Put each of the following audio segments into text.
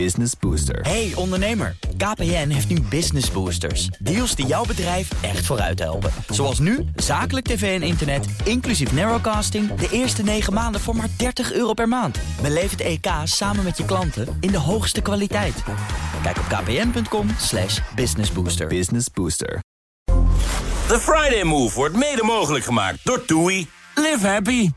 Business Booster. Hey ondernemer, KPN heeft nu Business Boosters. Deals die jouw bedrijf echt vooruit helpen. Zoals nu, zakelijk tv en internet, inclusief narrowcasting... de eerste 9 maanden voor maar 30 euro per maand. Beleef het EK samen met je klanten in de hoogste kwaliteit. Kijk op kpn.com slash businessbooster. Business Booster. The Friday Move wordt mede mogelijk gemaakt door TUI. Live happy.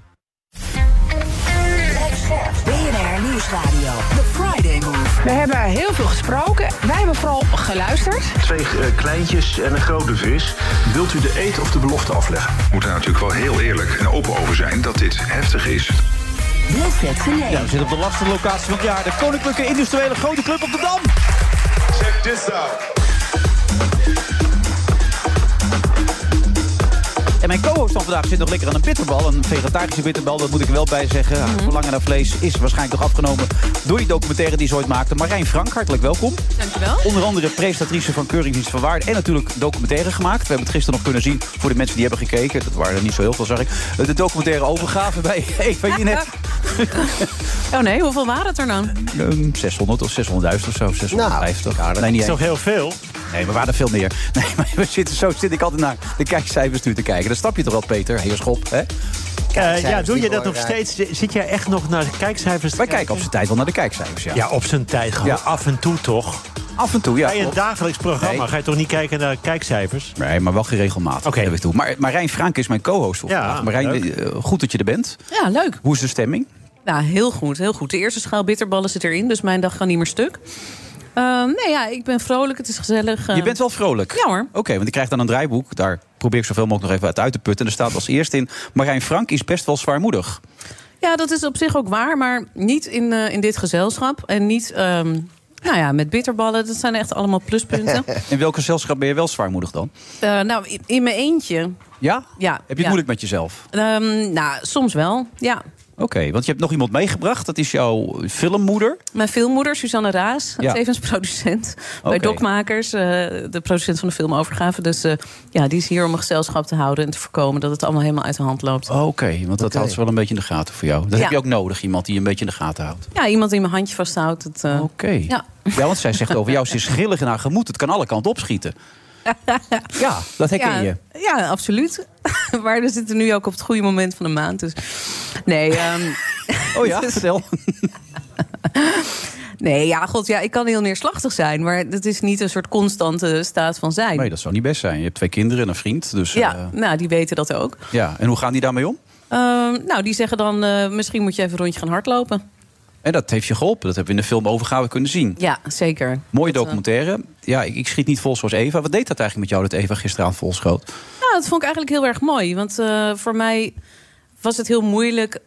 Nieuwsradio. The Friday Move. We hebben heel veel gesproken. Wij hebben vooral geluisterd. Twee eh, kleintjes en een grote vis. Wilt u de eet of de belofte afleggen? We moeten daar natuurlijk wel heel eerlijk en open over zijn dat dit heftig is. Ja, we zitten op de lastige locatie van het jaar. De Koninklijke Industriële Grote Club op de Dam. Check this out. En mijn co-host van vandaag zit nog lekker aan een bitterbal. Een vegetarische bitterbal, dat moet ik er wel bij zeggen. Mm Verlangen naar vlees is waarschijnlijk nog afgenomen door die documentaire die ze ooit maakte. Marijn Frank, hartelijk welkom. Dankjewel. Onder andere presentatrice van Keuringsdienst van Waarde. En natuurlijk documentaire gemaakt. We hebben het gisteren nog kunnen zien voor de mensen die hebben gekeken. Dat waren er niet zo heel veel, zag ik. De documentaire overgave bij Eva Jinek. oh nee, hoeveel waren het er dan? Um, 600 of 600.000 of zo, 650. Nou, nee, niet is toch heel veel? Nee, maar we waren er veel meer. Nee, maar we zitten, zo zit ik altijd naar de kijkcijfers nu te kijken. Dat snap je toch wel, Peter? Heerschop, hè? Eh, ja, doe je dat nog steeds? Zit jij echt nog naar de kijkcijfers te Wij kijken op zijn tijd wel naar de kijkcijfers, ja. Ja, op zijn tijd. Gewoon Ja. af en toe toch? Af en toe, ja. Bij een dagelijks programma Nee. ga je toch niet kijken naar kijkcijfers? Nee, maar wel geregelmatig. Oké. toe. Maar Marijn Frank is mijn co-host voor Ja, vandaag. Marijn, leuk. eh, goed dat je er bent. Ja, leuk. Hoe is de stemming? Nou, heel goed, heel goed. De eerste schaal bitterballen zit erin, dus mijn dag gaat niet meer stuk. Ehm, nee, ja, ik ben vrolijk, het is gezellig. Je ehm. bent wel vrolijk. Ja hoor. Oké, want ik krijg dan een draaiboek. Daar probeer ik zoveel mogelijk nog even uit uit te putten. En er staat als eerste in... Marijn Frank is best wel zwaarmoedig. Ja, dat is op zich ook waar, maar niet in, eh, in dit gezelschap. En niet, ehm, nou ja, met bitterballen. Dat zijn echt allemaal pluspunten. In welk gezelschap ben je wel zwaarmoedig dan? Eh, nou, in, in mijn eentje, Ja? ja. Heb je het ja. moeilijk met jezelf? Ehm, nou, soms wel, ja. Oké, want je hebt nog iemand meegebracht. Dat is jouw filmmoeder. Mijn filmmoeder, Suzanne Raas, Ja. tevens producent bij. Dokmakers, eh, de producent van de filmovergave. Dus eh, ja, die is hier om een gezelschap te houden en te voorkomen dat het allemaal helemaal uit de hand loopt. Oké, want dat houdt ze wel een beetje in de gaten voor jou. Dat Ja. heb je ook nodig, iemand die je een beetje in de gaten houdt. Ja, iemand die mijn handje vasthoudt. Eh, Oké. Ja. Ja, want zij zegt over jou, ze is grillig in haar gemoed. Het kan alle kanten opschieten. Ja, dat herken ja, je. ja, absoluut. maar we zitten nu ook op het goede moment van de maand. Dus nee, ehm, Oh ja, Dus- vertel. nee, ja, god, ja, ik kan heel neerslachtig zijn, maar het is niet een soort constante staat van zijn. Nee, dat zou niet best zijn. Je hebt twee kinderen en een vriend. Dus, ja, eh, nou, die weten dat ook. ja. En hoe gaan die daarmee om? Ehm, nou, die zeggen dan, eh, misschien moet je even een rondje gaan hardlopen. En dat heeft je geholpen. Dat hebben we in de film overgave kunnen zien. Ja, zeker. Mooie Dat, eh, documentaire. Ja, ik, ik schiet niet vol zoals Eva. Wat deed dat eigenlijk met jou dat Eva gisteravond vol schoot? Nou, dat vond ik eigenlijk heel erg mooi. Want eh, voor mij was het heel moeilijk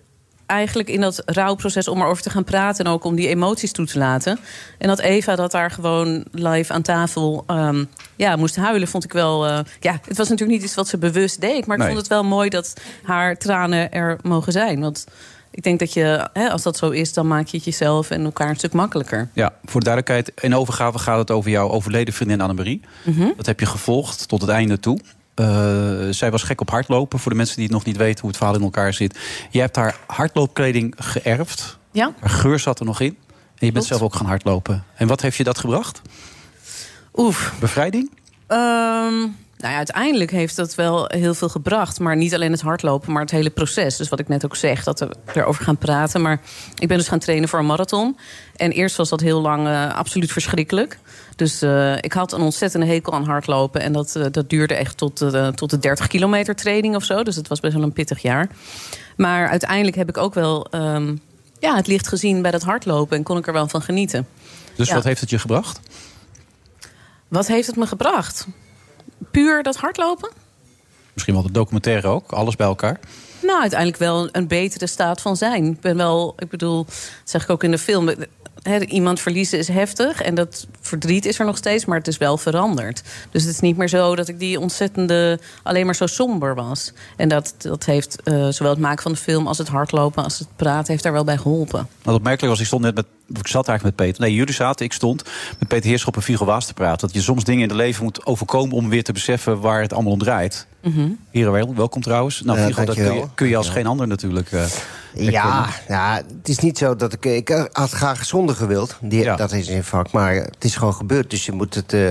eigenlijk in dat rouwproces om erover te gaan praten... en ook om die emoties toe te laten. En dat Eva dat daar gewoon live aan tafel ehm, ja, moest huilen, vond ik wel... eh, ja, het was natuurlijk niet iets wat ze bewust deed... maar ik vond het wel mooi dat haar tranen er mogen zijn. Want ik denk dat je, hè, als dat zo is... dan maak je het jezelf en elkaar een stuk makkelijker. Ja, voor de duidelijkheid. In overgave gaat het over jouw overleden vriendin Annemarie. Mhm. Dat heb je gevolgd tot het einde toe. Eh, zij was gek op hardlopen. Voor de mensen die het nog niet weten hoe het verhaal in elkaar zit. Je hebt haar hardloopkleding geërfd. Ja? Haar geur zat er nog in. En je bent zelf ook gaan hardlopen. En wat heeft je dat gebracht? Oef. Bevrijding? Ehm, nou ja, uiteindelijk heeft dat wel heel veel gebracht. Maar niet alleen het hardlopen, maar het hele proces. Dus wat ik net ook zeg, dat we erover gaan praten. Maar ik ben dus gaan trainen voor een marathon. En eerst was dat heel lang eh, absoluut verschrikkelijk. Dus eh, ik had een ontzettende hekel aan hardlopen. En dat, eh, dat duurde echt tot, de tot de 30 kilometer training of zo. Dus het was best wel een pittig jaar. Maar uiteindelijk heb ik ook wel ehm, ja, het licht gezien bij dat hardlopen. En kon ik er wel van genieten. Dus Ja. wat heeft het je gebracht? Wat heeft het me gebracht? Puur dat hardlopen? Misschien wel de documentaire ook. Alles bij elkaar. Nou, uiteindelijk wel een betere staat van zijn. Ik ben wel, ik bedoel, dat zeg ik ook in de film. iemand verliezen is heftig en dat verdriet is er nog steeds, maar het is wel veranderd. Dus het is niet meer zo dat ik die ontzettende alleen maar zo somber was. En dat, dat heeft eh, zowel het maken van de film als het hardlopen als het praten heeft daar wel bij geholpen. Wat opmerkelijk was, ik stond net met ik zat eigenlijk met Peter. Nee, jullie zaten, ik stond met Peter Heerschop en Viggo Waas te praten. Dat je soms dingen in het leven moet overkomen om weer te beseffen waar het allemaal om draait. Mhm. Heren, wel- welkom trouwens. Nou, dat kun je, kun je als geen ander natuurlijk. eh, Ja, ja, het is niet zo dat ik... Ik had graag zonder gewild. Die, Dat is een vak. Maar het is gewoon gebeurd. Dus je moet het eh,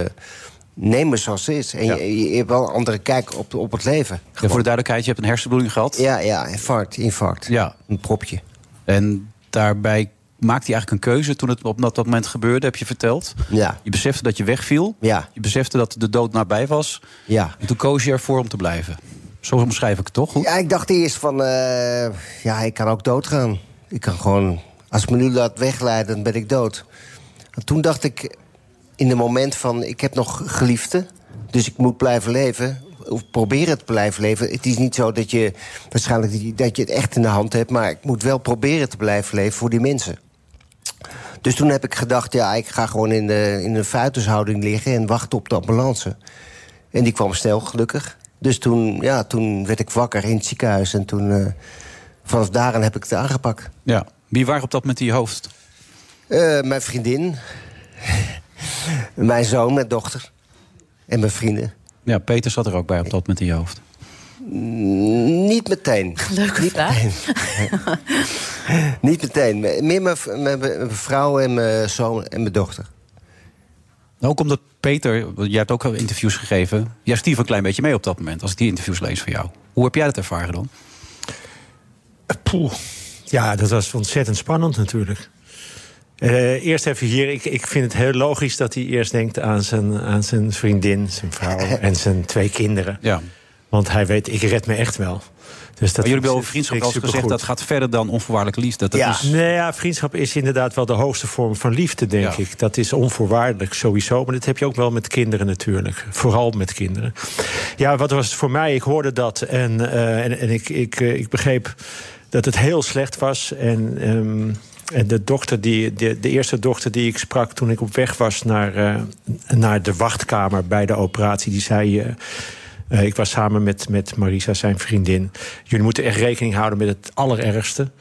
nemen zoals het is. En je, je hebt wel een andere kijk op, op het leven. Ja, voor de duidelijkheid, je hebt een hersenbloeding gehad. Ja, ja, infarct, infarct. Ja. Een propje. En daarbij maakte hij eigenlijk een keuze toen het op dat moment gebeurde, heb je verteld. Ja. Je besefte dat je wegviel. Ja. Je besefte dat de dood nabij was. Ja. En toen koos je ervoor om te blijven. Zo omschrijf ik het toch? Goed? Ja, ik dacht eerst van... eh, ja, ik kan ook doodgaan. Ik kan gewoon... Als ik me nu laat wegleiden, dan ben ik dood. En toen dacht ik in een moment van... ik heb nog geliefden, dus ik moet blijven leven. Of proberen te blijven leven. Het is niet zo dat je waarschijnlijk dat je het echt in de hand hebt... maar ik moet wel proberen te blijven leven voor die mensen. Dus toen heb ik gedacht, ja, ik ga gewoon in, de, in een liggen... en wachten op de ambulance. En die kwam snel, gelukkig. Dus toen, ja, toen werd ik wakker in het ziekenhuis. En toen, eh, vanaf daaraan heb ik het aangepakt. Ja. Wie waren op dat moment in je hoofd? Eh, mijn vriendin. mijn zoon, mijn dochter. En mijn vrienden. Ja, Peter zat er ook bij op dat moment in je hoofd. Niet meteen. Leuke Niet vraag. meteen. Niet meteen. Meer mijn, v- mijn, mijn vrouw en mijn zoon en mijn dochter. Nou, Ook omdat Peter, jij hebt ook al interviews gegeven. Jij stief een klein beetje mee op dat moment, als ik die interviews lees van jou. Hoe heb jij dat ervaren dan? Poeh. Ja, dat was ontzettend spannend natuurlijk. Eh, eerst even hier. Ik, ik vind het heel logisch dat hij eerst denkt aan zijn, aan zijn vriendin, zijn vrouw en zijn twee kinderen. Ja. Want hij weet, ik red me echt wel. Dus dat maar jullie hebben over vriendschap al gezegd dat gaat verder dan onvoorwaardelijke liefde. Dat ja. is, Nee, ja, vriendschap is inderdaad wel de hoogste vorm van liefde, denk Ja. ik. Dat is onvoorwaardelijk sowieso. Maar dat heb je ook wel met kinderen natuurlijk. Vooral met kinderen. Ja, wat was het voor mij? Ik hoorde dat en, eh, en, en ik, ik, eh, ik begreep dat het heel slecht was. En, ehm, en de, dochter die, de, de eerste dochter die ik sprak toen ik op weg was naar, eh, naar de wachtkamer bij de operatie, die zei. Eh, ik was samen met, met Marisa, zijn vriendin. Jullie moeten echt rekening houden met het allerergste.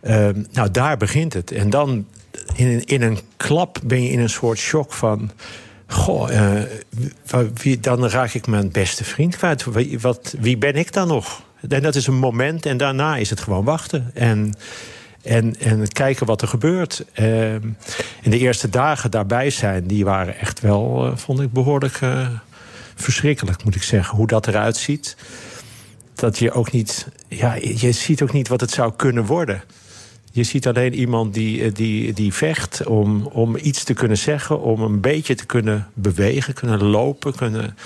Ehm, nou, daar begint het. En dan in, in een klap ben je in een soort shock van... Goh, eh, dan raak ik mijn beste vriend kwijt. Wie, wat, wie ben ik dan nog? En dat is een moment en daarna is het gewoon wachten. En, en, en kijken wat er gebeurt. Ehm, en de eerste dagen daarbij zijn, die waren echt wel, eh, vond ik, behoorlijk eh, verschrikkelijk, moet ik zeggen. Hoe dat eruit ziet. Dat je ook niet, ja, je ziet ook niet wat het zou kunnen worden. Je ziet alleen iemand die, eh, die, die vecht om, om iets te kunnen zeggen, om een beetje te kunnen bewegen, kunnen lopen. Kunnen...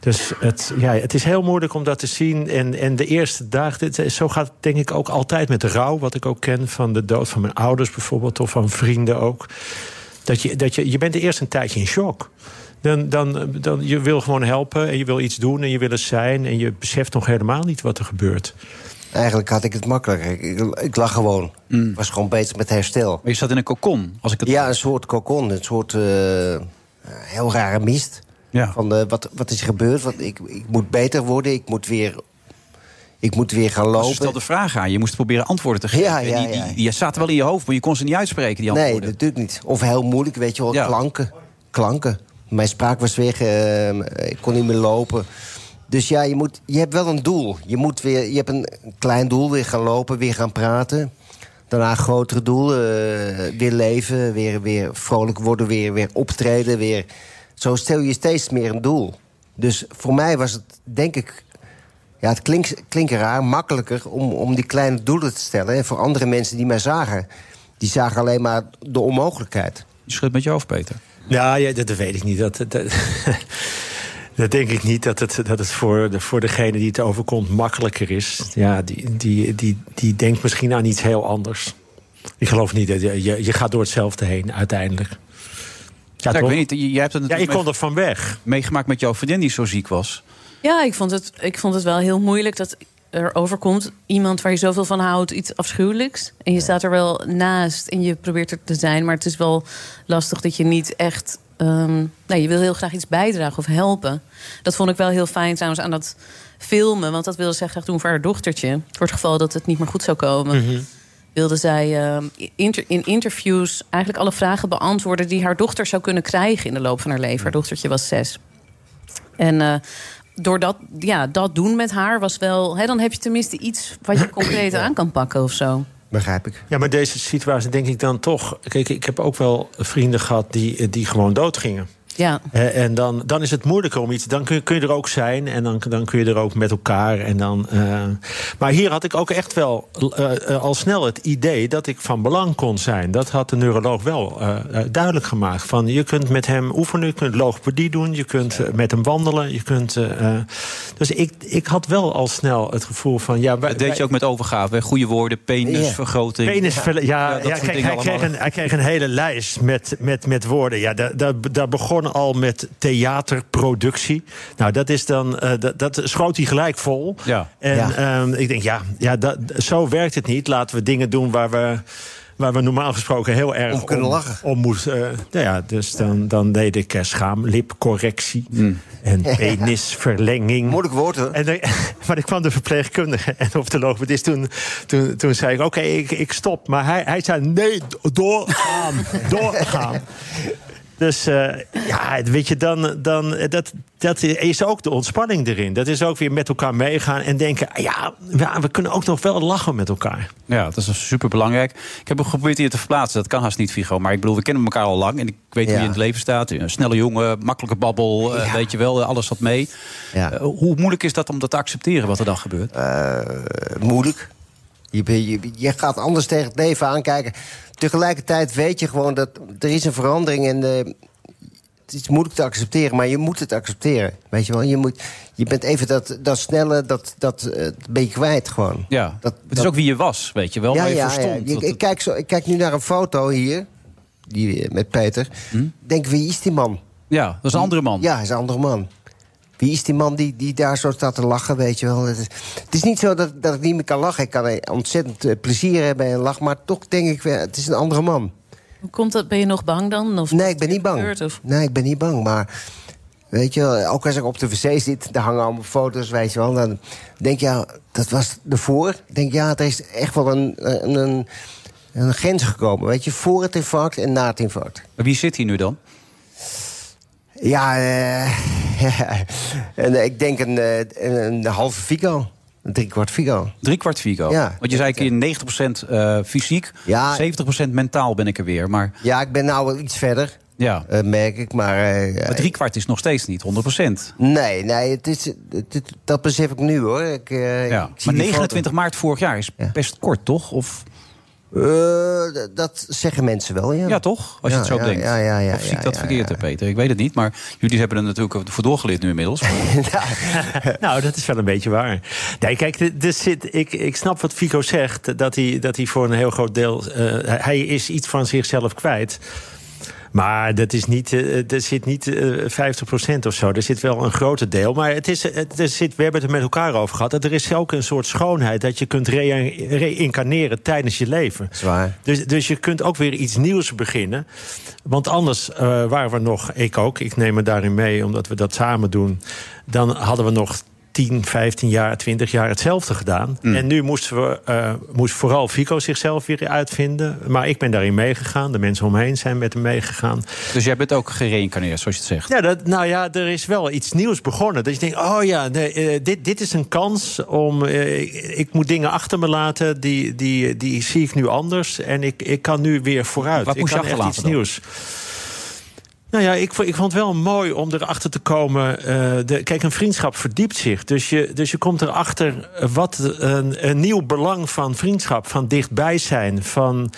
Dus het, ja, het is heel moeilijk om dat te zien. En, en de eerste dagen, dit- zo gaat het denk ik ook altijd met rouw, wat ik ook ken van de dood van mijn ouders bijvoorbeeld, of van vrienden ook. Dat je, dat je, je bent eerst een tijdje in shock. Dan, dan, dan, je wil gewoon helpen en je wil iets doen en je wil er zijn. En je beseft nog helemaal niet wat er gebeurt. Eigenlijk had ik het makkelijker. Ik, ik, ik lag gewoon. Ik was gewoon bezig met herstel. Maar je zat in een kokon. Als ik het... Ja, een soort kokon. Een soort eh, heel rare mist. Ja. Van eh, wat, wat is er gebeurd? Wat, ik, ik moet beter worden. Ik moet weer, ik moet weer gaan lopen. stelde vragen aan je. Je moest proberen antwoorden te geven. Ja, ja, die, die, ja. die zaten wel in je hoofd, maar je kon ze niet uitspreken, die Nee, antwoorden. natuurlijk niet. Of heel moeilijk, weet je wel. Ja. Klanken. Klanken. Mijn spraak was weg. eh, ik kon niet meer lopen. Dus ja, je, moet, je hebt wel een doel. Je, moet weer, je hebt een klein doel. Weer gaan lopen, weer gaan praten. Daarna grotere doel. eh, weer leven, weer, weer vrolijk worden, weer, weer optreden. Weer. Zo stel je steeds meer een doel. Dus voor mij was het, denk ik... Ja, het klinkt, klinkt raar, makkelijker om, om die kleine doelen te stellen. En voor andere mensen die mij zagen... die zagen alleen maar de onmogelijkheid. Je schudt met je hoofd, Peter. Ja, ja dat, dat weet ik niet. Dat, dat, dat denk ik niet dat het, dat het voor, de, voor degene die het overkomt makkelijker is. Ja, die, die, die, die denkt misschien aan iets heel anders. Ik geloof niet dat je, je, je gaat door hetzelfde heen uiteindelijk. Ja, Ja, ik weet niet, j- jij hebt het ja, ik kon er van weg. meegemaakt met jouw vriendin die zo ziek was. Ja, ik vond, het, ik vond het wel heel moeilijk dat er overkomt iemand waar je zoveel van houdt, iets afschuwelijks. En je staat er wel naast en je probeert er te zijn, maar het is wel lastig dat je niet echt. ehm, nou, je wil heel graag iets bijdragen of helpen. Dat vond ik wel heel fijn trouwens aan dat filmen, want dat wilde zij graag doen voor haar dochtertje. Voor het geval dat het niet meer goed zou komen. wilde zij eh, inter- in interviews eigenlijk alle vragen beantwoorden die haar dochter zou kunnen krijgen in de loop van haar leven. Haar dochtertje was zes. En eh, door dat, ja, dat doen met haar was wel. Hè, dan heb je tenminste iets wat je concreet aan kan pakken of zo. Begrijp ik. Ja, maar deze situatie denk ik dan toch... Kijk, ik heb ook wel vrienden gehad die, die gewoon doodgingen. Ja. Eh, en dan, dan is het moeilijker om iets. Dan kun je, kun je er ook zijn en dan, dan kun je er ook met elkaar. En dan, eh, maar hier had ik ook echt wel eh, al snel het idee dat ik van belang kon zijn. Dat had de neuroloog wel duidelijk gemaakt. Van, je kunt met hem oefenen, je kunt logopedie doen, je kunt met hem wandelen. Je kunt, dus ik, ik had wel al snel het gevoel van. Ja, wij, Dat deed je ook met overgave. Goede woorden, penisvergroting. Ja, ja, kijk, hij, kreeg een, hij kreeg een hele lijst met, met, met woorden. Ja, daar, daar, daar begon al met theaterproductie. Nou, dat is dan. eh, dat, dat schoot hij gelijk vol. Ja. En Ja. ehm, ik denk, ja, ja dat, zo werkt het niet. Laten we dingen doen waar we. Waar we normaal gesproken heel erg Om kunnen lachen. Om moest, eh, nou ja, dus dan, dan deed ik uh, schaamlipcorrectie Mm. en penisverlenging. Moeilijk woord hoor. En maar ik kwam de verpleegkundige en of de logopedist. Toen, toen, toen zei ik, oké, ik, ik stop. Maar hij, hij zei, nee, doorgaan, doorgaan. Dus eh, ja, weet je, dan, dan, dat, dat is ook de ontspanning erin. Dat is ook weer met elkaar meegaan en denken... ja, ja, we kunnen ook nog wel lachen met elkaar. Ja, dat is super belangrijk. Ik heb geprobeerd hier te verplaatsen. Dat kan haast niet, Figo. Maar ik bedoel, we kennen elkaar al lang. En ik weet hoe je in het leven staat. Een snelle jongen, makkelijke babbel. eh, Ja. weet je wel, alles wat mee. Ja. Eh, hoe moeilijk is dat om dat te accepteren, wat er dan gebeurt? Eh, moeilijk. Je, je, je gaat anders tegen het leven aankijken. Tegelijkertijd weet je gewoon dat er is een verandering en eh, het is moeilijk te accepteren, maar je moet het accepteren. Weet je wel, je, moet, je bent even dat, dat snelle, dat, dat eh, ben je kwijt gewoon. ja, dat- het is dat- ook wie je was, weet je wel. ja, maar je ja, ja. Ik, kijk zo, ik kijk nu naar een foto hier, die, eh, met Peter. Hm? Denk, wie is die man? ja, dat is een andere man. Ja, hij is een andere man. Wie is die man die, die daar zo staat te lachen, weet je wel? Het is, het is niet zo dat, dat ik niet meer kan lachen. Ik kan ontzettend eh, plezier hebben en lach. Maar toch denk ik, weer, het is een andere man. Hoe komt dat? Ben je nog bang dan? Of Nee, ik ben niet bang. gebeurt, of- Nee, ik ben niet bang. Maar weet je wel, ook als ik op de wc zit... daar hangen allemaal foto's, weet je wel. Dan denk je, ja, dat was ervoor. Ik denk, ja, er is echt wel een, een, een, een grens gekomen. Weet je, voor het infarct en na het infarct. Maar wie zit hier nu dan? Ja, eh, en, ik denk een, eh, een, halve Figo. Een driekwart Figo. Drie kwart Figo. Ja. Want je zei een keer 90% eh, fysiek, Ja. 70% mentaal ben ik er weer. Maar Ja, ik ben nou wel iets verder, ja, eh, merk ik. Maar, eh, maar drie kwart is nog steeds niet 100%. nee, nee het is, het- het- dat besef ik nu hoor. Ik, Ja. ik zie Maar die 29 maart vorig jaar is Ja. best kort, toch? Of, Eh, dat zeggen mensen wel, ja. ja, toch? Als je Ja, het zo ja, denkt. ja, ja, ja, of zie ik ja, dat ja, verkeerd, Peter? Ik weet het niet, maar jullie hebben er natuurlijk voor doorgeleerd nu inmiddels. nou, dat is wel een beetje waar. Nee, kijk, dit zit, ik, ik snap wat Fico zegt. Dat hij, dat hij voor een heel groot deel. eh, hij is iets van zichzelf kwijt. Maar dat is niet, eh, er zit niet eh 50% of zo. Er zit wel een groter deel. Maar het is, het, er zit, we hebben het er met elkaar over gehad. Dat er is ook een soort schoonheid dat je kunt reïncarneren tijdens je leven. Zwaar. Dus, dus je kunt ook weer iets nieuws beginnen. Want anders eh, waren we nog, ik ook, ik neem me daarin mee omdat we dat samen doen. Dan hadden we nog 10, 15 jaar, 20 jaar hetzelfde gedaan. En nu moesten we, eh, moest vooral Fico zichzelf weer uitvinden. Maar ik ben daarin meegegaan. De mensen omheen zijn met hem meegegaan. dus jij bent ook gereïncarneerd, zoals je het zegt. Ja, dat, nou ja, er is wel iets nieuws begonnen. Dat je denkt, oh ja, nee, eh, dit, dit is een kans om... eh, ik, moet dingen achter me laten, die, die, die zie ik nu anders. En ik, ik kan nu weer vooruit. Wat ik moest je achterlaten iets dan? Nou ja, ik, ik vond het wel mooi om erachter te komen. eh, de, kijk, een vriendschap verdiept zich. Dus je, dus je komt erachter wat een, een nieuw belang van vriendschap, van dichtbij zijn, van.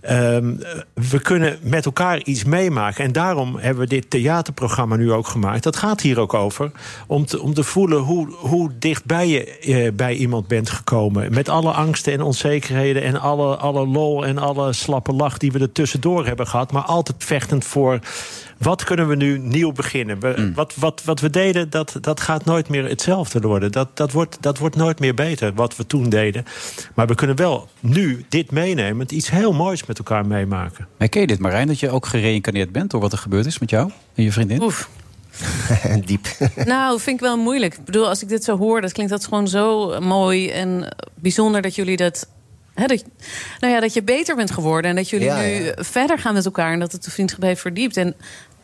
ehm, we kunnen met elkaar iets meemaken. En daarom hebben we dit theaterprogramma nu ook gemaakt. Dat gaat hier ook over. Om te, om te voelen hoe, hoe dichtbij je eh, bij iemand bent gekomen. Met alle angsten en onzekerheden. En alle, alle lol en alle slappe lach die we er tussendoor hebben gehad. Maar altijd vechtend voor. Wat kunnen we nu nieuw beginnen? We, wat, wat, wat we deden, dat, dat gaat nooit meer hetzelfde worden. Dat, dat, wordt, dat wordt nooit meer beter, wat we toen deden. Maar we kunnen wel nu dit meenemen, iets heel moois met elkaar meemaken. Herken je dit, Marijn, dat je ook gereïncarneerd bent... door wat er gebeurd is met jou en je vriendin? Oef. Diep. Nou, vind ik wel moeilijk. Ik bedoel, als ik dit zo hoor, dat klinkt dat gewoon zo mooi en bijzonder dat jullie dat hè, dat, nou ja, dat je beter bent geworden. En dat jullie Ja, nu ja. verder gaan met elkaar. En dat het de vriendschap heeft verdiept. En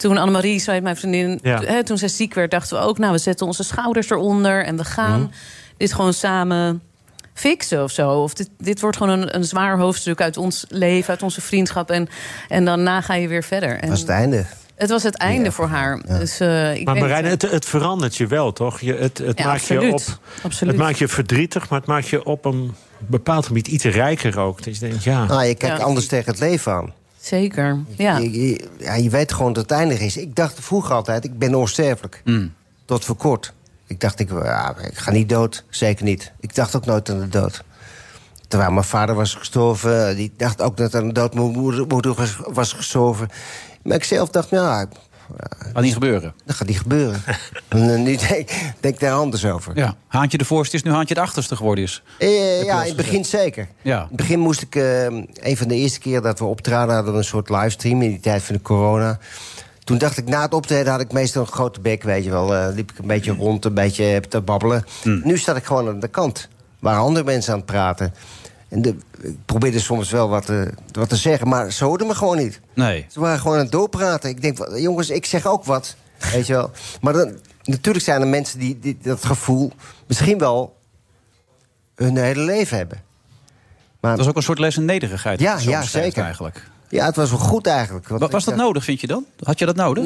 toen Annemarie zei, mijn vriendin, Ja. hè, toen zij ziek werd, dachten we ook, nou, we zetten onze schouders eronder en we gaan dit gewoon samen fixen of zo. Of dit, dit wordt gewoon een, een zwaar hoofdstuk uit ons leven, uit onze vriendschap. En, en daarna ga je weer verder. En Dat was het einde. het was het einde voor haar. Dus, eh, ik Maar Marijn, het, het verandert je wel, toch? Je, het, het, Ja, maakt je op, Absoluut. het maakt je verdrietig, maar het maakt je op een bepaald gebied iets rijker ook. Dat je denkt, ja... Nou, je kijkt Ja. anders tegen het leven aan. Zeker, ja. Je, je- ja, je weet gewoon dat het eindig is. Ik dacht vroeger altijd, ik ben onsterfelijk. Tot voor kort. Ik dacht, ik, ja, ik ga niet dood. Zeker niet. Ik dacht ook nooit aan de dood. Terwijl mijn vader was gestorven. Die dacht ook dat aan de dood mijn moeder, moeder was, was gestorven. Maar ik zelf dacht, ja, Kan niet gebeuren. dat gaat niet gebeuren. en nu denk, denk ik daar anders over. Ja. Haantje de voorste is nu Haantje de achterste geworden is. Eh, ja, in het begin zeker. Ja. In het begin moest ik... eh, een van de eerste keer dat we optraden... hadden we een soort livestream in die tijd van de corona. Toen dacht ik, na het optreden had ik meestal een grote bek, weet je wel. Eh, liep ik een beetje rond, een beetje te babbelen. Nu sta ik gewoon aan de kant. Waar andere mensen aan het praten. En de, ik probeerde soms wel wat te, wat te zeggen, maar ze hoorden me gewoon niet. Nee. Ze waren gewoon aan het doorpraten. Ik denk, wat- jongens, ik zeg ook wat. Weet je wel. Maar dan, natuurlijk zijn er mensen die, die dat gevoel misschien wel hun hele leven hebben. Maar Dat was ook een soort les in nederigheid. Ja, wat ja, zeker. Eigenlijk. ja, het was wel goed eigenlijk. want Wa- ik Was dat dacht- nodig, vind je dan? Had je dat nodig?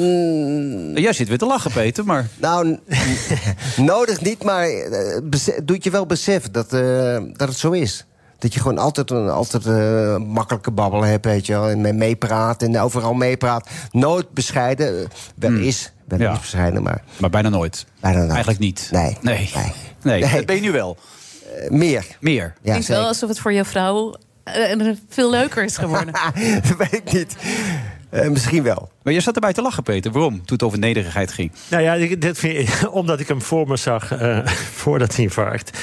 Jij zit weer te lachen, Peter, maar... Nou, nodig niet, maar eh, bese- doet je wel beseffen dat, eh, dat het zo is. Dat je gewoon altijd een altijd, eh, makkelijke babbel hebt, weet je wel. En mee- meepraat en overal meepraat. Nooit bescheiden. eh, Wel is, wel Ja. is bescheiden, maar Maar bijna nooit. bijna nooit. Eigenlijk niet. Nee. Nee. Nee. Nee, Nee. dat ben je nu wel. Eh, meer. Meer. Ja, Klinkt wel zeker. alsof het voor jouw vrouw veel leuker is geworden. dat weet ik niet. Eh, misschien wel. Maar je zat erbij te lachen, Peter. Waarom? Toen het over nederigheid ging. Nou ja, dit vind ik- omdat ik hem voor me zag eh, voor dat infarct.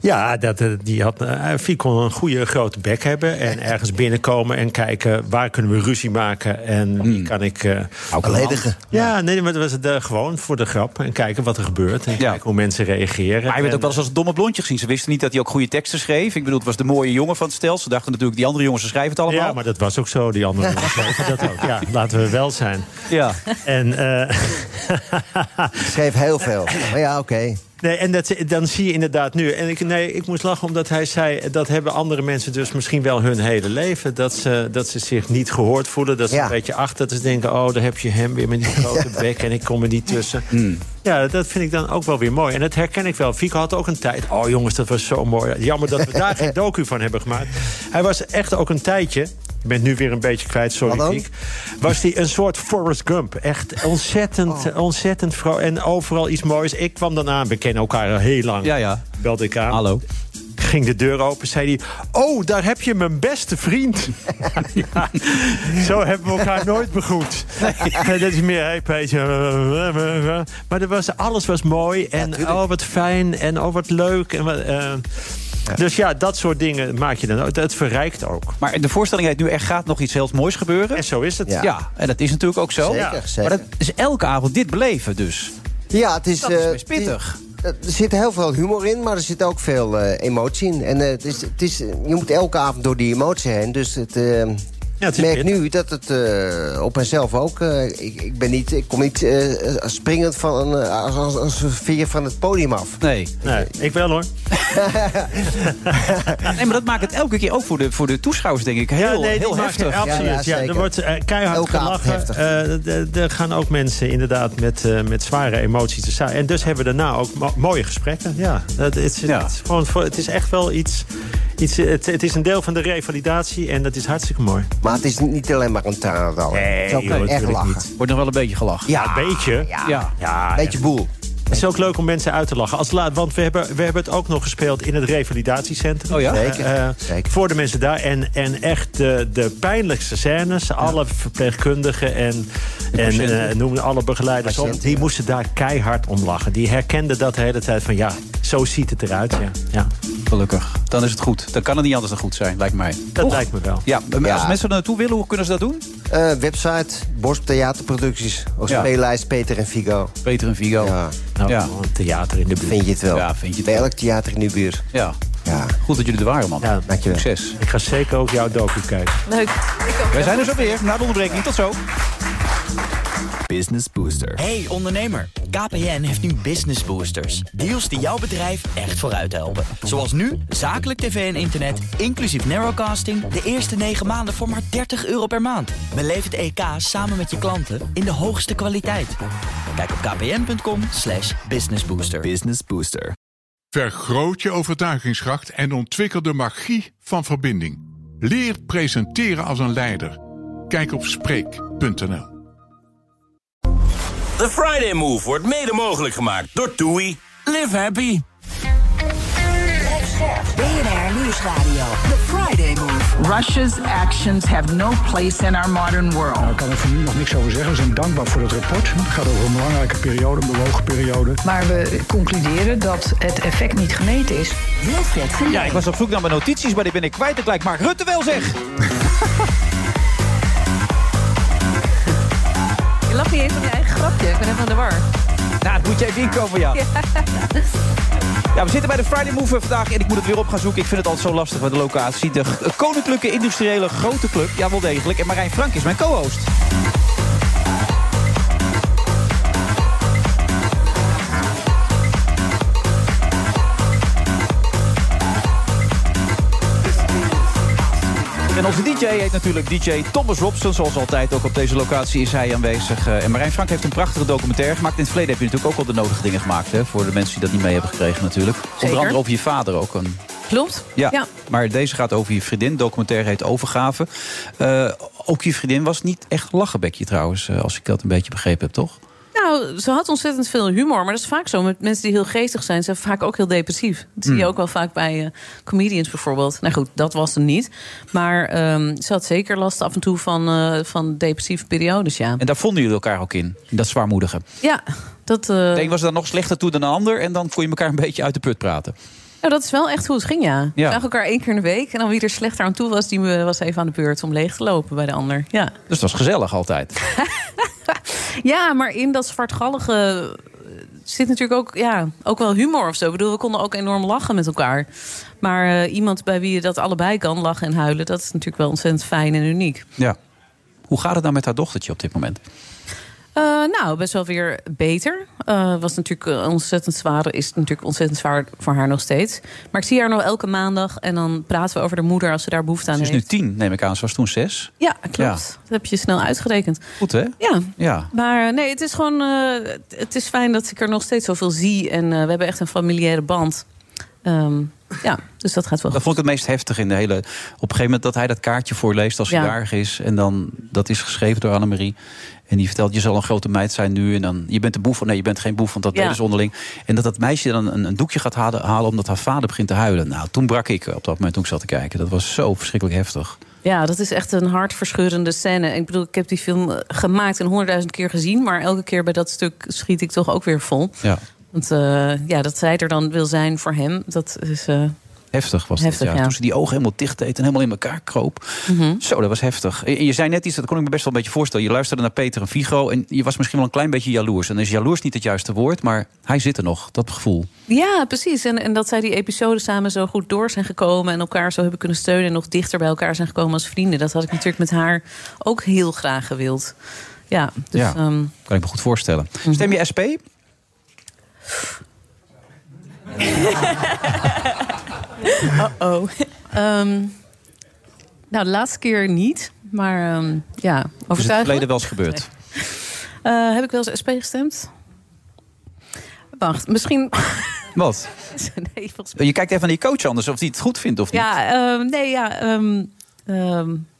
Ja, dat, eh, die had, Fie kon een goede grote bek hebben. En ergens binnenkomen en kijken waar kunnen we ruzie maken. En wie kan ik. eh, Ledigen. ja, nee, maar dat was het gewoon voor de grap. En kijken wat er gebeurt. En Ja. kijken hoe mensen reageren. Maar je werd ook wel eens als een domme blondje gezien. Ze wisten niet dat hij ook goede teksten schreef. Ik bedoel, het was de mooie jongen van het stel. Ze dachten natuurlijk, die andere jongens schrijven het allemaal. Ja, maar dat was ook zo. Die andere jongens weten dat ook. Ja, laten we wel zijn. Ja. En, eh, schreef heel veel. Maar ja, oké. nee, en dat, dan zie je inderdaad nu. En ik, nee, ik moest lachen omdat hij zei... dat hebben andere mensen dus misschien wel hun hele leven. Dat ze, dat ze zich niet gehoord voelen. Dat ze Ja. een beetje achter. Ze denken, oh, daar heb je hem weer met die grote bek... en ik kom er niet tussen. Ja, dat vind ik dan ook wel weer mooi. En dat herken ik wel. Fico had ook een tijd... oh jongens, dat was zo mooi. Jammer dat we daar geen docu van hebben gemaakt. Hij was echt ook een tijdje... Ik ben nu weer een beetje kwijt, sorry. Was hij een soort Forrest Gump. Echt ontzettend, ontzettend vrouw. En overal iets moois. Ik kwam dan aan, we kennen elkaar al heel lang. Ja, ja. Belde ik aan. Hallo. Ging de deur open, zei hij... Oh, daar heb je mijn beste vriend. ja, zo hebben we elkaar nooit begroet. Nee, dat is meer, hey Peter. Maar er was, alles was mooi. En oh, wat fijn. En oh, wat leuk. En wat, Dus ja, dat soort dingen maak je dan ook. Het verrijkt ook. Maar in de voorstelling heet nu er gaat nog iets heel moois gebeuren. En zo is het. Ja. Ja, en dat is natuurlijk ook zo. Zeker, Ja. zeker. Maar dat is elke avond dit beleven dus. Ja, het is... Dat is eh, best pittig. Er zit heel veel humor in, maar er zit ook veel eh, emotie in. En eh, het is, het is, je moet elke avond door die emotie heen. Dus het, Ja, ik merk nu dat het eh, op mezelf ook... eh, ik, ik, ben niet, ik kom niet eh, springend van een, als, als, als een veer van het podium af. Nee. Nee, ik wel hoor. nee, maar dat maakt het elke keer ook voor de, voor de toeschouwers, denk ik, heel, ja, nee, heel heftig. Ja, Absoluut. ja, Ja, er wordt keihard Elke gelachen. Eh, Er gaan ook mensen inderdaad met, eh, met zware emoties te staan. En dus hebben we daarna ook mo- mooie gesprekken. Ja, het, is, het, is gewoon, voor- het is echt wel iets... iets het, het is een deel van de revalidatie en dat is hartstikke mooi. Maar het is niet alleen maar een tranendal. Nee, het is ook joh, echt lachen. niet. Wordt nog wel een beetje gelachen. Ja, een beetje. Ja, Ja. Ja, beetje boel. Het is ook leuk om mensen uit te lachen. Als laat, want we hebben, we hebben het ook nog gespeeld in het revalidatiecentrum. Oh ja? Zeker, Eh, zeker. Voor de mensen daar. En, en echt de, de pijnlijkste scènes. Alle verpleegkundigen en, en eh, noem alle begeleiders op. Die ja. moesten daar keihard om lachen. Die herkenden dat de hele tijd van ja, zo ziet het eruit. Ja, ja Gelukkig. Dan is het goed. Dan kan het niet anders dan goed zijn, lijkt mij. dat Toch? lijkt me wel. Ja, als mensen er naartoe willen, hoe kunnen ze dat doen? Eh, website, Bosp Theaterproducties. Ja. speellijst Peter en Figo. Peter en Vigo. Ja, Nou, Ja. theater in de buurt. vind je het wel. Ja, vind je het Bij wel. elk theater in uw buurt. Ja. Ja. Goed dat jullie er waren, man. Ja, dankjewel. Succes. Ik ga zeker ook jouw docu kijken. Leuk. Wij zijn er zo weer, na de onderbreking. Tot zo. Business Booster. Hey ondernemer, KPN heeft nu Business Boosters. Deals die jouw bedrijf echt vooruit helpen. Zoals nu, zakelijk tv en internet, inclusief narrowcasting... de eerste 9 maanden voor maar 30 euro per maand. Beleef het EK samen met je klanten in de hoogste kwaliteit. Kijk op kpn.com slash businessbooster. Business Booster. Vergroot je overtuigingskracht en ontwikkel de magie van verbinding. Leer presenteren als een leider. Kijk op Spreek.nl. The Friday Move wordt mede mogelijk gemaakt door TUI. Live happy. BNR Nieuwsradio. The Friday Move. Russia's actions have no place in our modern world. Daar kan ik voor nu nog niks over zeggen. We zijn dankbaar voor het rapport. Het gaat over een belangrijke periode, een bewogen periode. Maar we concluderen dat het effect niet gemeten is. Wilfred. Ja, ik was op zoek naar mijn notities, maar die ben ik kwijt. Het lijkt Mark Rutte wel, zeg. Je lacht niet eens om je Ik ben even aan de war. Nou, dat moet je even inkomen, ja. Ja, we zitten bij de Friday Move vandaag en ik moet het weer op gaan zoeken. Ik vind het altijd zo lastig bij de locatie. De Koninklijke Industriële Grote Club, ja wel degelijk. En Marijn Frank is mijn co-host. En onze DJ heet natuurlijk DJ Thomas Robson. Zoals altijd ook op deze locatie is hij aanwezig. Eh, En Marijn Frank heeft een prachtige documentaire gemaakt. In het verleden heb je natuurlijk ook al de nodige dingen gemaakt. Hè, voor de mensen die dat niet mee hebben gekregen natuurlijk. Onder andere over je vader ook. Een, Klopt? ja. Ja. maar deze gaat over je vriendin. Documentaire heet Overgave. Eh, ook je vriendin was niet echt lachenbekje trouwens. eh, Als ik dat een beetje begrepen heb, toch? Nou, ze had ontzettend veel humor. Maar dat is vaak zo. Met mensen die heel geestig zijn, zijn vaak ook heel depressief. Dat zie je ook wel vaak bij eh, comedians bijvoorbeeld. Nou goed, dat was hem niet. Maar ehm, ze had zeker last af en toe van, eh, van depressieve periodes, ja. En daar vonden jullie elkaar ook in. Dat zwaarmoedige. Ja, dat... eh, De een was er nog slechter toe dan de ander. En dan kon je elkaar een beetje uit de put praten. Nou, dat is wel echt hoe het ging, ja. We zagen elkaar één keer in de week. En dan wie er slechter aan toe was, die was even aan de beurt om leeg te lopen bij de ander. Ja, Dus het was gezellig altijd. ja maar in dat zwartgallige eh, zit natuurlijk ook, ja, ook wel humor of zo. Ik bedoel, we konden ook enorm lachen met elkaar. Maar eh, iemand bij wie je dat allebei kan, lachen en huilen... dat is natuurlijk wel ontzettend fijn en uniek. Ja. Hoe gaat het nou met haar dochtertje op dit moment? Eh, nou, best wel weer beter. Eh, was natuurlijk eh, ontzettend zwaar. Is natuurlijk ontzettend zwaar voor haar nog steeds. Maar ik zie haar nog elke maandag. En dan praten we over de moeder als ze daar behoefte aan Ze is nu heeft. tien, neem ik aan. Ze was toen zes. Ja, klopt. Ja. Dat heb je snel uitgerekend. Goed, hè? Ja. Ja. Maar nee, het is gewoon. het is fijn dat ik er nog steeds zoveel zie. En we hebben echt een familiaire band. Ehm, ja, dus dat gaat wel Dat vond ik het meest heftig in de hele... Op een gegeven moment dat hij dat kaartje voorleest als hij Ja. jarig is. En dan, dat is geschreven door Annemarie. En die vertelt, je zal een grote meid zijn nu. En dan, je bent de boef. Nee, je bent geen boef, want dat Ja. ze onderling. En dat dat meisje dan een, een doekje gaat halen, halen... omdat haar vader begint te huilen. Nou, toen brak ik op dat moment toen ik zat te kijken. Dat was zo verschrikkelijk heftig. Ja, dat is echt een hartverscheurende scène. Ik bedoel, ik heb die film eh, gemaakt en honderdduizend keer gezien. Maar elke keer bij dat stuk schiet ik toch ook weer vol. Ja. Want eh, ja, dat zij er dan wil zijn voor hem, dat is. eh, Heftig was Heftig, dat, ja. ja. Toen ze die ogen helemaal dicht deed en helemaal in elkaar kroop. mhm. Zo, dat was heftig. En je zei net iets, dat kon ik me best wel een beetje voorstellen. Je luisterde naar Peter en Vigo en je was misschien wel een klein beetje jaloers. En dan is jaloers niet het juiste woord, maar hij zit er nog, dat gevoel. Ja, precies. En, en dat zij die episodes samen zo goed door zijn gekomen... en elkaar zo hebben kunnen steunen... en nog dichter bij elkaar zijn gekomen als vrienden. Dat had ik natuurlijk met haar ook heel graag gewild. Ja, dus... Ja. ehm, Kan ik me goed voorstellen. Stem je SP? oh. Ehm, nou, de laatste keer niet. Maar ehm, ja, Of is het overtuigend. verleden wel eens gebeurd? Eh, heb ik wel eens SP gestemd? Wacht, misschien... Wat? nee, mij... Je kijkt even naar je coach anders of hij het goed vindt of niet. Ja, ehm, nee, ja...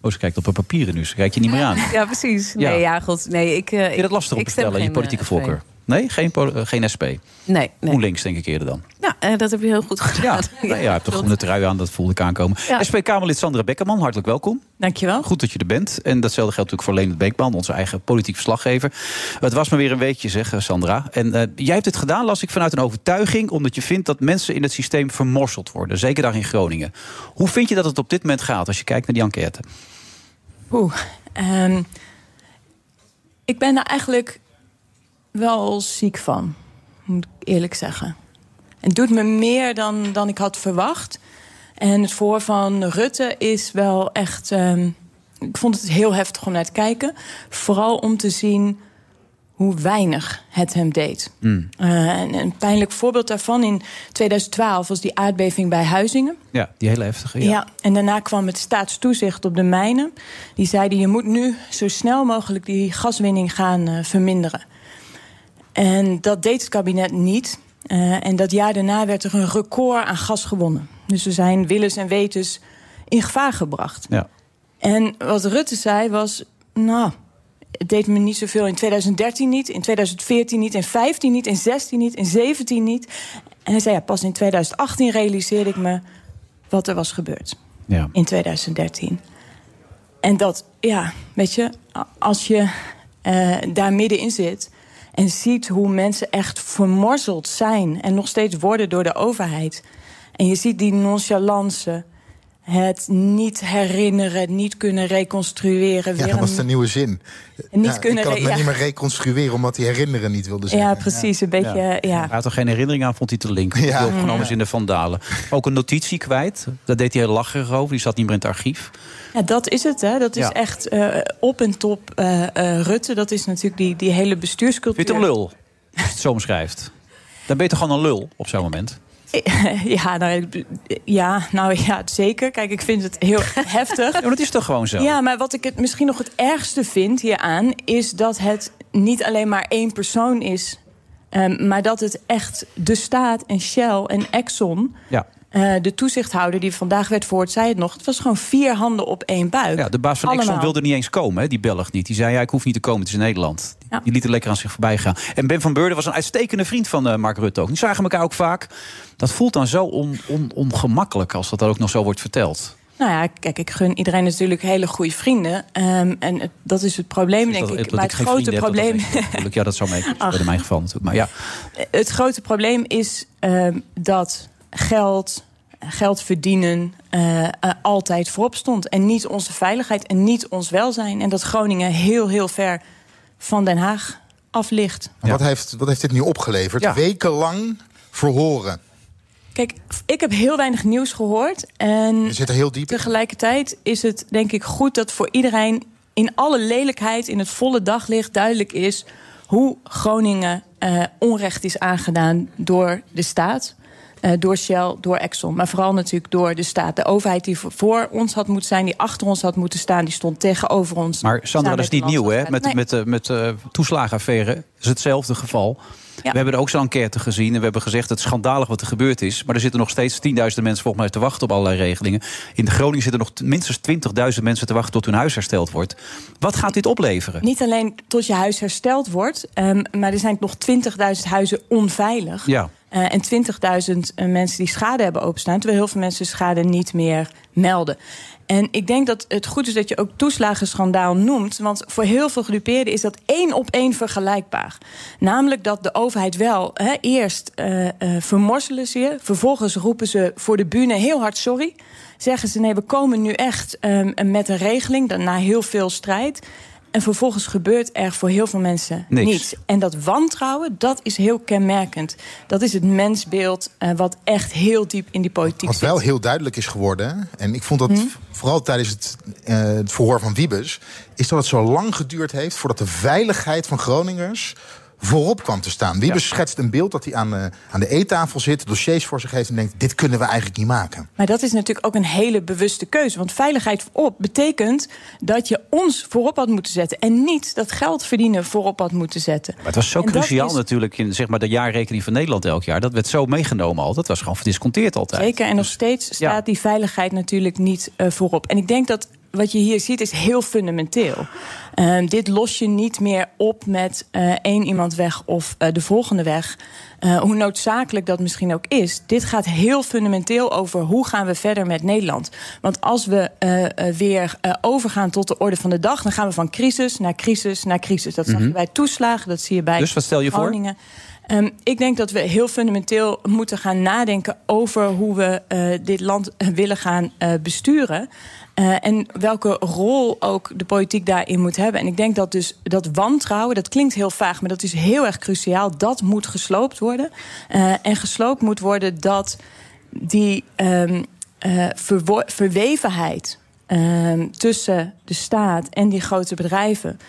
Oh, ze kijkt op een papieren nu, ze kijkt je niet meer aan. ja, precies. Ja. Nee, ja, goed. Nee, ik, eh, Vind je dat lastig om ik te stem vertellen, je geen, politieke eh, voorkeur? Nee, geen, eh, geen SP. Nee, nee. GroenLinks denk ik eerder dan. Ja, eh, dat heb je heel goed gedaan. Ja, nou ja, je hebt de groene trui aan, dat voelde ik aankomen. Ja. SP-Kamerlid Sandra Bekkerman, hartelijk welkom. Dankjewel. Goed dat je er bent. En datzelfde geldt natuurlijk voor Leonard Beekman, onze eigen politiek verslaggever. Het was maar weer een weekje, zeg eh, Sandra. En jij hebt het gedaan, las ik, vanuit een overtuiging... omdat je vindt dat mensen in het systeem vermorseld worden. Zeker daar in Groningen. Hoe vind je dat het op dit moment gaat als je kijkt naar die enquête? Oeh, ehm, ik ben er eigenlijk wel ziek van, moet ik eerlijk zeggen. Het doet me meer dan, dan ik had verwacht. En het voor van Rutte is wel echt. ehm, ik vond het heel heftig om naar te kijken. Vooral om te zien hoe weinig het hem deed. Hmm. Eh, en een pijnlijk voorbeeld daarvan in 2012 was die aardbeving bij Huizingen. Ja, die hele heftige. Ja. Ja. en daarna kwam het staatstoezicht op de mijnen. Die zeiden: je moet nu zo snel mogelijk die gaswinning gaan eh, verminderen. En dat deed het kabinet niet. Eh, en dat jaar daarna werd er een record aan gas gewonnen. Dus we zijn willens en wetens in gevaar gebracht. Ja. En wat Rutte zei was: Nou, het deed me niet zoveel in 2013 niet, in 2014 niet, in 15 niet, in 16 niet, in 17 niet. En hij zei: ja, Pas in 2018 realiseerde ik me wat er was gebeurd. Ja. In 2013. En dat, ja, weet je, als je eh, daar middenin zit en ziet hoe mensen echt vermorzeld zijn en nog steeds worden door de overheid. En je ziet die nonchalance, het niet herinneren, niet kunnen reconstrueren. Ja, dat was een- de nieuwe zin. Niet Ja, kunnen ik kan het re- me ja. niet meer reconstrueren omdat hij herinneren niet wilde zeggen. Ja, precies, een beetje, ja. Hij had er geen herinnering aan, vond hij te link. Die opgenomen is in de Vandalen. Ook een notitie kwijt. Daar deed hij heel lacherig over. Die zat niet meer in het archief. Ja, dat is het. Hè. Dat is Ja. echt eh, op en top eh, eh, Rutte. Dat is natuurlijk die, die hele bestuurscultuur. Vind je het een lul? Als je het zo omschrijft. Dan ben je toch gewoon een lul op zo'n moment? Ja, nou, ja, nou ja, zeker. Kijk, ik vind het heel heftig. Ja, maar dat is toch gewoon zo? Ja, maar wat ik het misschien nog het ergste vind hieraan... is dat het niet alleen maar één persoon is... ehm, maar dat het echt de staat en Shell en Exxon... Ja. Eh, de toezichthouder die vandaag werd verhoord, zei het nog... het was gewoon vier handen op één buik. Ja, de baas van Exxon Allemaal. wilde niet eens komen, hè, die Belg niet. Die zei, ja, ik hoef niet te komen, het is in Nederland. Die liet het lekker aan zich voorbij gaan. En Ben van Beurden was een uitstekende vriend van eh, Mark Rutte ook. Die zagen elkaar ook vaak. Dat voelt dan zo on, on, ongemakkelijk als dat dan ook nog zo wordt verteld. Nou ja, kijk, ik gun iedereen natuurlijk hele goede vrienden. Ehm, en het- dat is het probleem, denk dat, ik. dat Maar ik het grote vrienden heb, dat probleem... Ja, dat zou mee Ach. in mijn geval natuurlijk. Maar ja, Het grote probleem is ehm, dat geld, geld verdienen eh, eh, altijd voorop stond. En niet onze veiligheid en niet ons welzijn. En dat Groningen heel, heel ver van Den Haag af ligt. Wat, heeft, wat heeft dit nu opgeleverd? Wekenlang verhoren. Kijk, ik heb heel weinig nieuws gehoord. En Je zit er heel diep in. tegelijkertijd is het denk ik goed dat voor iedereen in alle lelijkheid, in het volle daglicht duidelijk is hoe Groningen eh, onrecht is aangedaan door de staat. Eh, door Shell, door Exxon, maar vooral natuurlijk door de staat. De overheid die voor- ons had moeten zijn, die achter ons had moeten staan, die stond tegenover ons. maar Sandra, dat is niet nieuw, hè? Met, Nee. met, eh, met eh, toeslagenaffaire is hetzelfde geval. We hebben er ook zo'n enquête gezien en we hebben gezegd... het is schandalig wat er gebeurd is. Maar er zitten nog steeds 10.000 mensen volgens mij te wachten op allerlei regelingen. In de Groningen zitten nog minstens 20.000 mensen te wachten tot hun huis hersteld wordt. Wat gaat dit opleveren? Niet alleen tot je huis hersteld wordt, ehm, maar er zijn nog 20.000 huizen onveilig. Ja. Eh, en 20.000 eh, mensen die schade hebben openstaan, terwijl heel veel mensen schade niet meer melden. En ik denk dat het goed is dat je ook toeslagenschandaal noemt. Want voor heel veel gedupeerden is dat één op één vergelijkbaar. Namelijk dat de overheid wel eerst eh, vermorzelen ze je. Vervolgens roepen ze voor de bühne heel hard sorry. Zeggen ze nee, we komen nu echt ehm, met een regeling. Na heel veel strijd. En vervolgens gebeurt er voor heel veel mensen Niks. niets. En dat wantrouwen, dat is heel kenmerkend. Dat is het mensbeeld eh, wat echt heel diep in die politiek Wat zit. wel heel duidelijk is geworden, en ik vond dat Hm? vooral tijdens het, eh, het verhoor van Wiebes, is dat het zo lang geduurd heeft voordat de veiligheid van Groningers voorop kwam te staan. Wiebes schetst een beeld dat hij aan de, aan de eettafel zit, dossiers voor zich heeft en denkt: dit kunnen we eigenlijk niet maken. Maar dat is natuurlijk ook een hele bewuste keuze. Want veiligheid voorop betekent dat je ons voorop had moeten zetten. En niet dat geld verdienen voorop had moeten zetten. Maar het was zo En cruciaal is- natuurlijk in zeg maar, de jaarrekening van Nederland elk jaar. Dat werd zo meegenomen al. Dat was gewoon verdisconteerd altijd. Zeker, en nog steeds staat die veiligheid natuurlijk niet eh, voorop. En ik denk dat wat je hier ziet is heel fundamenteel. Ehm, dit los je niet meer op met eh, één iemand weg of eh, de volgende weg. Eh, hoe noodzakelijk dat misschien ook is. Dit gaat heel fundamenteel over hoe gaan we verder met Nederland. Want als we weer overgaan tot de orde van de dag... dan gaan we van crisis naar crisis naar crisis. Dat zag je Mhm. bij toeslagen, dat zie je bij Dus wat stel je voor? Ehm, ik denk dat we heel fundamenteel moeten gaan nadenken over hoe we dit land willen gaan besturen. Eh, en welke rol ook de politiek daarin moet hebben. En ik denk dat dus dat wantrouwen, dat klinkt heel vaag, maar dat is heel erg cruciaal. Dat moet gesloopt worden. Eh, en gesloopt moet worden dat die. ehm, eh, verwevenheid ehm, tussen de staat en die grote bedrijven.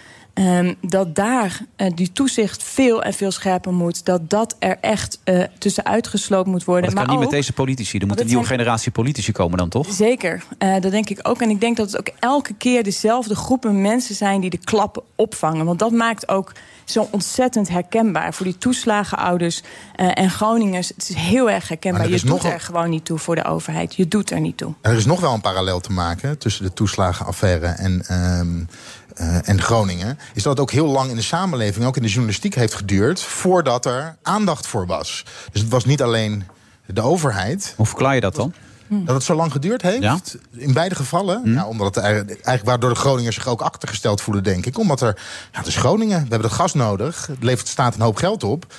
Ehm, dat daar eh, die toezicht veel en veel scherper moet. Dat dat er echt eh tussen uitgesloopt moet worden. Maar dat kan niet ook- met deze politici. Er moet een nieuwe zijn- generatie politici komen dan, toch? Zeker, eh, dat denk ik ook. En ik denk dat het ook elke keer dezelfde groepen mensen zijn die de klappen opvangen. Want dat maakt ook zo ontzettend herkenbaar voor die toeslagenouders eh, en Groningers. Het is heel erg herkenbaar. Er Je doet er gewoon niet toe voor de overheid. Je doet er niet toe. Er is nog wel een parallel te maken tussen de toeslagenaffaire en, ehm, eh, en Groningen. Is dat het ook heel lang in de samenleving, ook in de journalistiek, heeft geduurd voordat er aandacht voor was. Dus het was niet alleen de overheid. Hoe verklaar je dat dan? Dat het zo lang geduurd heeft? Ja. In beide gevallen? Ja, omdat het eigenlijk, eigenlijk waardoor de Groningers zich ook achtergesteld voelen, denk ik. Omdat er, ja, het is Groningen, we hebben dat gas nodig. Het levert de staat een hoop geld op.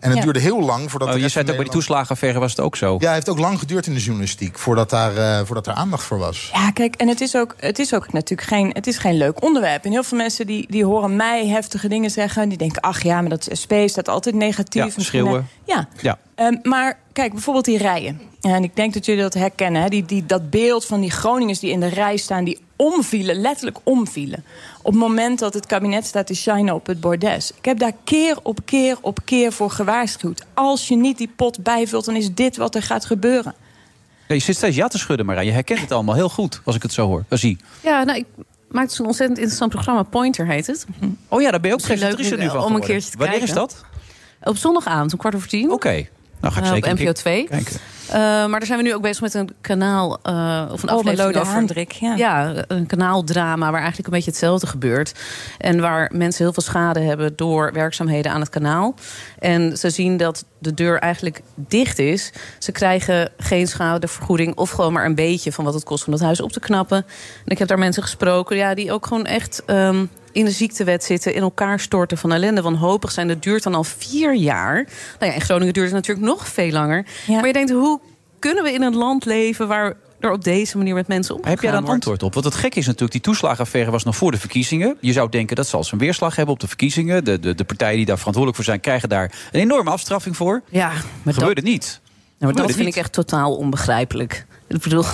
En het Ja. duurde heel lang voordat Oh, de je zei het ook bij die toeslagenaffaire was het ook zo. Ja, het heeft ook lang geduurd in de journalistiek voordat daar, eh, voordat er aandacht voor was. Ja, kijk, en het is ook, het is ook natuurlijk geen, het is geen leuk onderwerp. En heel veel mensen die, die horen mij heftige dingen zeggen. Die denken, ach ja, maar dat is SP staat altijd negatief. Ja, schreeuwen. eh, Ja, Ja. Ehm, maar kijk, bijvoorbeeld die rijen. En ik denk dat jullie dat herkennen. Hè? Die, die, dat beeld van die Groningers die in de rij staan, die omvielen, letterlijk omvielen. Op het moment dat het kabinet staat te shinen op het bordes. Ik heb daar keer op keer op keer voor gewaarschuwd. Als je niet die pot bijvult, dan is dit wat er gaat gebeuren. Ja, je zit steeds ja te schudden, maar je herkent het allemaal heel goed, als ik het zo hoor. Zie. Ja, nou, ik maak dus een ontzettend interessant programma. Pointer heet het. Oh ja, daar ben je ook presentatrice nu van om een keertje te Wanneer kijken. is dat? Op zondagavond, om kwart over tien. Oké. Nou ga ik Eh, zeker op NPO keer 2. kijken. Eh, maar daar zijn we nu ook bezig met een kanaal eh, of een Oh, aflevering over Haandrik, ja. een kanaaldrama waar eigenlijk een beetje hetzelfde gebeurt en waar mensen heel veel schade hebben door werkzaamheden aan het kanaal. En ze zien dat de deur eigenlijk dicht is. Ze krijgen geen schadevergoeding of gewoon maar een beetje van wat het kost om dat huis op te knappen. En ik heb daar mensen gesproken, ja, die ook gewoon echt ehm, in de ziektewet zitten, in elkaar storten van ellende, wanhopig zijn. Dat duurt dan al vier jaar. Nou ja, in Groningen duurt het natuurlijk nog veel langer. Maar je denkt, hoe kunnen we in een land leven waar er op deze manier met mensen omgegaan Heb jij daar een antwoord op? Want het gekke is natuurlijk, die toeslagenaffaire was nog voor de verkiezingen. Je zou denken dat zal zijn weerslag hebben op de verkiezingen. De, de, de partijen die daar verantwoordelijk voor zijn, krijgen daar een enorme afstraffing voor. Ja, maar gebeurde dat, niet. Nou, maar dat vind niet. ik echt totaal onbegrijpelijk. Ik bedoel,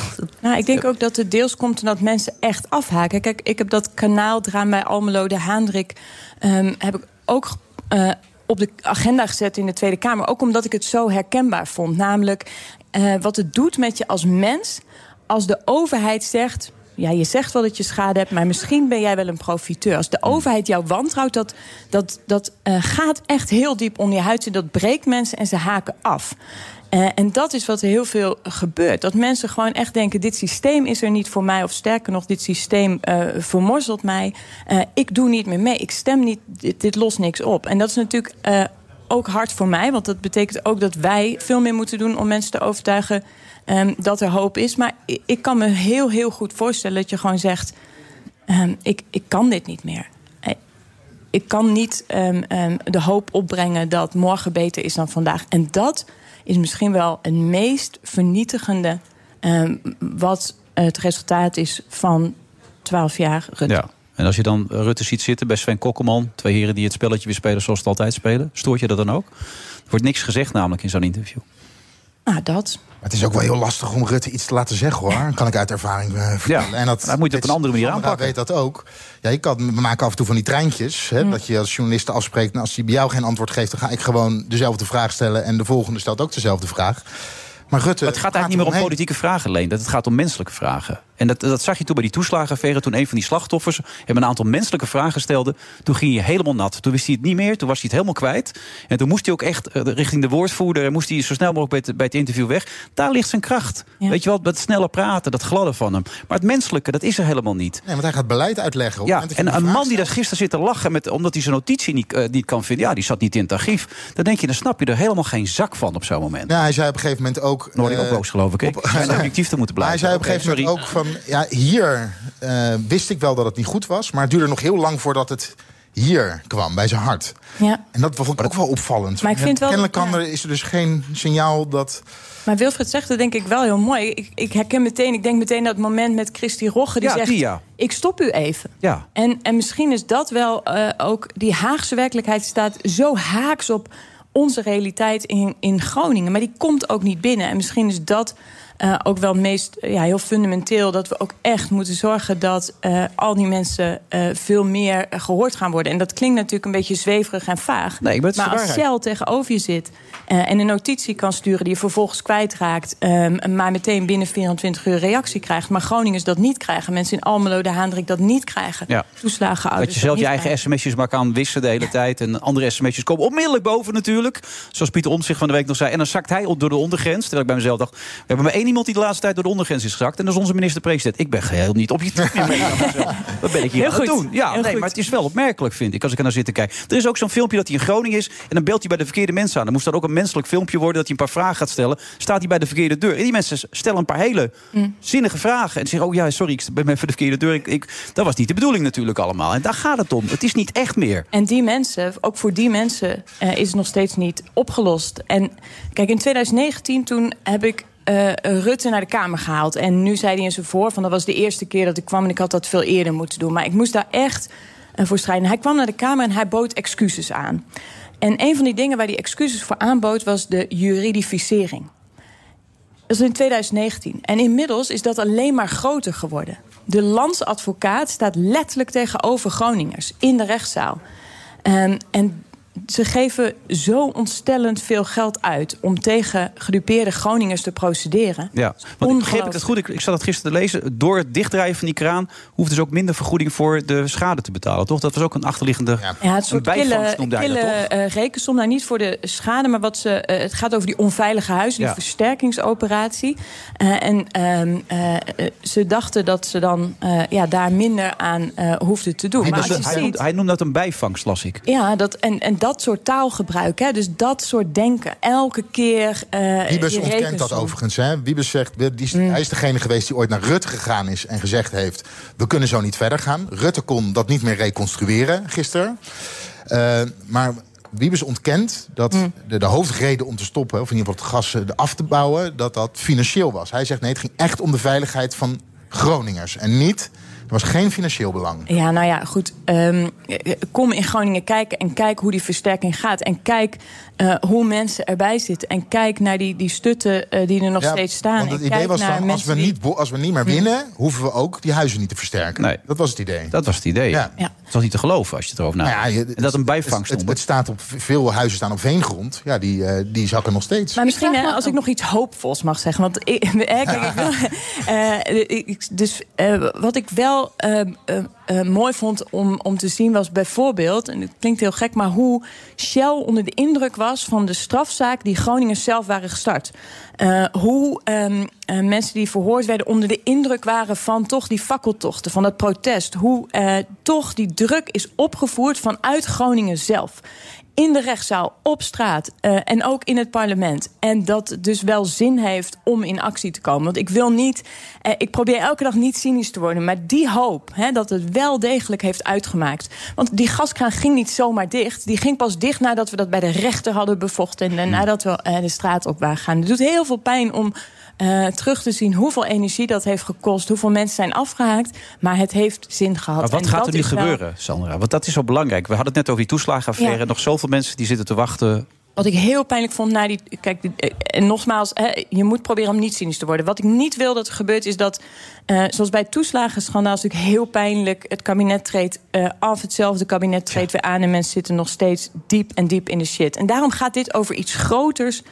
Nou, ik denk ook dat het deels komt omdat mensen echt afhaken. Kijk, ik heb dat kanaaldraam bij Almelo, de Haandrik... ehm, heb ik ook eh, op de agenda gezet in de Tweede Kamer. Ook omdat ik het zo herkenbaar vond. Namelijk eh, wat het doet met je als mens... als de overheid zegt... Ja, je zegt wel dat je schade hebt, maar misschien ben jij wel een profiteur. Als de overheid jou wantrouwt, dat, dat, dat eh, gaat echt heel diep onder je huid. zitten. Dat breekt mensen en ze haken af. Eh, en dat is wat er heel veel gebeurt. Dat mensen gewoon echt denken: dit systeem is er niet voor mij. Of sterker nog, dit systeem eh vermorzelt mij. Ik doe niet meer mee. Ik stem niet. Dit, dit lost niks op. En dat is natuurlijk ook hard voor mij. Want dat betekent ook dat wij veel meer moeten doen om mensen te overtuigen ehm, dat er hoop is. Maar ik, kan me heel, heel goed voorstellen dat je gewoon zegt: ehm, ik, ik kan dit niet meer. Eh, ik kan niet ehm, de hoop opbrengen dat morgen beter is dan vandaag. En dat is misschien wel het meest vernietigende wat het resultaat is van 12 jaar. Ja. En als je dan Rutte ziet zitten bij Sven Kokkelman... twee heren die het spelletje weer spelen zoals ze het altijd spelen... stoort je dat dan ook? Er wordt niks gezegd namelijk in zo'n interview. Ah, dat. Maar het is ook wel heel lastig om Rutte iets te laten zeggen, hoor. Kan ik uit ervaring eh, vertellen. Ja, en dat, dat moet je op een andere manier Sandra aanpakken. weet dat ook. Ja, je kan, we maken af en toe van die treintjes. Hè, Dat je als journalist afspreekt... Nou, als hij bij jou geen antwoord geeft... dan ga ik gewoon dezelfde vraag stellen... en de volgende stelt ook dezelfde vraag. Maar Rutte... het gaat eigenlijk niet meer om politieke vragen alleen. Dat het gaat om menselijke vragen. En dat, dat zag je toen bij die toeslagenaffaire. Toen een van die slachtoffers hem een aantal menselijke vragen stelde. Toen ging hij helemaal nat. Toen wist hij het niet meer. Toen was hij het helemaal kwijt. En toen moest hij ook echt eh, richting de woordvoerder. En moest hij zo snel mogelijk bij het, bij het interview weg. Daar ligt zijn kracht. Weet je wel, dat snelle praten, dat gladde van hem. Maar het menselijke, dat is er helemaal niet. Nee, want hij gaat beleid uitleggen. Op het Ja, en een man die daar gisteren zit te lachen... Met, omdat hij zijn notitie niet, eh, niet kan vinden... ja, die zat niet in het archief. Dan denk je, dan snap je er helemaal geen zak van op zo'n moment. Ja, hij zei op een gegeven moment ook... Word ik ook eh, boos, geloof ik. Ik ben objectief te moeten Maar hij blijven. zei op een gegeven moment ook van... ja, hier eh, wist ik wel dat het niet goed was... maar het duurde nog heel lang voordat het hier kwam, bij zijn hart. Ja. En dat vond ik ook wel opvallend. Maar ik vind wel- Kennelijk kan ja. er, is er dus geen signaal dat... Maar Wilfred zegt het denk ik wel heel mooi. Ik, ik herken meteen, ik denk meteen dat moment met Christy Rogge... die Ja, zegt, die ja. ik stop u even. Ja. En, en misschien is dat wel eh, ook... die Haagse werkelijkheid staat zo haaks op onze realiteit in, in Groningen. Maar die komt ook niet binnen. En misschien is dat eh, ook wel meest ja, heel fundamenteel dat we ook echt moeten zorgen dat eh, al die mensen eh, veel meer eh, gehoord gaan worden. En dat klinkt natuurlijk een beetje zweverig en vaag. Nee, maar als. Shell tegenover je zit eh, en een notitie kan sturen die je vervolgens kwijtraakt, ehm, maar meteen binnen 24 uur reactie krijgt, maar Groningers dat niet krijgen, mensen in Almelo, de Haandrik dat niet krijgen, Ja. toeslagen Dat je zelf je eigen sms'jes maar kan wissen de hele tijd. En andere sms'jes komen onmiddellijk boven natuurlijk. Zoals Pieter Omtzigt van de week nog zei. En dan zakt hij op door de ondergrens. Terwijl ik bij mezelf dacht... we hebben maar één iemand die de laatste tijd door de ondergrens is gezakt. En dat is onze minister-president. Ik ben geheel niet objectief meer. mee aan mezelf. Wat ben ik hier Heel aan het goed. doen? Ja, Heel nee, goed. maar het is wel opmerkelijk, vind ik, als ik er naar zit te kijken. Er is ook zo'n filmpje dat hij in Groningen is... en dan belt hij bij de verkeerde mensen aan. Dan moest dat ook een menselijk filmpje worden... dat hij een paar vragen gaat stellen. Staat hij bij de verkeerde deur. En die mensen stellen een paar hele Mm. zinnige vragen. En zeggen, oh ja, sorry, ik ben even de verkeerde deur. Ik, ik, dat was niet de bedoeling natuurlijk allemaal. En daar gaat het om. Het is niet echt meer. En die mensen, ook voor die mensen, eh, is het nog steeds niet opgelost. En kijk, in 2019 toen heb ik eh, Rutte naar de Kamer gehaald. En nu zei hij in zijn voor van dat was de eerste keer dat ik kwam en ik had dat veel eerder moeten doen. Maar ik moest daar echt eh, voor strijden. Hij kwam naar de Kamer en hij bood excuses aan. En een van die dingen waar hij excuses voor aanbood was de juridificering. Dat is in 2019. En inmiddels is dat alleen maar groter geworden. De landsadvocaat staat letterlijk tegenover Groningers in de rechtszaal. Ehm, en ze geven zo ontstellend veel geld uit om tegen gedupeerde Groningers te procederen. Ja, want ik begreep ik het goed. Ik, ik zat het gisteren te lezen. Door het dichtdraaien van die kraan hoeft dus ook minder vergoeding voor de schade te betalen, toch? Dat was ook een achterliggende Ja, het een soort bijvangst kille, dat, kille toch? eh, rekensom. Nou, niet voor de schade, maar wat ze, eh, het gaat over die onveilige huizen, die Ja. versterkingsoperatie. Eh, en ehm, eh, eh, ze dachten dat ze dan eh, ja, daar minder aan eh, hoefden te doen. Hij, Maar noemde- als je hij, ziet- noemde, hij noemde dat een bijvangst, las ik. Ja, dat, en, en dat soort taalgebruik, hè, dus dat soort denken. Elke keer. eh Wiebes ontkent dat overigens. Hè. Wiebes zegt, die is, Mm. hij is degene geweest die ooit naar Rutte gegaan is... en gezegd heeft, we kunnen zo niet verder gaan. Rutte kon dat niet meer reconstrueren gisteren. Eh, maar Wiebes ontkent dat Mm. de, de hoofdreden om te stoppen... of in ieder geval het gas eh, af te bouwen, dat dat financieel was. Hij zegt, nee, het ging echt om de veiligheid van Groningers. En niet, er was geen financieel belang. Ja, nou ja, goed. ehm, kom in Groningen kijken en kijk hoe die versterking gaat. En kijk eh, hoe mensen erbij zitten. En kijk naar die, die stutten eh, die er nog Ja, steeds staan. Want het en idee was van, als we, niet, als we niet meer winnen... hoeven we ook die huizen niet te versterken. Nee. Dat was het idee. Dat was het idee. Ja. Was niet te geloven als je het erover Nou nadenkt. ja, je- en dat een bijvangst Het, het, noemen. het staat op veel huizen staan op veengrond. Ja, die, eh, die zakken nog steeds. Maar misschien hè, als ik nog iets hoopvols mag zeggen. Want ik, eh, kijk, ik wil, eh, ik- dus eh, wat ik wel eh, mooi vond om, om te zien was bijvoorbeeld... en het klinkt heel gek, maar hoe Shell onder de indruk was... van de strafzaak die Groningen zelf waren gestart. Eh, hoe ehm, eh, mensen die verhoord werden onder de indruk waren... van toch die fakkeltochten, van dat protest. Hoe toch die druk is opgevoerd vanuit Groningen zelf in de rechtszaal, op straat eh, en ook in het parlement. En dat dus wel zin heeft om in actie te komen. Want ik wil niet, eh, ik probeer elke dag niet cynisch te worden, maar die hoop hè, dat het wel degelijk heeft uitgemaakt. Want die gaskraan ging niet zomaar dicht. Die ging pas dicht nadat we dat bij de rechter hadden bevochten en nadat we eh, de straat op waren gegaan. Het doet heel veel pijn om eh, terug te zien hoeveel energie dat heeft gekost, hoeveel mensen zijn afgehaakt, maar het heeft zin gehad. Maar wat En gaat er nu wel- gebeuren, Sandra? Want dat is zo belangrijk. We hadden het net over die toeslagenaffaire. Ja. Nog zoveel mensen die zitten te wachten. Wat ik heel pijnlijk vond na die. Kijk, eh, en nogmaals, hè, je moet proberen om niet cynisch te worden. Wat ik niet wil dat er gebeurt, is dat. eh, zoals bij het toeslagenschandaal is het natuurlijk heel pijnlijk. Het kabinet treedt af, hetzelfde kabinet treedt weer aan. En mensen zitten nog steeds diep en diep in de shit. En daarom gaat dit over iets groters.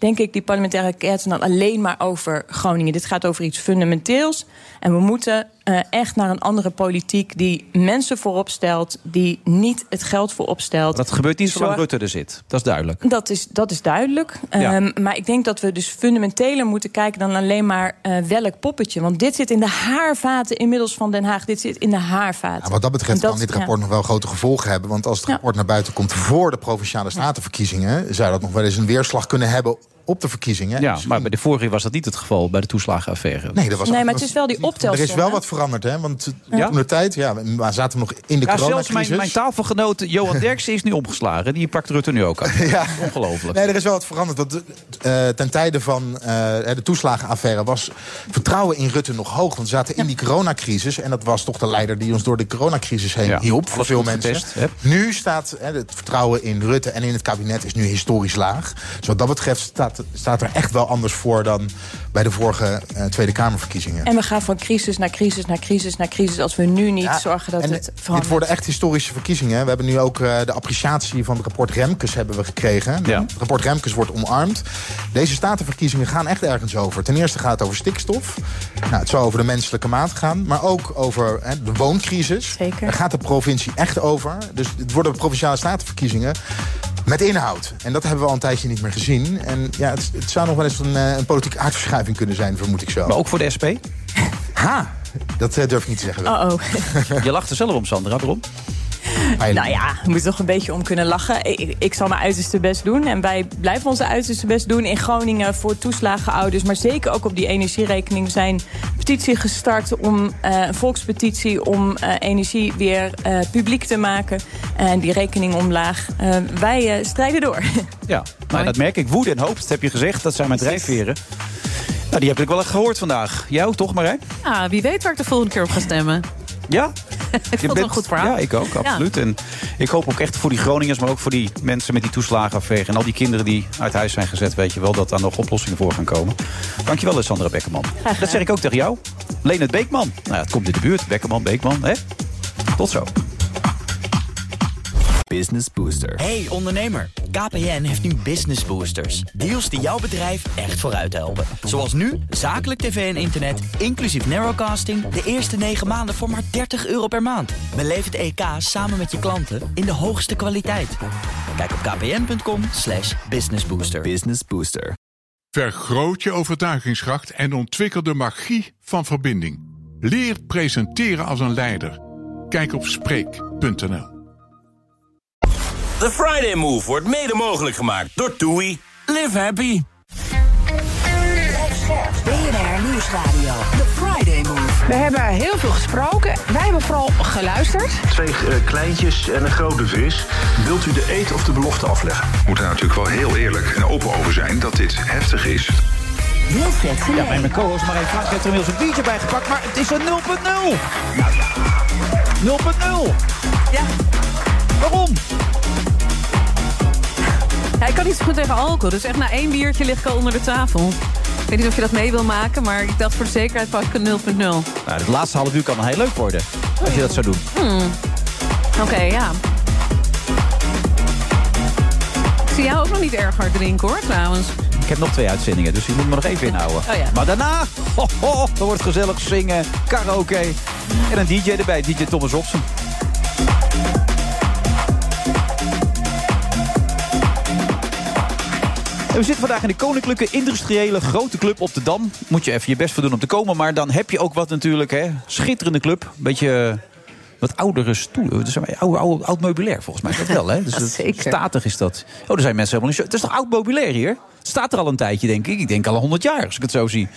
Denk ik, die parlementaire enquête dan alleen maar over Groningen. Dit gaat over iets fundamenteels. En we moeten eh, echt naar een andere politiek die mensen voorop stelt, die niet het geld voorop stelt. Dat gebeurt niet zolang Zorg- Rutte er zit. Dat is duidelijk. Dat is, dat is duidelijk. Ja. Ehm, maar ik denk dat we dus fundamenteler moeten kijken dan alleen maar eh, welk poppetje. Want dit zit in de haarvaten inmiddels van Den Haag. Dit zit in de haarvaten. Ja, wat dat betreft dat- kan dit ja. rapport nog wel grote gevolgen hebben. Want als het Ja. rapport naar buiten komt voor de provinciale statenverkiezingen, zou dat nog wel eens een weerslag kunnen hebben op de verkiezingen. Ja, maar bij de vorige was dat niet het geval, bij de toeslagenaffaire. Nee, dat was, Nee, maar het is wel die Er optelsom. is wel hè? wat veranderd, hè? Want Ja? toen de tijd, ja, we zaten we nog in de Ja, zelfs mijn, coronacrisis. mijn tafelgenoot Johan Derksen is nu omgeslagen. Die pakt Rutte nu ook aan. Ja. Ongelooflijk. Nee, er is wel wat veranderd. Want eh, ten tijde van eh, de toeslagenaffaire was vertrouwen in Rutte nog hoog. Want we zaten in die coronacrisis. En dat was toch de leider die ons door de coronacrisis heen Ja, hielp. Voor veel mensen. getest? Nu staat hè, het vertrouwen in Rutte en in het kabinet is nu historisch laag. Dus wat dat betreft staat staat, staat er echt wel anders voor dan bij de vorige eh, Tweede Kamerverkiezingen. En we gaan van crisis naar crisis naar crisis naar crisis... als we nu niet Ja, zorgen dat en het Dit verandert. worden echt historische verkiezingen. We hebben nu ook eh, de appreciatie van het rapport Remkes hebben we gekregen. Het rapport Remkes wordt omarmd. Deze statenverkiezingen gaan echt ergens over. Ten eerste gaat het over stikstof. Nou, het zal over de menselijke maat gaan. Maar ook over hè, de wooncrisis. Zeker. Daar gaat de provincie echt over. Dus het worden provinciale statenverkiezingen met inhoud. En dat hebben we al een tijdje niet meer gezien. En ja, het, het zou nog wel eens een, eh, een politieke aardverschuiving kunnen zijn, vermoed ik zo. Maar ook voor de SP? Ha! Dat eh, durf ik niet te zeggen. Oh-oh. Je lacht er zelf om, Sandra. Waarom? Nou ja, we moeten toch een beetje om kunnen lachen. Ik, ik zal mijn uiterste best doen. En wij blijven onze uiterste best doen in Groningen voor toeslagenouders. Maar zeker ook op die energierekening. We zijn een petitie gestart om eh, een volkspetitie om eh, energie weer eh, publiek te maken. En die rekening omlaag. Eh, wij eh, strijden door. Ja, nou, dat merk ik. Woede en hoop, dat heb je gezegd. Dat zijn mijn drijfveren. Nou, die heb ik wel echt gehoord vandaag. Jou toch, Marijn? Ja, wie weet waar ik de volgende keer op ga stemmen. Ja? Ik vond het wel een goed verhaal. Ja, ik ook, absoluut. En ik hoop ook echt voor die Groningers, maar ook voor die mensen met die toeslagenaffaire... en al die kinderen die uit huis zijn gezet, weet je wel... dat daar nog oplossingen voor gaan komen. Dankjewel, eh, Sandra Bekkerman. Dat zeg ik ook tegen jou. Leonard Beekman. Nou het komt in de buurt. Bekkerman, Beekman, hè? Tot zo. Business Booster. Hey ondernemer, KPN heeft nu Business Boosters. Deals die jouw bedrijf echt vooruit helpen. Zoals nu, zakelijk tv en internet, inclusief narrowcasting... de eerste 9 maanden voor maar 30 euro per maand. Beleef het EK samen met je klanten in de hoogste kwaliteit. Kijk op kpn.com slash businessbooster. Business Booster. Vergroot je overtuigingskracht en ontwikkel de magie van verbinding. Leer presenteren als een leider. Kijk op Spreek.nl. The Friday Move wordt mede mogelijk gemaakt door TUI. Live happy. BNR Nieuwsradio. The Friday Move. We hebben heel veel gesproken. Wij hebben vooral geluisterd. Twee eh, kleintjes en een grote vis. Wilt u de eet of de belofte afleggen? We moeten er natuurlijk wel heel eerlijk en open over zijn dat dit heftig is. Wilfred Ja, bij mijn co-host Marijn Frank heeft er inmiddels een biertje bij gepakt... maar het is een 0.0. Nou ja, 0.0. Ja. Waarom? Ja, ik kan niet zo goed tegen alcohol. Dus echt na één biertje lig ik al onder de tafel. Ik weet niet of je dat mee wil maken, maar ik dacht voor de zekerheid pak ik een 0.0. Nou, het laatste half uur kan wel heel leuk worden. Als je dat zou doen. Hmm. Oké, ja. Ik zie jou ook nog niet erg hard drinken hoor, trouwens. Ik heb nog twee uitzendingen, dus die moet me nog even inhouden. Oh ja. Maar daarna, ho, ho, er wordt gezellig zingen, karaoke en een DJ erbij, DJ Thomas Robson. En we zitten vandaag in de Koninklijke Industriële Grote Club op de Dam. Moet je even je best voor doen om te komen. Maar dan heb je ook wat natuurlijk, hè. Schitterende club. Beetje eh, wat oudere stoelen. Dus oude, oude, oud meubilair volgens mij. Dat wel, hè? Dus dat- Zeker. Statig is dat. Oh, er zijn mensen helemaal niet zo... Het is toch oud meubilair hier? Het staat er al een tijdje, denk ik. Ik denk al 100 jaar, als ik het zo zie.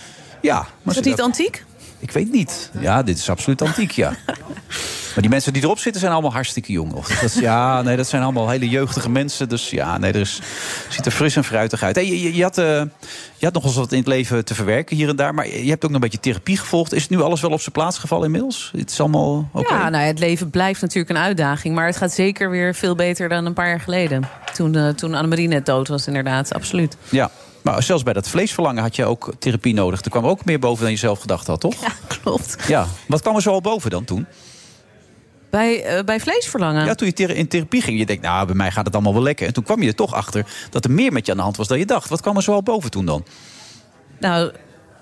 Ja. Maar Is dat ze- niet antiek? Ik weet niet. Ja, dit is absoluut antiek, ja. Maar die mensen die erop zitten zijn allemaal hartstikke jong. Of dat, ja, nee, dat zijn allemaal hele jeugdige mensen. Dus ja, nee, er is, ziet er fris en fruitig uit. Hey, je, je, had, eh, je had nog eens wat in het leven te verwerken hier en daar. Maar je hebt ook nog een beetje therapie gevolgd. Is het nu alles wel op zijn plaats gevallen inmiddels? Het is allemaal oké? Ja, nou ja, het leven blijft natuurlijk een uitdaging. Maar het gaat zeker weer veel beter dan een paar jaar geleden. Toen, eh toen Annemarie net dood was, inderdaad. Absoluut. Ja. Maar zelfs bij dat vleesverlangen had je ook therapie nodig. Er kwam ook meer boven dan je zelf gedacht had, toch? Ja, klopt. Ja. Wat kwam er zo al boven dan toen? Bij, eh, bij vleesverlangen? Ja, toen je in therapie ging, je denkt, nou, bij mij gaat het allemaal wel lekker. En toen kwam je er toch achter dat er meer met je aan de hand was dan je dacht. Wat kwam er zo al boven toen dan? Nou,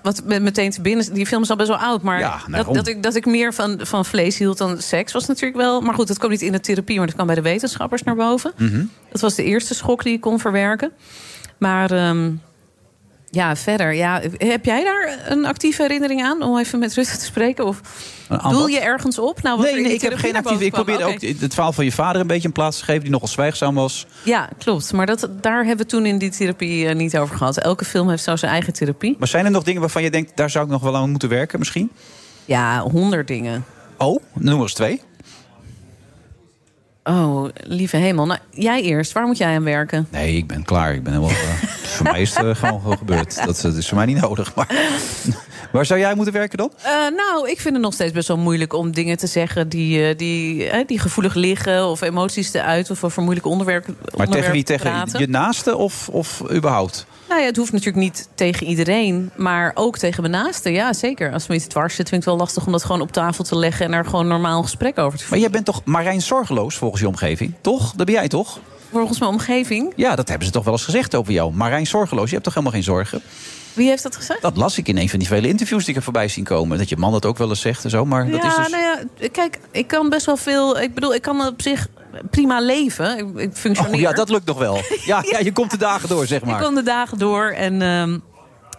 wat me meteen te binnen... Die film is al best wel oud, maar Ja, nou, dat, dat, ik, dat ik meer van, van vlees hield dan seks was natuurlijk wel... Maar goed, dat kwam niet in de therapie, maar dat kwam bij de wetenschappers naar boven. Mhm. Dat was de eerste schok die ik kon verwerken. Maar ehm, ja, verder. Ja, heb jij daar een actieve herinnering aan om even met Rutte te spreken? Of doel je ergens op? Nou, wat Nee, in ik heb geen actieve. Ik probeerde ook het verhaal van je vader een beetje een plaats te geven, die nogal zwijgzaam was. Ja, klopt. Maar dat, daar hebben we toen in die therapie eh, niet over gehad. Elke film heeft zo zijn eigen therapie. Maar zijn er nog dingen waarvan je denkt, daar zou ik nog wel aan moeten werken misschien? Ja, honderd dingen. Oh, noem eens twee. Oh, lieve hemel. Nou, jij eerst. Waar moet jij aan werken? Nee, ik ben klaar. Ik ben helemaal. eh, voor mij is het eh, gewoon gebeurd. Dat, dat is voor mij niet nodig. Maar waar zou jij moeten werken dan? Eh, nou, ik vind het nog steeds best wel moeilijk om dingen te zeggen die, eh, die, eh, die gevoelig liggen of emoties te uiten of over moeilijke onderwerpen. Maar tegen wie? Tegen praten. je naaste of, of überhaupt? Nou ja, het hoeft natuurlijk niet tegen iedereen, maar ook tegen mijn naasten. Ja, zeker. Als me iets dwars zit, vind ik het wel lastig om dat gewoon op tafel te leggen en er gewoon normaal gesprek over te Maar jij bent toch Marijn zorgeloos volgens je omgeving? Toch? Dat ben jij toch? Volgens mijn omgeving. Ja, dat hebben ze toch wel eens gezegd over jou. Marijn zorgeloos, je hebt toch helemaal geen zorgen? Wie heeft dat gezegd? Dat las ik in een van die vele interviews die ik er voorbij zien komen. Dat je man dat ook wel eens zegt en zo. Maar dat ja, is dus... nou ja, kijk, ik kan best wel veel. Ik bedoel, ik kan op zich prima leven. Ik, ik functioneer. Oh, ja, dat lukt nog wel. Ja, ja, je komt de dagen door, zeg maar. Ik kom de dagen door en ehm,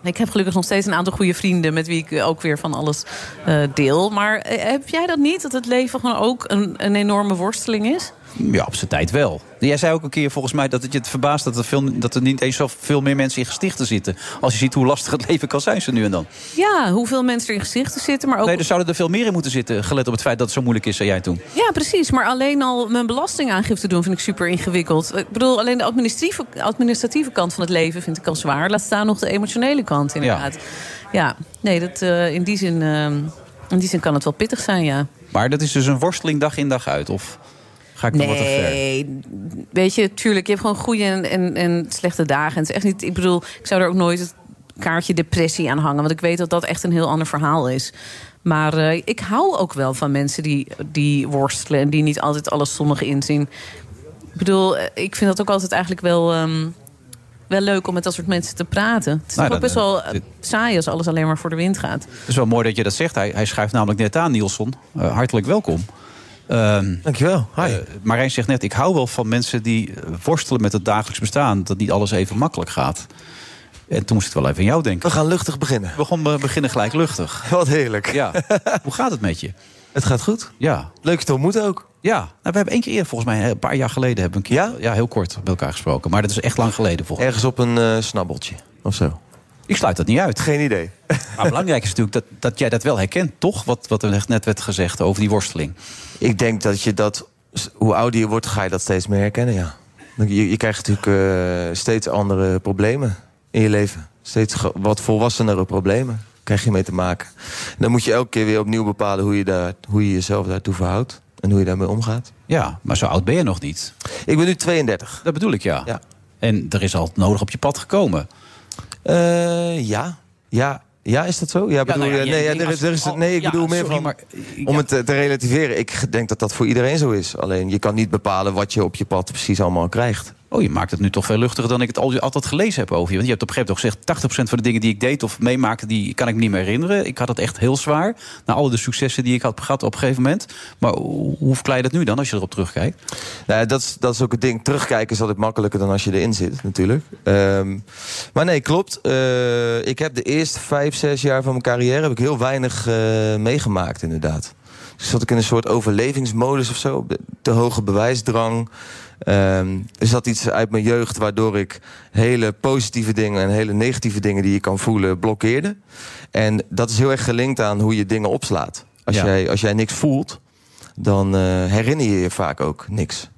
ik heb gelukkig nog steeds een aantal goede vrienden met wie ik ook weer van alles eh, deel. Maar eh, heb jij dat niet? Dat het leven gewoon ook een, een enorme worsteling is? Ja, op zijn tijd wel. Jij zei ook een keer volgens mij dat het je het verbaast dat er, veel, dat er niet eens zoveel meer mensen in gestichten zitten. Als je ziet hoe lastig het leven kan zijn zo nu en dan. Ja, hoeveel mensen er in gezichten zitten, maar ook. Nee, er zouden er veel meer in moeten zitten, gelet op het feit dat het zo moeilijk is, zei jij toen. Ja, precies. Maar alleen al mijn belastingaangifte doen vind ik super ingewikkeld. Ik bedoel, alleen de administratieve, administratieve kant van het leven vind ik al zwaar. Laat staan nog de emotionele kant, inderdaad. Ja, nee, dat, eh, in, die zin, eh, in die zin kan het wel pittig zijn, ja. Maar dat is dus een worsteling dag in dag uit, of ga ik dan wat te ver? Nee, weet je, tuurlijk, je hebt gewoon goede en, en, en slechte dagen. En het is echt niet, ik bedoel, ik zou er ook nooit het kaartje depressie aan hangen. Want ik weet dat dat echt een heel ander verhaal is. Maar eh, ik hou ook wel van mensen die, die worstelen en die niet altijd alles zonnig inzien. Ik bedoel, eh, ik vind dat ook altijd eigenlijk wel, ehm, wel leuk om met dat soort mensen te praten. Het is Nou, toch ook best wel eh, dit- saai als alles alleen maar voor de wind gaat. Het is wel mooi dat je dat zegt. Hij, hij schuift namelijk net aan, Nielsen. Hartelijk welkom. Ehm, Dankjewel. Hi. eh, Marijn zegt net, ik hou wel van mensen die eh, worstelen met het dagelijks bestaan. Dat niet alles even makkelijk gaat. En toen moest ik wel even aan jou denken. We gaan luchtig beginnen. We gaan eh, beginnen gelijk luchtig. Wat heerlijk. Ja. Hoe gaat het met je? Het gaat goed. Ja. Leuk je te ontmoeten ook. Ja, nou, we hebben één keer eerder, volgens mij, een paar jaar geleden, hebben we een keer, ja? heel kort met elkaar gesproken. Maar dat is echt lang geleden, volgens Ergens op een eh, snabbeltje of zo. Ik sluit dat niet uit. Geen idee. Maar belangrijk is natuurlijk dat, dat jij dat wel herkent, toch? Wat, wat er net werd gezegd over die worsteling. Ik denk dat je dat, hoe ouder je wordt, ga je dat steeds meer herkennen, ja. Je, je krijgt natuurlijk eh, steeds andere problemen in je leven. Steeds wat volwassenere problemen krijg je mee te maken. En dan moet je elke keer weer opnieuw bepalen hoe je, daar, hoe je jezelf daartoe verhoudt. En hoe je daarmee omgaat. Ja, maar zo oud ben je nog niet. Ik ben nu 32. Dat bedoel ik, ja. Ja. En er is al nodig op je pad gekomen. Eh, ja. Ja. Ja, is dat zo? Ja, bedoel, nou ja, nee, ja, er is, er is, als- nee, ik bedoel meer van... maar- om het te, te relativeren. Ik denk dat dat voor iedereen zo is. Alleen je kan niet bepalen wat je op je pad precies allemaal krijgt. Oh, je maakt het nu toch veel luchtiger dan ik het al- altijd gelezen heb over je. Want je hebt op een gegeven moment ook gezegd... 80% van de dingen die ik deed of meemaakte, die kan ik me niet meer herinneren. Ik had het echt heel zwaar. Na alle de successen die ik had gehad op een gegeven moment. Maar hoe verklaar je dat nu dan, als je erop terugkijkt? Nou, dat, is, dat is ook het ding. Terugkijken is altijd makkelijker dan als je erin zit, natuurlijk. Ehm, maar nee, klopt. Eh, ik heb de eerste vijf, zes jaar van mijn carrière... heb ik heel weinig eh, meegemaakt, inderdaad. Dus zat ik in een soort overlevingsmodus of zo. De, hoge bewijsdrang. Ehm, er zat iets uit mijn jeugd waardoor ik hele positieve dingen... en hele negatieve dingen die je kan voelen blokkeerde. En dat is heel erg gelinkt aan hoe je dingen opslaat. Als, Ja. jij, als jij niks voelt, dan eh, herinner je je vaak ook niks.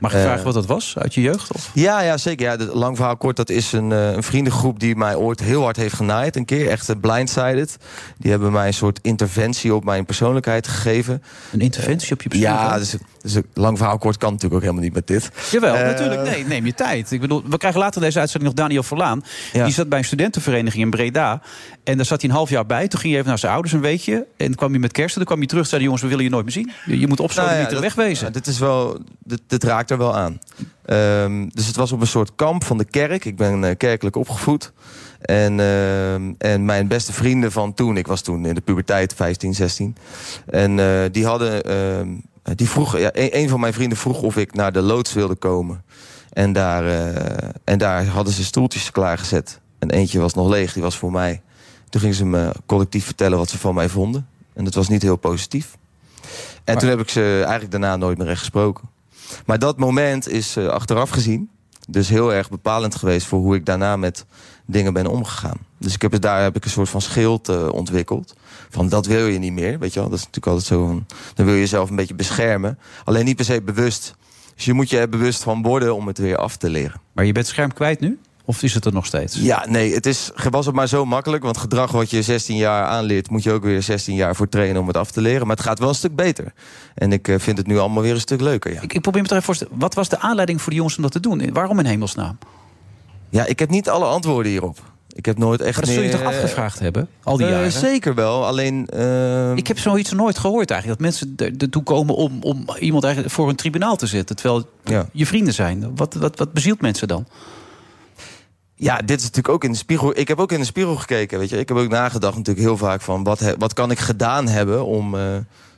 Mag Eh, vragen wat dat was uit je jeugd? Of? Ja, ja zeker. Ja, lang verhaal kort, dat is een, eh, een vriendengroep die mij ooit heel hard heeft genaaid. Een keer, echt eh, blindsided. Die hebben mij een soort interventie op mijn persoonlijkheid gegeven. Een interventie op je Ja, persoonlijkheid? dus, dus een lang verhaal kort kan natuurlijk ook helemaal niet met dit. Jawel, Eh, natuurlijk. Nee, neem je tijd. Ik bedoel, we krijgen later deze uitzending nog Daniel Verlaan. Ja. Die zat bij een studentenvereniging in Breda. En daar zat hij een half jaar bij. Toen ging hij even naar zijn ouders een weekje. En kwam hij met kerst. En toen kwam hij terug en zei... jongens, we willen je nooit meer zien. Je, je moet opstaan Nou ja, niet te dat- wegwezen. ja, dit, is wel, dit, dit raakt er wel aan. Ehm, dus het was op een soort kamp van de kerk. Ik ben eh, kerkelijk opgevoed. En, ehm, en mijn beste vrienden van toen, ik was toen in de puberteit, 15, 16. En eh, die hadden, ehm, die vroeg, ja, een, een van mijn vrienden vroeg of ik naar de loods wilde komen. En daar, eh, en daar hadden ze stoeltjes klaargezet. En eentje was nog leeg, die was voor mij. Toen gingen ze me collectief vertellen wat ze van mij vonden. En dat was niet heel positief. En toen heb ik ze eigenlijk daarna nooit meer echt gesproken. Maar dat moment is eh, achteraf gezien dus heel erg bepalend geweest voor hoe ik daarna met dingen ben omgegaan. Dus ik heb, het- daar heb ik een soort van schild eh, ontwikkeld. Van dat wil je niet meer, weet je wel. Dat is natuurlijk altijd zo van, dan wil je jezelf een beetje beschermen. Alleen niet per se bewust. Dus je moet je er bewust van worden om het weer af te leren. Maar je bent scherm kwijt nu? Of is het er nog steeds? Ja, nee, het is, was het maar zo makkelijk. Want gedrag wat je 16 jaar aanleert... moet je ook weer 16 jaar voor trainen om het af te leren. Maar het gaat wel een stuk beter. En ik eh, vind het nu allemaal weer een stuk leuker, ja. Ik, ik probeer me toch even voorstellen. Wat was de aanleiding voor de jongens om dat te doen? Waarom in hemelsnaam? Ja, ik heb niet alle antwoorden hierop. Ik heb nooit echt Maar dat zul je meer- toch afgevraagd hebben? Al die Eh, jaren? zeker wel, alleen... ehm, Ik heb zoiets nooit gehoord eigenlijk. Dat mensen er- ertoe komen om, om iemand eigenlijk voor een tribunaal te zetten. Terwijl Ja. je vrienden zijn. Wat, wat, wat bezielt mensen dan? Ja, dit is natuurlijk ook in de spiegel. Ik heb ook in de spiegel gekeken. Weet je. Ik heb ook nagedacht natuurlijk heel vaak van... wat, he- wat kan ik gedaan hebben om eh,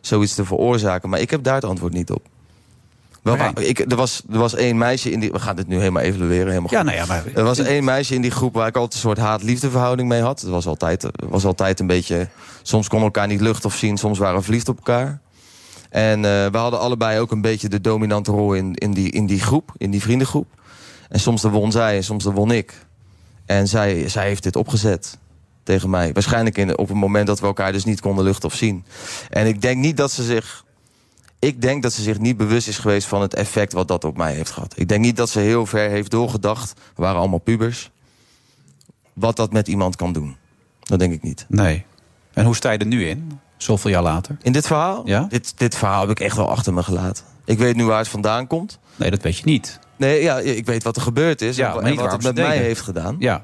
zoiets te veroorzaken? Maar ik heb daar het antwoord niet op. Wel, Maar waar- ik, er, was, er was één meisje in die... We gaan dit nu helemaal evalueren. Helemaal Ja, goed. nou ja, maar... Er was één meisje in die groep waar ik altijd een soort haat-liefdeverhouding mee had. Het was altijd, was altijd een beetje... Soms konden we elkaar niet lucht of zien, soms waren we verliefd op elkaar. En eh, we hadden allebei ook een beetje de dominante rol in, in, die, in die groep, in die vriendengroep. En soms dan won zij en soms dan won ik. En zij, zij heeft dit opgezet tegen mij. Waarschijnlijk in, op het moment dat we elkaar dus niet konden luchten of zien. En ik denk niet dat ze zich... Ik denk dat ze zich niet bewust is geweest van het effect wat dat op mij heeft gehad. Ik denk niet dat ze heel ver heeft doorgedacht. We waren allemaal pubers. Wat dat met iemand kan doen. Dat denk ik niet. Nee. En hoe sta je er nu in? Zoveel jaar later? In dit verhaal? Ja? Dit, dit verhaal heb ik echt wel achter me gelaten. Ik weet nu waar het vandaan komt. Nee, dat weet je niet. Nee, ja, ik weet wat er gebeurd is. Ja, en, wat het met mij heeft gedaan. Ja.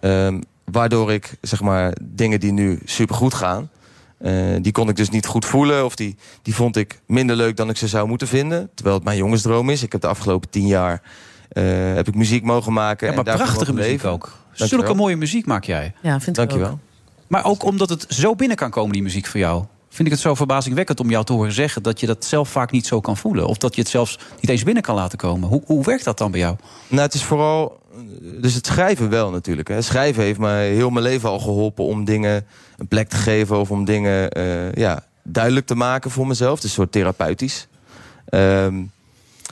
Ehm, waardoor ik, zeg maar, dingen die nu supergoed gaan... eh, die kon ik dus niet goed voelen. Of die, die vond ik minder leuk dan ik ze zou moeten vinden. Terwijl het mijn jongensdroom is. Ik heb de afgelopen tien jaar eh, heb ik muziek mogen maken. Ja, en maar prachtige muziek leven. ook. Dankjewel. Zulke mooie muziek maak jij. Ja, vind ik Dankjewel. ook. Maar ook omdat het zo binnen kan komen, die muziek voor jou. Vind ik het zo verbazingwekkend om jou te horen zeggen... dat je dat zelf vaak niet zo kan voelen. Of dat je het zelfs niet eens binnen kan laten komen. Hoe, hoe werkt dat dan bij jou? Nou, het is vooral. Dus het schrijven wel natuurlijk. Hè. Schrijven heeft mij heel mijn leven al geholpen om dingen een plek te geven. Of om dingen eh, ja, duidelijk te maken voor mezelf. Het is een soort therapeutisch. Ehm,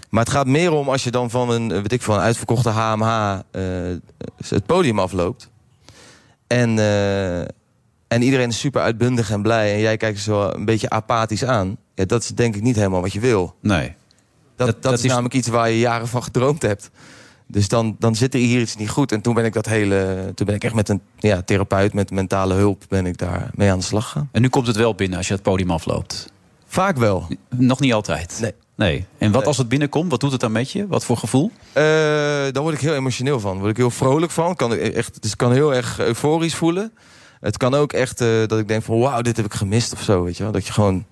maar het gaat meer om als je dan van een, eh, weet ik, van een uitverkochte HMH eh, het podium afloopt. En, en iedereen is super uitbundig en blij. En jij kijkt zo een beetje apathisch aan. Ja, dat is denk ik niet helemaal wat je wil. Nee. Dat, dat, is, namelijk iets waar je jaren van gedroomd hebt. Dus dan, dan zit er hier iets niet goed. En toen ben ik dat hele. Toen ben ik echt met een ja, therapeut met mentale hulp ben ik daar mee aan de slag gegaan. En nu komt het wel binnen als je het podium afloopt? Vaak wel. Nog niet altijd? Nee. Nee. En wat als het binnenkomt? Wat doet het dan met je? Wat voor gevoel? Eh, daar word ik heel emotioneel van. Word ik heel vrolijk van. Kan ik echt, dus het kan heel erg euforisch voelen. Het kan ook echt eh, dat ik denk van wauw, dit heb ik gemist of zo. Weet je wel? Dat je gewoon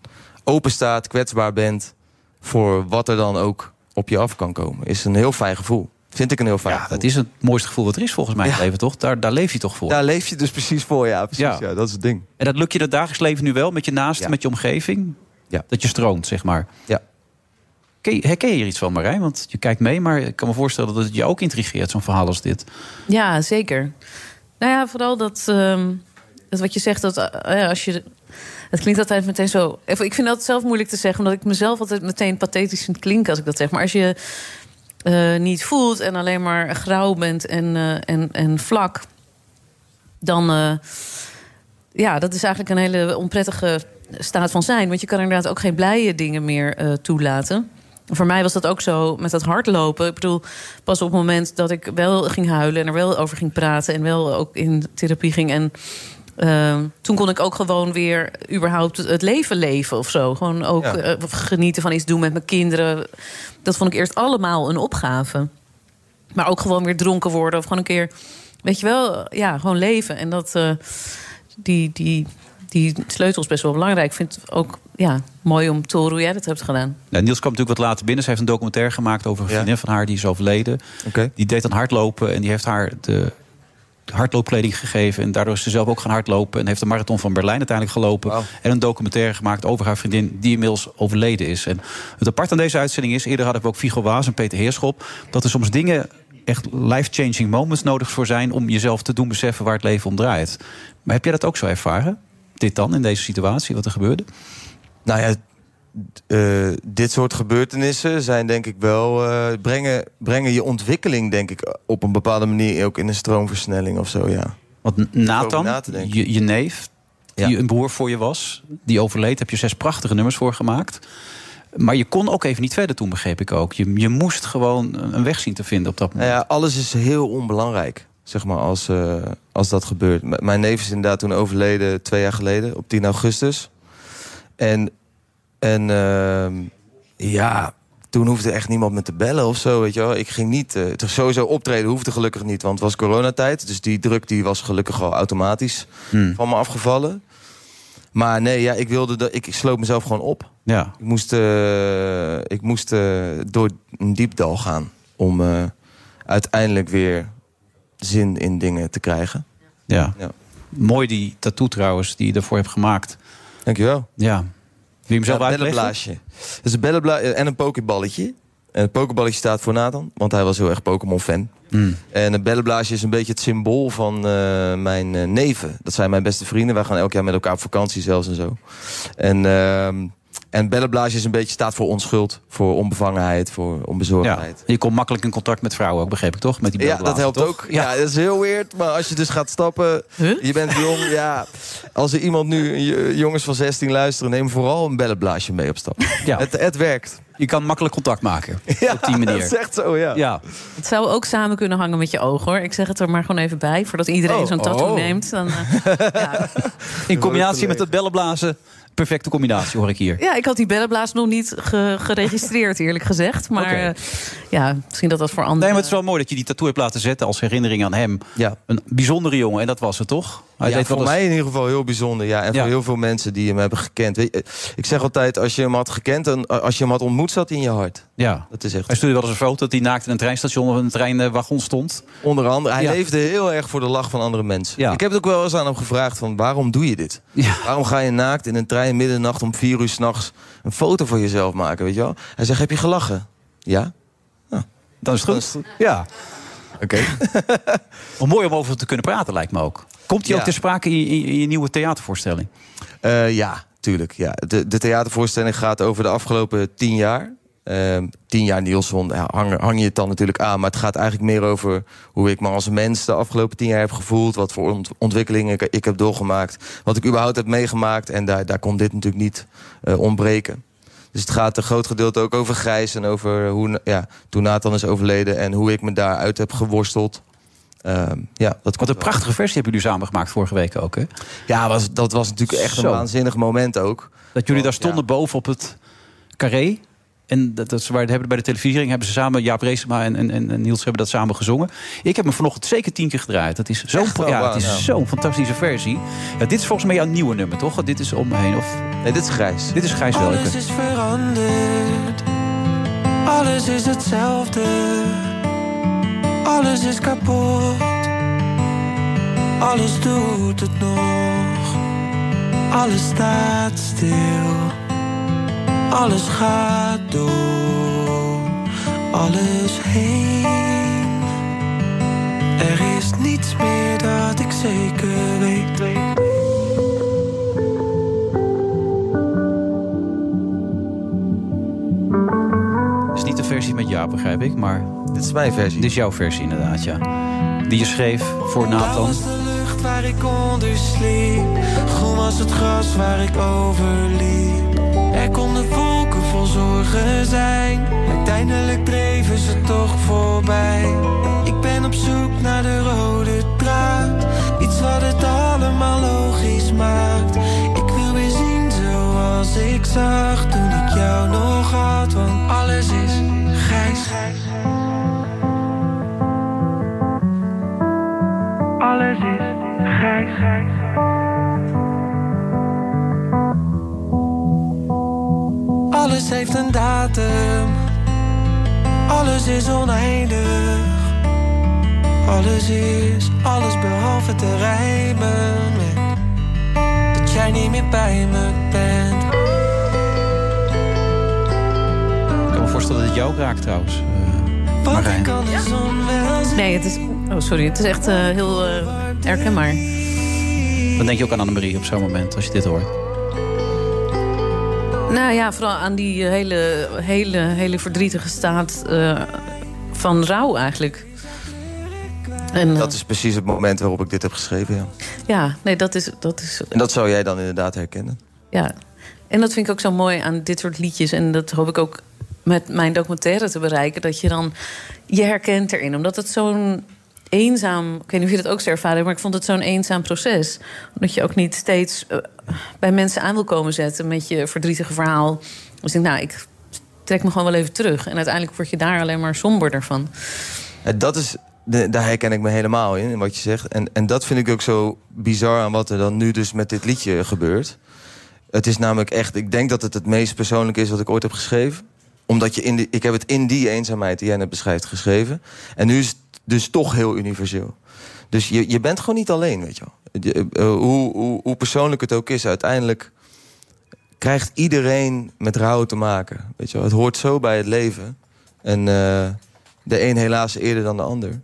open staat, kwetsbaar bent voor wat er dan ook op je af kan komen. Is een heel fijn gevoel. Vind ik een heel fijn Ja, gevoel. dat is het mooiste gevoel wat er is volgens mij in het leven, toch? Daar, daar leef je toch voor? Daar leef je dus precies voor, ja. Precies, Ja. ja. dat is het ding. En dat lukt je het dagelijks leven nu wel? Met je naasten, Ja. met je omgeving? Ja. Dat je stroomt, zeg maar. Ja. Herken je hier iets van, Marijn? Want je kijkt mee, maar ik kan me voorstellen dat het je ook intrigeert, zo'n verhaal als dit. Ja, zeker. Nou ja, vooral dat, ehm, dat wat je zegt, dat eh, als je. Het klinkt altijd meteen zo. Ik vind dat zelf moeilijk te zeggen, omdat ik mezelf altijd meteen pathetisch vind klinken als ik dat zeg. Maar als je eh, niet voelt en alleen maar grauw bent en, eh, en, en vlak, dan. eh, ja, dat is eigenlijk een hele onprettige staat van zijn. Want je kan inderdaad ook geen blije dingen meer toelaten. Voor mij was dat ook zo met dat hardlopen. Ik bedoel, pas op het moment dat ik wel ging huilen en er wel over ging praten en wel ook in therapie ging. En eh, toen kon ik ook gewoon weer überhaupt het leven leven of zo. Gewoon ook Ja. eh, genieten van iets doen met mijn kinderen. Dat vond ik eerst allemaal een opgave. Maar ook gewoon weer dronken worden of gewoon een keer, weet je wel, ja, gewoon leven. En dat, eh, die, die, die sleutel is best wel belangrijk. Ik vind het ook ja, mooi om te horen hoe jij dat hebt gedaan. Nou, Niels kwam natuurlijk wat later binnen. Ze heeft een documentaire gemaakt over een Ja. vriendin van haar die is overleden. Oké. Die deed dan hardlopen en die heeft haar de hardloopkleding gegeven. En daardoor is ze zelf ook gaan hardlopen. En heeft de marathon van Berlijn uiteindelijk gelopen. En een documentaire gemaakt over haar vriendin die inmiddels overleden is. En het apart aan deze uitzending is, eerder hadden we ook Vigo Waas en Peter Heerschop. Dat er soms dingen, echt life-changing moments nodig voor zijn... om jezelf te doen beseffen waar het leven om draait. Maar heb jij dat ook zo ervaren? Dit dan, in deze situatie, wat er gebeurde? Nou ja, eh, dit soort gebeurtenissen zijn denk ik wel... eh, brengen, brengen je ontwikkeling denk ik op een bepaalde manier... ook in een stroomversnelling of zo, ja. Want Nathan, na je, je neef, die Ja. een broer voor je was, die overleed, heb je zes prachtige nummers voor gemaakt. Maar je kon ook even niet verder toen, begreep ik ook. Je, je moest gewoon een weg zien te vinden op dat moment. Nou ja, alles is heel onbelangrijk, zeg maar, als, eh, als dat gebeurt. M- mijn neef is inderdaad toen overleden, twee jaar geleden, op 10 augustus. En, en ehm, ja, toen hoefde echt niemand me te bellen of zo, weet je wel. Ik ging niet, het sowieso optreden hoefde gelukkig niet, want het was coronatijd. Dus die druk die was gelukkig al automatisch van me afgevallen. Maar nee, ja, ik wilde dat, ik, ik sloot mezelf gewoon op. Ja. Ik moest, eh, ik moest eh, door een diepdal gaan om uiteindelijk weer zin in dingen te krijgen. Ja. Ja. Mooi die tattoo trouwens, die je ervoor hebt gemaakt. Dankjewel. Ja. Hem zelf Ja, bellenblaasje. Dat is een bellenbla en een pokeballetje. En het pokeballetje staat voor Nathan, want hij was heel erg Pokémon-fan. Hmm. En een bellenblaasje is een beetje het symbool van eh, mijn eh, neven. Dat zijn mijn beste vrienden. Wij gaan elk jaar met elkaar op vakantie zelfs en zo. En, ehm en bellenblaasje is een beetje staat voor onschuld, voor onbevangenheid, voor onbezorgdheid. Ja. Je komt makkelijk in contact met vrouwen ook, begreep ik toch? Met die Ja, dat helpt toch? ook. Ja. dat is heel weird. Maar als je dus gaat stappen, je bent jong. Ja, als er iemand nu, jongens van 16 luisteren, neem vooral een bellenblaasje mee op stap. Ja. Het, het werkt. Je kan makkelijk contact maken Ja, op die manier. dat is echt zo, ja. Ja. Het zou ook samen kunnen hangen met je ogen, hoor. Ik zeg het er maar gewoon even bij, voordat iedereen Oh, zo'n tattoo oh. neemt. Dan, eh, In combinatie met het bellenblazen, perfecte combinatie hoor ik hier. ja, ik had die bellenblaas nog niet ge- geregistreerd, eerlijk gezegd. Maar eh, ja, misschien dat dat voor anderen... Nee, maar het is wel mooi dat je die tattoo hebt laten zetten als herinnering aan hem. Ja. Een bijzondere jongen, en dat was het toch? Hij ja, deed wel voor mij in ieder geval heel bijzonder. Ja, en Ja. voor heel veel mensen die hem hebben gekend. Ik zeg altijd, als je hem had gekend en als je hem had ontmoet, zat hij in je hart. Ja. Dat is echt. Hij stuurde wel eens een foto dat hij naakt in een treinstation of een treinwagon stond. Onder andere, hij Ja. leefde heel erg voor de lach van andere mensen. Ja. Ik heb het ook wel eens aan hem gevraagd van waarom doe je dit? Waarom ga je naakt in een trein midden in de nacht om vier uur s'nachts een foto van jezelf maken, weet je wel? Hij zegt, heb je gelachen? Ja. Dan is het goed. Ja. Oké. Wel mooi om over te kunnen praten, lijkt me ook. Komt hij Ja. ook ter sprake in, in, in je nieuwe theatervoorstelling? Eh, ja, tuurlijk. Ja. De, de theatervoorstelling gaat over de afgelopen tien jaar. Ehm, tien jaar Nielsen, ja, hang, hang je het dan natuurlijk aan. Maar het gaat eigenlijk meer over hoe ik me als mens de afgelopen tien jaar heb gevoeld. Wat voor ont- ontwikkelingen ik, ik heb doorgemaakt. Wat ik überhaupt heb meegemaakt. En daar, daar komt dit natuurlijk niet eh, ontbreken. Dus het gaat een groot gedeelte ook over Grijs. En over hoe, ja, toen Nathan is overleden. En hoe ik me daaruit heb geworsteld. Ehm, ja, dat Wat een prachtige versie hebben jullie samen gemaakt vorige week ook, hè? Ja, was, dat was natuurlijk echt Zo. een waanzinnig moment ook. Dat jullie daar stonden boven op het carré. En dat, dat ze waar hebben bij de televisiering hebben ze samen, Jaap Reesema en, en, en Niels hebben dat samen gezongen. Ik heb hem vanochtend zeker tien keer gedraaid. Dat is zo'n ja, Wauw, het is nou. zo'n fantastische versie. Ja, dit is volgens mij jouw nieuwe nummer, toch? Dit is om me heen. Of... Nee, dit is Grijs. Dit is Grijs Welke. Alles is veranderd. Alles is hetzelfde. Alles is kapot. Alles doet het nog. Alles staat stil. Alles gaat door. Alles heen. Er is niets meer dat ik zeker weet. Versie met Jaap, begrijp ik, maar... Dit is mijn versie. Dit is jouw versie, inderdaad, ja. Die je schreef voor Blauw Nathan. was de lucht waar ik onder sliep. Groen was het gras waar ik over liep. Er konden wolken vol zorgen zijn. Uiteindelijk dreven ze toch voorbij. Ik ben op zoek naar de rode draad. Iets wat het allemaal logisch maakt. Zoals ik zag toen ik jou nog had. Want alles is grijs. Alles is grijs. Alles heeft een datum. Alles is oneindig. Alles is alles behalve te rijmen met dat jij niet meer bij me bent. Voorstellen dat het jou raakt trouwens. eh, Marijn. zien. Nee, het is... Oh, sorry. Het is echt eh, heel eh herkenbaar. Dan denk je ook aan Annemarie op zo'n moment, als je dit hoort. Nou ja, vooral aan die hele, hele, hele verdrietige staat eh, van rouw eigenlijk. En, Dat is precies het moment waarop ik dit heb geschreven, ja. Ja, nee, dat is... Dat is En dat zou jij dan inderdaad herkennen. ja. En dat vind ik ook zo mooi aan dit soort liedjes. En dat hoop ik ook met mijn documentaire te bereiken. Dat je dan je herkent erin. Omdat het zo'n eenzaam... Ik weet niet of je dat ook zo ervaren maar ik vond het zo'n eenzaam proces. Omdat je ook niet steeds eh, bij mensen aan wil komen zetten... met je verdrietige verhaal. Dus ik nou, ik trek me gewoon wel even terug. En uiteindelijk word je daar alleen maar somberder van. Dat is, daar herken ik me helemaal in wat je zegt. En, en dat vind ik ook zo bizar aan wat er dan nu dus met dit liedje gebeurt. Het is namelijk echt, ik denk dat het het meest persoonlijk is wat ik ooit heb geschreven. Omdat je in die, ik heb het in die eenzaamheid die jij net beschrijft geschreven. En nu is het dus toch heel universeel. Dus je, je bent gewoon niet alleen, weet je wel. Je- eh, hoe, hoe, hoe persoonlijk het ook is, uiteindelijk krijgt iedereen met rouw te maken. Weet je wel. Het hoort zo bij het leven. En eh, de een helaas eerder dan de ander.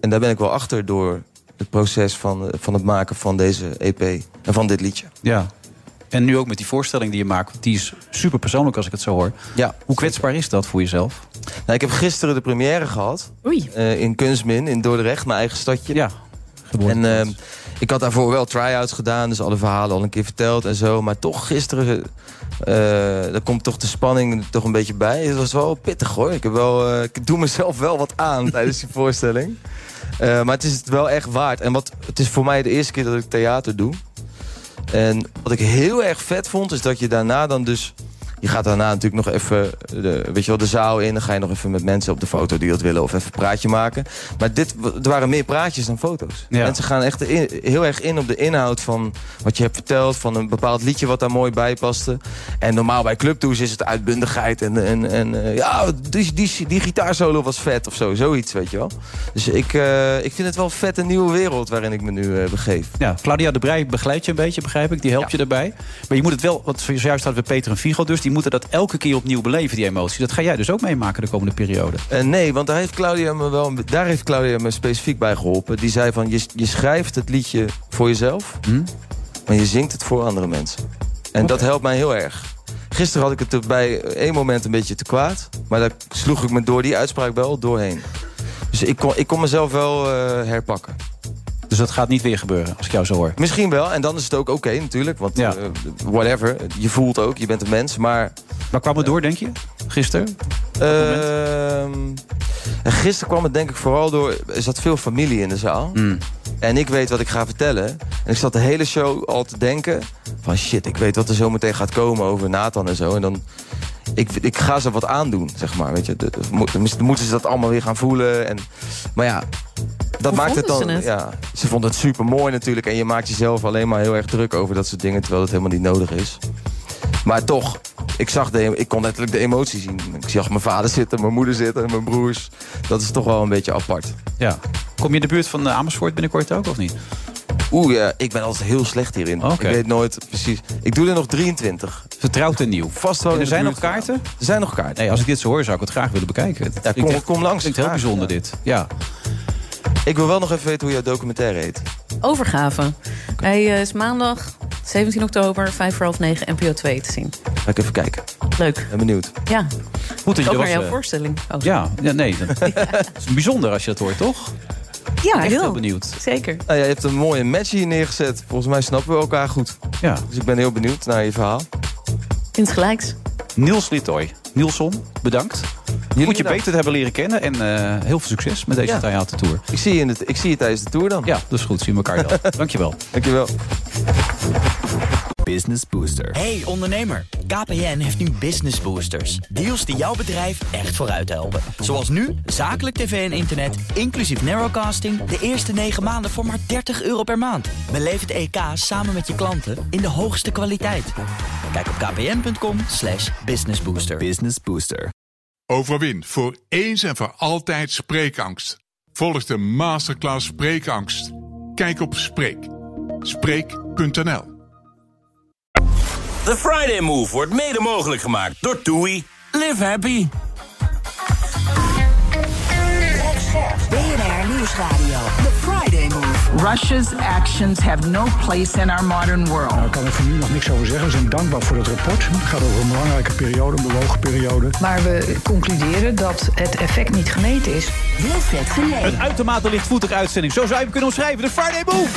En daar ben ik wel achter door het proces van, van het maken van deze EP. En van dit liedje. Ja. En nu ook met die voorstelling die je maakt. want Die is super persoonlijk als ik het zo hoor. Ja. Hoe kwetsbaar is dat voor jezelf? Nou, ik heb gisteren de première gehad. Oei. eh, in Kunstmin, in Dordrecht, mijn eigen stadje. Ja. En ehm, ik had daarvoor wel try-outs gedaan. Dus alle verhalen al een keer verteld en zo. Maar toch gisteren... eh daar komt toch de spanning toch een beetje bij. Het was wel pittig hoor. Ik, heb wel, eh, ik doe mezelf wel wat aan tijdens die voorstelling. Eh, maar het is het wel echt waard. En wat, het is voor mij de eerste keer dat ik theater doe. En wat ik heel erg vet vond, is dat je daarna dan dus... Je gaat daarna natuurlijk nog even de, weet je wel, de zaal in. Dan ga je nog even met mensen op de foto die dat willen. Of even een praatje maken. Maar dit, er waren meer praatjes dan foto's. Ja. Mensen gaan echt in- heel erg in op de inhoud van wat je hebt verteld. Van een bepaald liedje wat daar mooi bij paste. En normaal bij clubtours is het uitbundigheid. En, en, en eh, ja, die, die, die gitaarsolo was vet of zo. Zoiets, weet je wel. Dus ik, eh, ik vind het wel een vette nieuwe wereld waarin ik me nu eh, begeef. Ja, Claudia de Brij begeleidt je een beetje, begrijp ik. Die helpt je daarbij. Maar je moet het wel, want zojuist hadden we Peter en Figo dus... die moeten dat elke keer opnieuw beleven, die emotie. Dat ga jij dus ook meemaken de komende periode. Eh, nee, want daar heeft Claudia me wel, daar heeft Claudia me specifiek bij geholpen. Die zei van, je, je schrijft het liedje voor jezelf, Hm? maar je zingt het voor andere mensen. En dat helpt mij heel erg. Gisteren had ik het er bij één moment een beetje te kwaad. Maar daar sloeg ik me door die uitspraak wel doorheen. Dus ik kon, ik kon mezelf wel eh, herpakken. Dus dat gaat niet weer gebeuren, als ik jou zo hoor. Misschien wel, en dan is het ook oké natuurlijk. Want Ja. eh, whatever, je voelt ook, je bent een mens. Maar Waar kwam het door, denk je? Gisteren? Ehm, en gisteren kwam het denk ik vooral door... Er zat veel familie in de zaal. Hmm. En ik weet wat ik ga vertellen. En ik zat de hele show al te denken... van shit, ik weet wat er zo meteen gaat komen over Nathan en zo. En dan... Ik, ik ga ze wat aandoen, zeg maar. Weet je, de, de- moeten ze dat allemaal weer gaan voelen. En, maar ja, dat Hoe maakt het dan. ze het? Ja, ze vonden het super mooi natuurlijk. En je maakt jezelf alleen maar heel erg druk over dat soort dingen. Terwijl het helemaal niet nodig is. Maar toch, ik, zag de, ik kon letterlijk de emotie zien. Ik zag mijn vader zitten, mijn moeder zitten en mijn broers. Dat is toch wel een beetje apart. Ja. Kom je in de buurt van eh, Amersfoort binnenkort ook, of niet? Oeh, ja, ik ben altijd heel slecht hierin. Oké. Ik weet nooit precies. Ik doe er nog 23. Vertrouwd en nieuw. Vast wel er zijn buurt nog kaarten? Er zijn nog kaarten. Nee, als ik dit zo hoor, zou ik het graag willen bekijken. Het Ja, kom, echt- kom langs. klinkt heel bijzonder dit. Ja. Ik wil wel nog even weten hoe jouw documentaire heet. Overgave. Hij eh, is maandag 17 oktober, 5 voor half 9, NPO 2 te zien. Ga ik even kijken. Leuk. Ben benieuwd. Ja. Goed dat je Ook naar jouw eh, voorstelling. Oh, Ja, ja, nee. Dat het is bijzonder als je dat hoort, toch? ja Echt heel. heel benieuwd. Zeker. Nou, jij hebt een mooie match hier neergezet. Volgens mij snappen we elkaar goed. Ja. Dus ik ben heel benieuwd naar je verhaal. Insgelijks. Niels Littoy. Nielson, bedankt. Je bedankt. beter te hebben leren kennen. En eh, heel veel succes met deze Ja. theatertour. Ik zie, je in het, ik zie je tijdens de tour dan. Ja, dat is goed. Zien we elkaar dan. Dankjewel. Dankjewel. Business Booster. Hey ondernemer, KPN heeft nu Business Boosters. Deals die jouw bedrijf echt vooruit helpen. Zoals nu, zakelijk tv en internet, inclusief narrowcasting... de eerste 9 maanden voor maar 30 euro per maand. Beleef het EK samen met je klanten in de hoogste kwaliteit. Kijk op kpn.com slash businessbooster. Business Booster. Overwin voor eens en voor altijd spreekangst. Volg de masterclass Spreekangst. Kijk op Spreek. Spreek.nl The Friday Move wordt mede mogelijk gemaakt door TUI. Live happy. BNR Nieuwsradio. The Friday Move. Russia's actions have no place in our modern world. Daar kan ik voor nu nog niks over zeggen. We zijn dankbaar voor het rapport. Het gaat over een belangrijke periode, een bewogen periode. Maar we concluderen dat het effect niet gemeten is. Wilfred Genee. Een uitermate lichtvoetige uitzending. Zo zou je hem kunnen omschrijven. De Friday Move.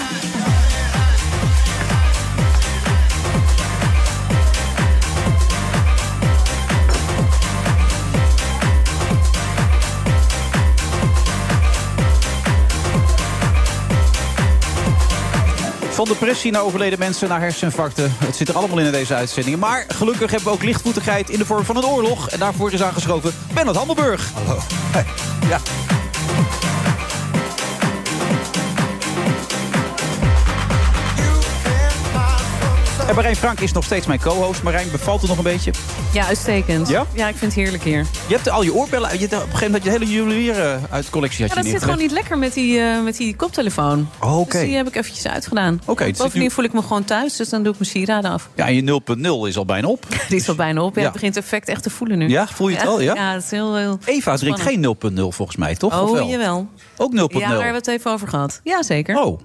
Van depressie naar overleden mensen naar herseninfarcten. Het zit er allemaal in in deze uitzending. Maar gelukkig hebben we ook lichtvoetigheid in de vorm van een oorlog. En daarvoor is aangeschoven Bernard Hammelburg. Hallo. Ja. Marijn Frank is nog steeds mijn co-host. Marijn, bevalt het nog een beetje? Ja, uitstekend. Ja? Ja, ik vind het heerlijk hier. Je hebt al je oorbellen... Je, op een gegeven moment had je hele juwelier uit de collectie had Ja, dat zit gewoon niet lekker met die, eh, met die koptelefoon. Oh, oké. Dus die heb ik eventjes uitgedaan. Oké, zit Bovendien nu- voel ik me gewoon thuis, dus dan doe ik mijn sieraden af. Ja, en je 0.0 is al bijna op. Die is al bijna op. Ja, Ja. Het begint effect echt te voelen nu. Ja, voel je het wel, ja? Ja, het is heel... heel Eva drinkt geen 0.0 volgens mij, toch? Oh, wel? jawel. Ook 0.0? Ja, daar hebben we het even over gehad. Ja, zeker. Oh,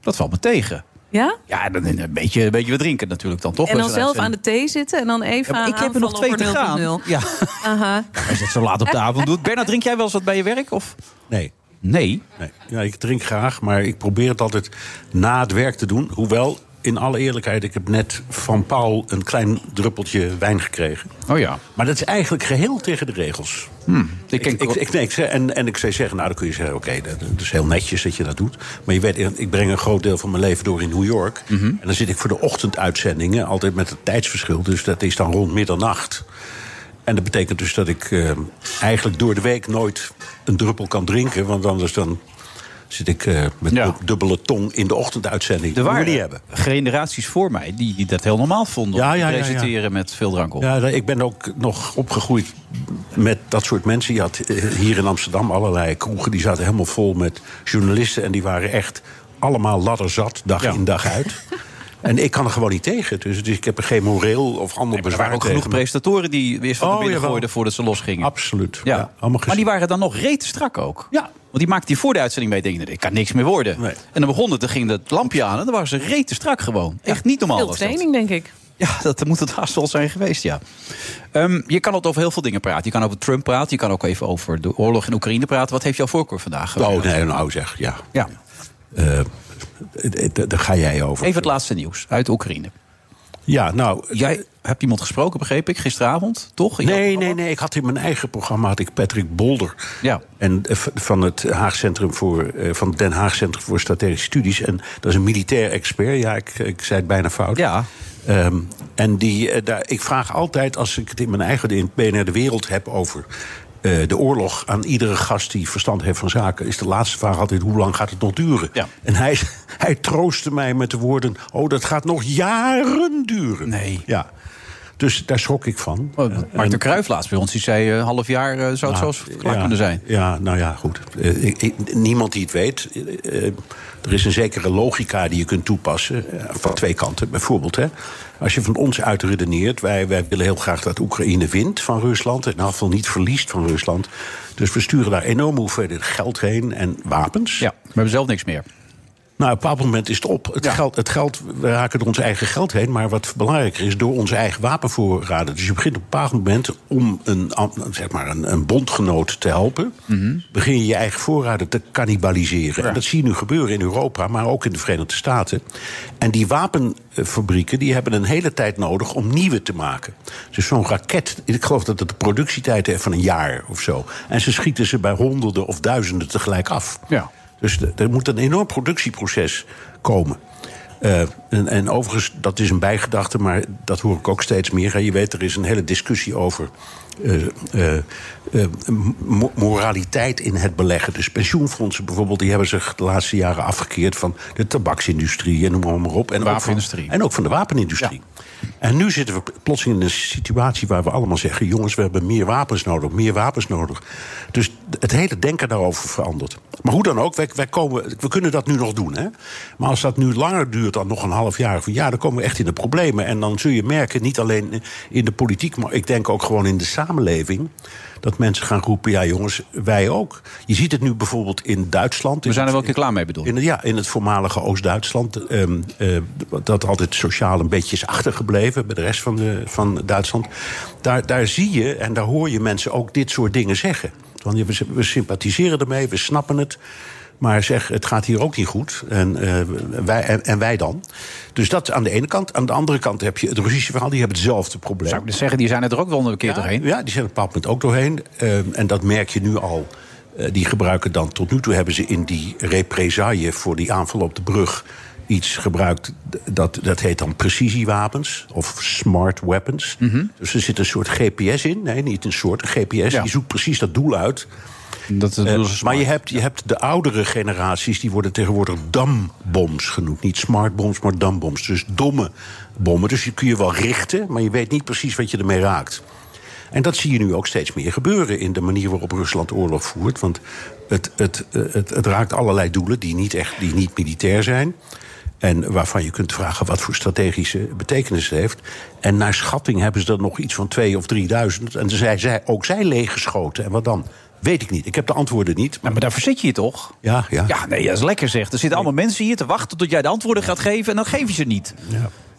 dat valt me tegen. Ja? Ja, dan een beetje, een beetje wat drinken natuurlijk dan, toch? En dan zelf aan de thee zitten en dan even Ja, ik heb er nog twee te gaan. Ja. Aha. Als je het zo laat op de avond doet. Bernard, drink jij wel eens wat bij je werk? Of? Nee. Nee? nee. Ja, ik drink graag, maar ik probeer het altijd na het werk te doen. Hoewel, in alle eerlijkheid, ik heb net van Paul een klein druppeltje wijn gekregen. Oh ja. Maar dat is eigenlijk geheel tegen de regels. Hmm. Ik, ik, ik, nee, ik zei, en, en ik zou zeggen, nou dan kun je zeggen, oké, dat, dat is heel netjes dat je dat doet. Maar je weet, ik breng een groot deel van mijn leven door in New York. Mhm. En dan zit ik voor de ochtenduitzendingen, altijd met het tijdsverschil. Dus dat is dan rond middernacht. En dat betekent dus dat ik eh, eigenlijk door de week nooit een druppel kan drinken. Want anders dan zit ik eh, met dub- dubbele tong in de ochtenduitzending. Er waren niet hebben. generaties voor mij die, die dat heel normaal vonden. Ja, ja, ja, ja. presenteren met veel drank op. Ja, ik ben ook nog opgegroeid met dat soort mensen. Je had eh, hier in Amsterdam allerlei kroegen. Die zaten helemaal vol met journalisten. En die waren echt allemaal ladderzat, dag in dag uit. En ik kan er gewoon niet tegen. Dus, dus ik heb er geen moreel of ander Er bezwaar waren ook genoeg presentatoren die eerst van Oh, de binnen gooiden voordat ze losgingen. Absoluut. Ja. maar die waren dan nog rete strak ook. Ja. Want die maakte die voor de uitzending mee. Denk ik, kan niks meer worden. En dan begon het, dan ging het lampje aan. En dan waren ze rete strak gewoon. Echt niet normaal Veel dat. training, denk ik. Ja, dat moet het haast wel zijn geweest, ja. Ehm, je kan het over heel veel dingen praten. Je kan over Trump praten. Je kan ook even over de oorlog in Oekraïne praten. Wat heeft jouw voorkeur vandaag? Oh, nee, nou zeg, ja. Ja. Eh, daar ga jij over. Even het laatste nieuws uit Oekraïne. Ja, nou... Jij hebt iemand gesproken, begreep ik, gisteravond, toch? In Nee, nee, nee. Ik had in mijn eigen programma had ik Patrick Bolder. Ja. En eh, van het Haag Centrum voor eh, van het Den Haag Centrum voor Strategische Studies. En dat is een militair expert. Ja, ik, ik zei het bijna fout. Ja. Ehm, en die, eh, daar, ik vraag altijd, als ik het in mijn eigen in BNR de Wereld heb over eh, de oorlog... aan iedere gast die verstand heeft van zaken... is de laatste vraag altijd, hoe lang gaat het nog duren? En hij, hij troostte mij met de woorden... oh, dat gaat nog jaren duren. Nee. Ja. Dus daar schrok ik van. De Cruijff laatst bij ons, die zei een half jaar eh, zou het Nou, klaar ja, kunnen zijn. Ja, nou ja, goed. Eh, ik- ik- niemand die het weet. Er is een zekere logica die je kunt toepassen. eh, van twee kanten. Bijvoorbeeld, hè, als je van ons uitredeneert... Wij, wij willen heel graag dat Oekraïne wint van Rusland. Elk geval niet verliest van Rusland. Dus we sturen daar enorme hoeveelheden geld heen en wapens. Ja, we hebben zelf niks meer. Nou, op een bepaald moment is het op. Het, geld, het geld, we raken door ons eigen geld heen. Maar wat belangrijker is, door onze eigen wapenvoorraden. Dus je begint op een bepaald moment om een, zeg maar een, een bondgenoot te helpen. Begin je je eigen voorraden te cannibaliseren. En dat zie je nu gebeuren in Europa, maar ook in de Verenigde Staten. En die wapenfabrieken die hebben een hele tijd nodig om nieuwe te maken. Dus zo'n raket, ik geloof dat het de productietijd heeft van een jaar of zo. En ze schieten ze bij honderden of duizenden tegelijk af. Ja. Dus er moet een enorm productieproces komen. Eh, en, en overigens, dat is een bijgedachte, maar dat hoor ik ook steeds meer. Je weet, er is een hele discussie over eh, eh, mo- moraliteit in het beleggen. Dus pensioenfondsen bijvoorbeeld, die hebben zich de laatste jaren afgekeerd van de tabaksindustrie en noem maar, op. En ook van- wapenindustrie. en ook van de wapenindustrie. En nu zitten we plotseling in een situatie waar we allemaal zeggen: jongens, we hebben meer wapens nodig, meer wapens nodig. Dus het hele denken daarover verandert. Maar hoe dan ook, wij, wij komen, we kunnen dat nu nog doen. Hè? Maar als dat nu langer duurt dan nog een half jaar, of een jaar, dan komen we echt in de problemen. En dan zul je merken, niet alleen in de politiek, maar ik denk ook gewoon in de samenleving. Dat mensen gaan roepen: ja, jongens, wij ook. Je ziet het nu bijvoorbeeld in Duitsland. We zijn er wel een keer klaar mee bedoeld. In, ja, in het voormalige Oost-Duitsland. ehm, eh, dat altijd sociaal een beetje is achtergebleven bij de rest van, de, van Duitsland. Daar, daar zie je en daar hoor je mensen ook dit soort dingen zeggen. Want we, we sympathiseren ermee, we snappen het. Maar zeg, het gaat hier ook niet goed. En, eh, wij, en, en wij dan? Dus dat aan de ene kant. Aan de andere kant heb je het Russische verhaal. Die hebben hetzelfde probleem. Zou ik dus zeggen, die zijn er ook wel een keer Ja, doorheen. Ja, die zijn er op een bepaald moment ook doorheen. Ehm, en dat merk je nu al. Eh, die gebruiken dan tot nu toe hebben ze in die represaille voor die aanval op de brug. iets gebruikt, dat, dat heet dan precisiewapens of smart weapons. Dus er zit een soort GPS in. Nee, niet een soort, een GPS. Die zoekt precies dat doel uit. Dat, Eh, maar je hebt, je hebt de oudere generaties, die worden tegenwoordig damboms genoemd. Niet smartbombs, maar damboms. Dus domme bommen. Dus die kun je wel richten, maar je weet niet precies wat je ermee raakt. En dat zie je nu ook steeds meer gebeuren in de manier waarop Rusland oorlog voert. Want het, het, eh, het, het raakt allerlei doelen die niet, echt, die niet militair zijn. En waarvan je kunt vragen wat voor strategische betekenis het heeft. En naar schatting hebben ze er nog iets van twee of drieduizend. En zij, zij, ook zij leeggeschoten. En wat dan? Weet ik niet. Ik heb de antwoorden niet. maar daar verzet je je toch? Ja, ja. Ja, nee, dat is lekker zeg. Er zitten allemaal mensen hier te wachten tot jij de antwoorden gaat geven... en dan geef je ze niet.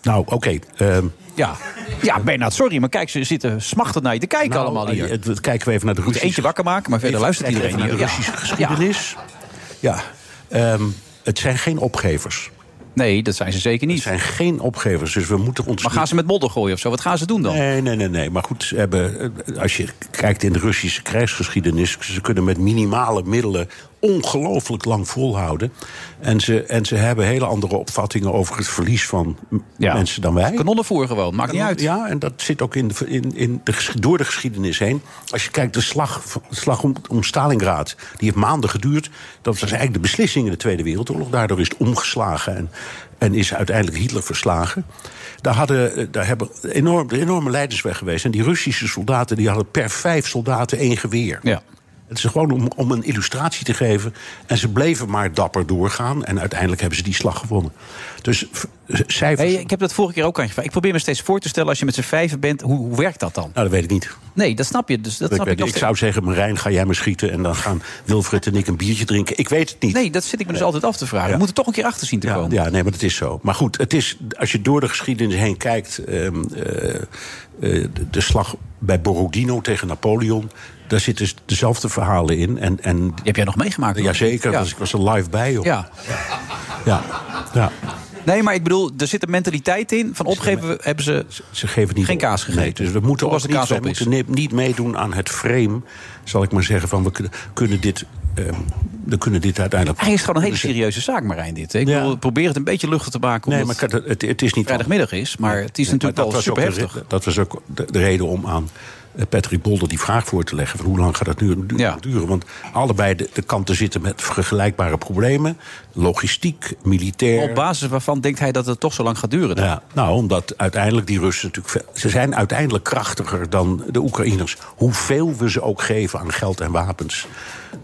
Nou, oké. ehm, Ja, ja Bernard, sorry, maar kijk, ze zitten smachtend naar je te kijken Nou, allemaal hier. eh, het- kijken we even naar de Russische... eentje wakker maken, maar verder Even luistert iedereen even naar hier. de Ja. Russische geschiedenis. Ja, ehm, het zijn geen opgevers. Nee, dat zijn ze zeker niet. Het zijn geen opgevers, dus we moeten ons... Maar gaan ze met modder gooien of zo? Wat gaan ze doen dan? Nee, nee, nee, nee. Maar goed, ze hebben, eh, als je kijkt in de Russische krijgsgeschiedenis... ze kunnen met minimale middelen ongelooflijk lang volhouden. En ze, en ze hebben hele andere opvattingen over het verlies van mensen dan wij. Kanonnenvoer gewoon, maakt niet uit. Ja, en dat zit ook in de, in, in de, door de geschiedenis heen. Als je kijkt, de slag, de slag om, om Stalingrad, die heeft maanden geduurd. Dat was eigenlijk de beslissing in de Tweede Wereldoorlog. Daardoor is het omgeslagen en, en is uiteindelijk Hitler verslagen. Daar, hadden, daar hebben enorm, enorme leiders weg geweest. En die Russische soldaten die hadden per vijf soldaten één geweer. Ja. Het is gewoon om, om een illustratie te geven. En ze bleven maar dapper doorgaan. En uiteindelijk hebben ze die slag gewonnen. Dus cijfers. Hey, ik heb dat vorige keer ook aan je gevraagd. Ik probeer me steeds voor te stellen, als je met z'n vijven bent, hoe, hoe werkt dat dan? Nou, dat weet ik niet. Nee, dat snap je. Dus dat ik, snap weet ik, ik zou zeggen, Marijn, ga jij me schieten... en dan gaan Wilfred en ik een biertje drinken. Ik weet het niet. Nee, dat zit ik me dus altijd af te vragen. We moeten toch een keer achter zien te Ja, komen. ja, nee, maar dat is zo. Maar goed, het is, als je door de geschiedenis heen kijkt... ehm, eh, eh, de, de slag bij Borodino tegen Napoleon... daar zitten dezelfde verhalen in. En, en, Die heb jij nog meegemaakt? Jazeker, Ja. dus ik was er live bij. Joh. Ja. Ja. ja. Nee, maar ik bedoel, er zit een mentaliteit in. Van opgeven we- hebben ze, ze geven niet geen kaas gegeten. Nee, dus we moeten, Ook niet, is. moeten ni- niet meedoen aan het frame, zal ik maar zeggen, van we kunnen, dit... ehm, we kunnen dit uiteindelijk... Hij is gewoon een hele serieuze zaak, Marijn, dit. Ik bedoel, probeer het een beetje luchtig te maken. Nee, maar het, het, is niet... vrijdagmiddag is. Maar het is natuurlijk wel was super heftig. Dat was ook de, de reden om aan Patrick Bolder die vraag voor te leggen... van hoe lang gaat dat nu du- duren? Want allebei de, de kanten zitten met vergelijkbare problemen. Logistiek, militair... Op basis waarvan denkt hij dat het toch zo lang gaat duren? dan? Ja, nou, omdat uiteindelijk die Russen natuurlijk... Ze zijn uiteindelijk krachtiger dan de Oekraïners. Hoeveel we ze ook geven aan geld en wapens.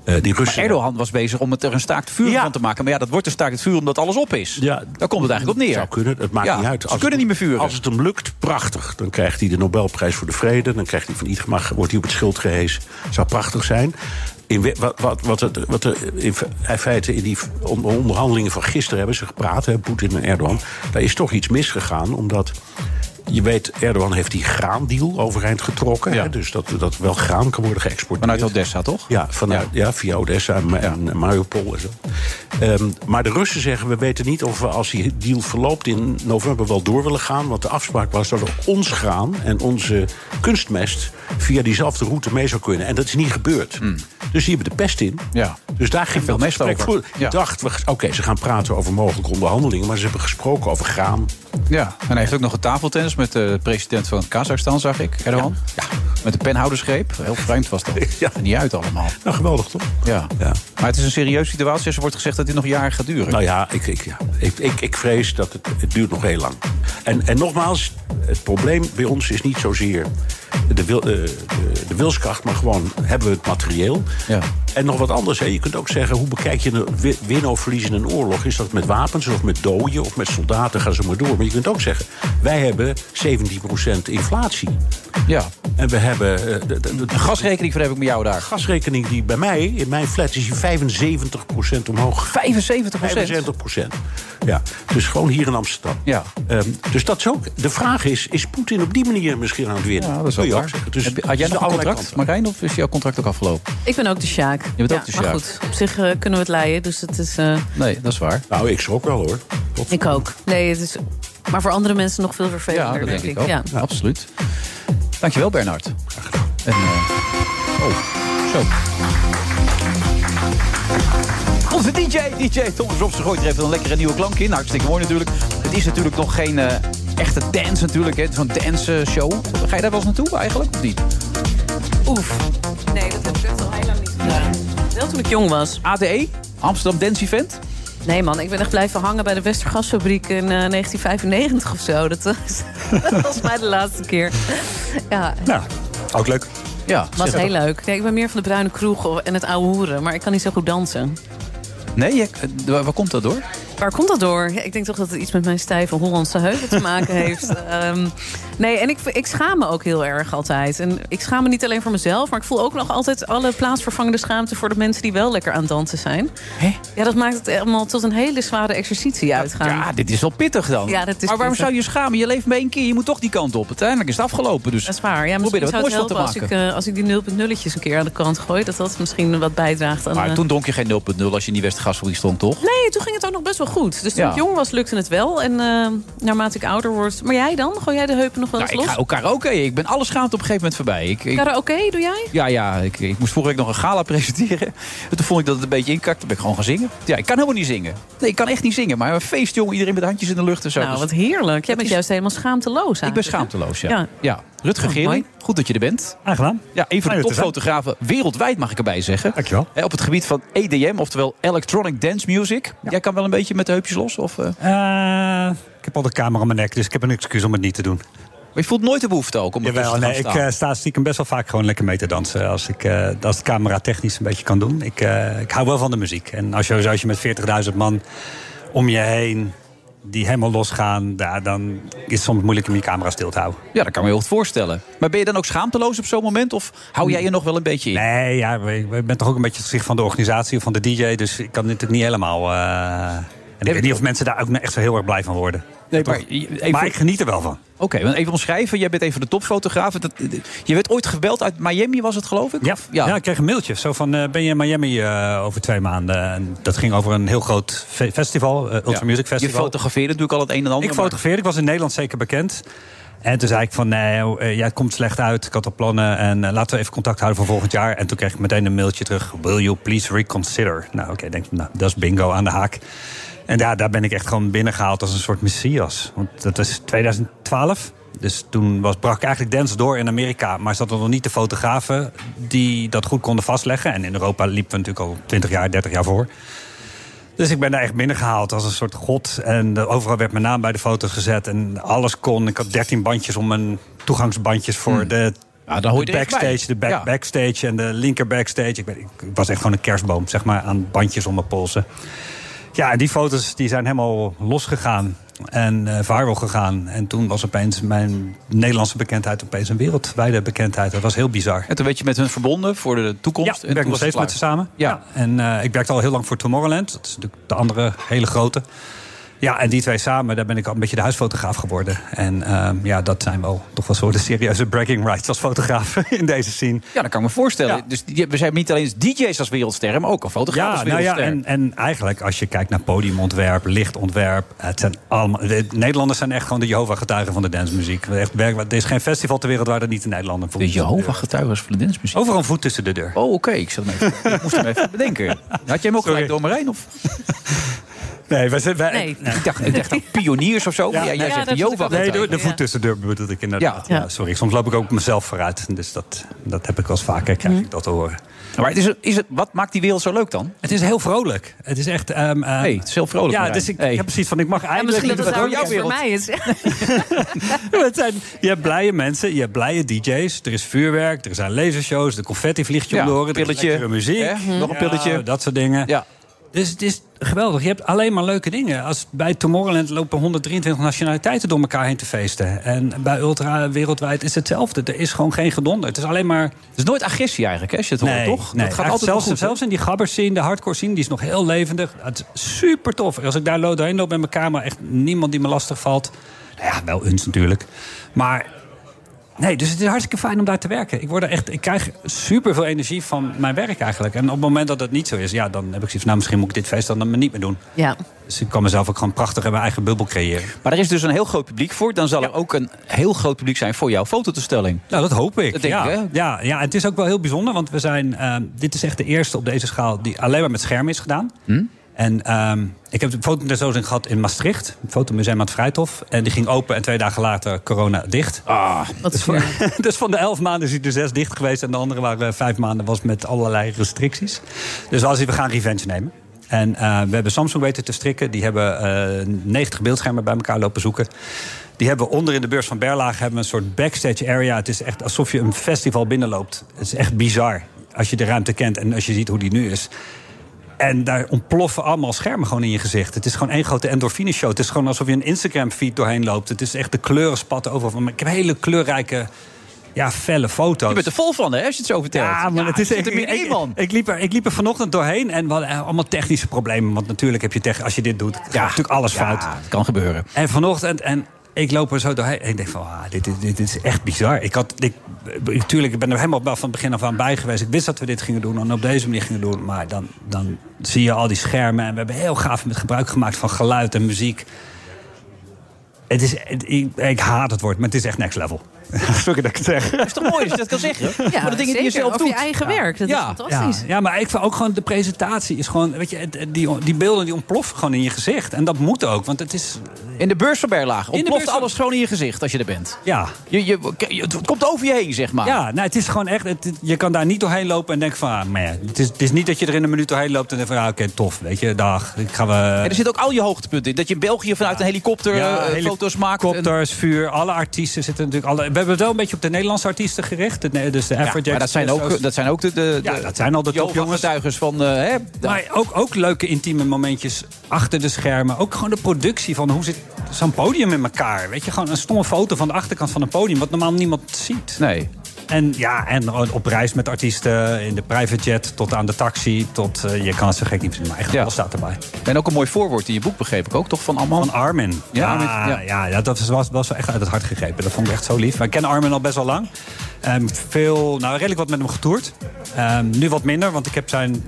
Eh, die Russen... Maar Erdogan was bezig om het er een staakt vuur van te maken. Maar ja, dat wordt een staakt vuur omdat alles op is. Ja, Daar komt het eigenlijk op neer. zou kunnen, het maakt Ja, niet uit. Ze Als kunnen het- niet meer vuren. Als het hem lukt, prachtig. Dan krijgt hij de Nobelprijs voor de Vrede. Dan krijgt hij van Ietgemar, wordt hij op het schild gehezen. Zou prachtig zijn. In, wat, wat, wat, wat in fe- in feite in die on- onderhandelingen van gisteren hebben ze gepraat, hè, Poetin en Erdogan. Daar is toch iets misgegaan, omdat. Je weet, Erdogan heeft die graandeal overeind getrokken. Hè, dus dat, dat wel graan kan worden geëxporteerd. Vanuit Odessa, toch? Ja, vanuit, ja. via Odessa en, en Mariupol en zo. Ehm, maar de Russen zeggen, we weten niet of we als die deal verloopt in november wel door willen gaan. Want de afspraak was dat we ons graan en onze kunstmest via diezelfde route mee zou kunnen. En dat is niet gebeurd. Dus die hebben de pest in. Ja. Dus daar ging veel mest over. voor. Ik dacht, oké, ze gaan praten over mogelijke onderhandelingen. Maar ze hebben gesproken over graan. Ja, en hij heeft ook nog een tafeltennis met de president van Kazachstan, zag ik, Erdogan. Ja. Met een penhoudersgreep. Heel vreemd was dat. Ja. Niet uit allemaal. Nou, geweldig toch? Ja. Ja. Maar het is een serieuze situatie. Er wordt gezegd dat dit nog jaren gaat duren. Nou ja, ik, ik, ja. Ik, ik, ik vrees dat het, het duurt nog heel lang. En, en nogmaals, het probleem bij ons is niet zozeer de, wil, eh, de, de wilskracht, maar gewoon hebben we het materieel. Ja. En nog wat anders. Hè. Je kunt ook zeggen, hoe bekijk je een wi- winnen of verliezen in een oorlog? Is dat met wapens of met doden of met soldaten? Ga zo maar door. Maar je kunt ook zeggen, wij hebben 17% inflatie. Ja. En we hebben... eh, de, de, de, Een gasrekening voor heb ik met jou daar. gasrekening die bij mij, in mijn flat, is die 75% omhoog. 75% 75% Ja, dus gewoon hier in Amsterdam. Ja. Ehm, dus dat is ook. De vraag is: is Poetin op die manier misschien aan het winnen? Ja, dat is Waar. Dus Heb je- had jij nog een contract, kanten. Marijn? Of is jouw contract ook afgelopen? Ik ben ook de Sjaak. Je bent ja, ook de Maar Sjaak. goed, op zich eh, kunnen we het leiden. Dus het is... eh, Nee, dat is waar. Nou, ik schrok wel hoor. ik ook. Nee, het is... Maar voor andere mensen nog veel vervelender, Ja, dat denk ik ook. Ja. Ja, absoluut. Dankjewel, Bernard. Graag gedaan. En, eh, oh, zo. Onze DJ, DJ Thomas Robson gooit er even een lekkere nieuwe klank in. Hartstikke mooi natuurlijk. Het is natuurlijk nog geen eh, echte dance natuurlijk, hè. Zo'n dance eh, show. Ga je daar wel eens naartoe eigenlijk, of niet? Oef. Nee, dat heb ik echt al heel lang niet gedaan. Wel toen ik jong was. ADE? Amsterdam Dance Event? Nee man, ik ben echt blijven hangen bij de Westergasfabriek in eh, 1995 of zo. Dat was, dat was mij de laatste keer. Ja, Nou, ook leuk. Ja, was heel leuk. Nee, ik ben meer van de bruine kroeg en het ouwe hoeren. Maar ik kan niet zo goed dansen. Nee, je- eh, waar waar komt dat door? Waar komt dat door? Ja, ik denk toch dat het iets met mijn stijve Hollandse heupen te maken heeft. Ehm, nee, en ik, ik schaam me ook heel erg altijd. En ik schaam me niet alleen voor mezelf... maar ik voel ook nog altijd alle plaatsvervangende schaamte... voor de mensen die wel lekker aan het dansen zijn. Ja, dat maakt het allemaal tot een hele zware exercitie uitgaan. Ja, dit is wel pittig dan. Ja, dat is maar waarom pittig. zou je schamen? Je leeft maar één keer, je moet toch die kant op. Uiteindelijk is het afgelopen. Dus Dat is waar. Ja, probeer misschien zou het helpen als maken. ik, eh, als ik die 0.0'tjes een keer aan de kant gooi... dat dat misschien wat bijdraagt aan... Maar eh, toen dronk je geen 0.0 als je in die stond, toch? Nee, toen ging het ook nog best wel goed. Dus toen Ja. ik jong was, lukte het wel. En eh, naarmate ik ouder word... Maar jij dan? Gooi jij de heupen nog wel eens Nou, ik los? ga ook karaoke. Ik ben alle schaamte op een gegeven moment voorbij. Ik, ik- Karaoke doe jij? ja, ja ik, ik moest vorige week nog een gala presenteren. En toen vond ik dat het een beetje inkakte. Toen ben ik gewoon gaan zingen. Ja, ik kan helemaal niet zingen. Nee, ik kan echt niet zingen. Maar een feest, jongen. Iedereen met handjes in de lucht en zo. Nou, Dus wat heerlijk. Jij bent juist helemaal schaamteloos ik ben schaamteloos, ja. Ja. ja. Rutger Oh, Geerling, goed dat je er bent. Aangedaan. Ja, een van de topfotografen wereldwijd, mag ik erbij zeggen. Dankjewel. Hè, op het gebied van EDM, oftewel Electronic Dance Music. Jij kan wel een beetje met de heupjes los? Of, eh? Eh, ik heb al de camera om mijn nek, dus ik heb een excuus om het niet te doen. Maar je voelt nooit de behoefte ook om Jawel, te nee, ik eh, sta stiekem best wel vaak gewoon lekker mee te dansen. Als ik eh, als de camera technisch een beetje kan doen. Ik, eh, ik hou wel van de muziek. En als je, als je met 40.000 man om je heen die helemaal losgaan... Ja, dan is het soms moeilijk om je camera stil te houden. Ja, dat kan me heel goed voorstellen. Maar ben je dan ook schaamteloos op zo'n moment? Of hou jij je nog wel een beetje in? Nee, ja, ik ben toch ook een beetje het gezicht van de organisatie of van de DJ. Dus ik kan dit niet helemaal... en ik weet niet of mensen daar ook echt zo heel erg blij van worden. Nee, maar even- maar ik geniet er wel van. Oké, want even omschrijven. Jij bent een van de topfotografen. Dat, je werd ooit gebeld uit Miami, was het geloof ik? Ja, ja. ik kreeg een mailtje. Zo van, eh, ben je in Miami eh, over twee maanden? En dat ging over een heel groot fe- festival, eh, Ultra Ja. Music Je Festival. fotografeerde natuurlijk al het een en ander. Ik fotografeerde, ik was in Nederland zeker bekend. En toen zei ik van, nee, eh, jij komt slecht uit. Ik had al plannen en laten we even contact houden voor volgend jaar. En toen kreeg ik meteen een mailtje terug. Will you please reconsider? Nou, oké, denk ik, nou, dat is bingo aan de haak. En ja, daar ben ik echt gewoon binnengehaald als een soort messias. Want dat is 2012. Dus toen was, brak eigenlijk dance door in Amerika. Maar zat er nog niet de fotografen die dat goed konden vastleggen. En in Europa liepen we natuurlijk al 20 jaar, 30 jaar voor. Dus ik ben daar echt binnengehaald als een soort god. En eh, overal werd mijn naam bij de foto gezet. En alles kon. Ik had 13 bandjes om mijn toegangsbandjes voor de, Hmm. de er echt bij. backstage. De back, Ja. backstage en de linker backstage. Ik, ben, ik was echt gewoon een kerstboom, zeg maar, aan bandjes om mijn polsen. Ja, en die foto's die zijn helemaal losgegaan en eh viral gegaan. En toen was opeens mijn Nederlandse bekendheid opeens een wereldwijde bekendheid. Dat was heel bizar. En toen werd je met hun verbonden voor de toekomst. Ja, ik werk nog steeds met ze samen. Ja. En eh, ik werkte al heel lang voor Tomorrowland. Dat is natuurlijk de andere hele grote. Ja, en die twee samen, daar ben ik al een beetje de huisfotograaf geworden. En ehm, ja, dat zijn wel toch wel de serieuze bragging rights als fotograaf in deze scene. Ja, dat kan ik me voorstellen. Dus we zijn niet alleen DJ's als wereldsterren, maar ook al fotografen als Ja, nou ja, en, en eigenlijk als je kijkt naar podiumontwerp, lichtontwerp... Het zijn allemaal, de Nederlanders zijn echt gewoon de Jehovah-getuigen van de dancemuziek. Echt, werk- er is geen festival ter wereld waar dat niet in Nederland een voet De Jehovah-getuigen van de dancemuziek. Overal een voet tussen de deur. Oh, oké. Ik, hem even- ik moest hem even bedenken. Had jij hem ook gelijk door Marijn? Of? Nee, wij zijn, wij, Nee, ik dacht, ik dacht dan pioniers of zo. maar ja, jij zegt de Jehovah. Nee, de, de voet tussen de deur bedoel ik inderdaad. Ja. Ja. sorry, soms loop ik ook mezelf vooruit. Dus dat, dat heb ik wel eens vaker, krijg ik dat te horen. Maar het is, is het, wat maakt die wereld zo leuk dan? Het is heel vrolijk. Het is echt... ehm ehm, Nee, het is heel vrolijk. Ja, dus ik, Hey. ik heb precies van, ik mag Ja, eindelijk... misschien dat het wat- juist voor mij is. het zijn, je hebt blije mensen, je hebt blije DJ's. Er is vuurwerk, er zijn lasershows, de confetti vliegt je Ja, om de oren. er is muziek. hè? Nog een pilletje. Ja, dat soort dingen. Ja. Dus het is geweldig. Je hebt alleen maar leuke dingen. Als bij Tomorrowland lopen 123 nationaliteiten door elkaar heen te feesten. En bij Ultra wereldwijd is hetzelfde. Er is gewoon geen gedonder. Het is alleen maar... Het is nooit agressie eigenlijk, hè, als je het hoort, toch? Nee, dat gaat altijd zelfs, goed. zelfs in die gabbers scene, de hardcore scene, die is nog heel levendig. Het is super tof. Als ik daar doorheen loop met mijn camera, echt niemand die me lastig valt. Nou ja, wel eens natuurlijk. Maar nee, dus het is hartstikke fijn om daar te werken. Ik, word er echt, ik krijg super veel energie van mijn werk eigenlijk. En op het moment dat het niet zo is, ja, dan heb ik zoiets van, nou, misschien moet ik dit feest dan maar niet meer doen. Ja. Dus ik kan mezelf ook gewoon prachtig in mijn eigen bubbel creëren. Maar er is dus een heel groot publiek voor. Dan zal er ook een heel groot publiek zijn voor jouw fototoestelling. Nou, dat hoop ik. Dat denk ja. ik, hè? Ja, ja, het is ook wel heel bijzonder, want we zijn. ehm, dit is echt de eerste op deze schaal die alleen maar met schermen is gedaan. Hm? En ehm, ik heb een fototentoonstelling gehad in Maastricht. Een fotomuseum aan het Vrijthof. En die ging open en twee dagen later corona dicht. Ah, wat dus, van, dus van de elf maanden is hij er zes dicht geweest. En de andere waren vijf maanden was met allerlei restricties. Dus als we gaan revenge nemen. En eh, we hebben Samsung weten te strikken. Die hebben eh 90 beeldschermen bij elkaar lopen zoeken. Die hebben onder in de beurs van Berlage hebben een soort backstage area. Het is echt alsof je een festival binnenloopt. Het is echt bizar als je de ruimte kent en als je ziet hoe die nu is. En daar ontploffen allemaal schermen gewoon in je gezicht. Het is gewoon één grote endorfine show. Het is gewoon alsof je een Instagram-feed doorheen loopt. Het is echt de kleuren spatten overal. Ik heb hele kleurrijke, ja, felle foto's. Je bent er vol van, hè, als je het zo vertelt. Ja, maar het is echt man. Ik, ik, liep er, ik liep er vanochtend doorheen en we hadden eh, allemaal technische problemen. Want natuurlijk heb je tech, als je dit doet, gaat natuurlijk alles fout. het kan gebeuren. En vanochtend, en ik loop er zo doorheen en ik denk van, ah, dit, dit, dit is echt bizar. Ik had, ik, natuurlijk, ik ben er helemaal van het begin af aan bij geweest. Ik wist dat we dit gingen doen en op deze manier gingen doen. Maar dan, dan zie je al die schermen en we hebben heel gaaf met gebruik gemaakt van geluid en muziek. Het is, ik haat het woord, maar het is echt next level. Sorry dat ik het zeg. Dat is toch mooi als je dat kan zeggen? Ja, maar de dingen die je zelf doet. je eigen werk. Dat is fantastisch. Ja, ja, maar ik vind ook gewoon de presentatie is gewoon, weet je, die, die beelden die ontploffen gewoon in je gezicht. En dat moet ook, want het is. In de beurs van Berlage In de ontploft beurs alles gewoon in je gezicht als je er bent. Ja. Je, je, je- het komt over je heen, zeg maar. Ja, nou, het is gewoon echt. Het, je kan daar niet doorheen lopen en denken van. Ah, maar ja, het, is, het is niet dat je er in een minuut doorheen loopt en denkt van. Ah, oké, tof. Weet je, dag. Ik ga we. En er zitten ook al je hoogtepunten in. Dat je in België vanuit een helikopter eh, foto's maakt. Helikopters, vuur, alle artiesten zitten natuurlijk. Alle, hebben het wel een beetje op de Nederlandse artiesten gericht. De, dus de Ja, Afrojack. maar dat zijn ook, dat zijn ook de, de, Ja, dat zijn al de topjongens. van... eh, hè, Maar ook, ook leuke intieme momentjes achter de schermen. Ook gewoon de productie van hoe zit zo'n podium in elkaar. Weet je, gewoon een stomme foto van de achterkant van een podium... wat normaal niemand ziet. Nee. En ja, en op reis met artiesten, in de private jet... tot aan de taxi, tot uh, je kan het zo gek niet zien. Maar echt, alles staat erbij. En ook een mooi voorwoord in je boek, begreep ik ook, toch? Van allemaal? Van Armin. Ja, Ja, Armin, ja. ja. ja, dat was, was wel echt uit het hart gegrepen. Dat vond ik echt zo lief. Maar ik ken Armin al best wel lang. Um, veel, nou, redelijk wat met hem getoerd. Um, nu wat minder, want ik heb zijn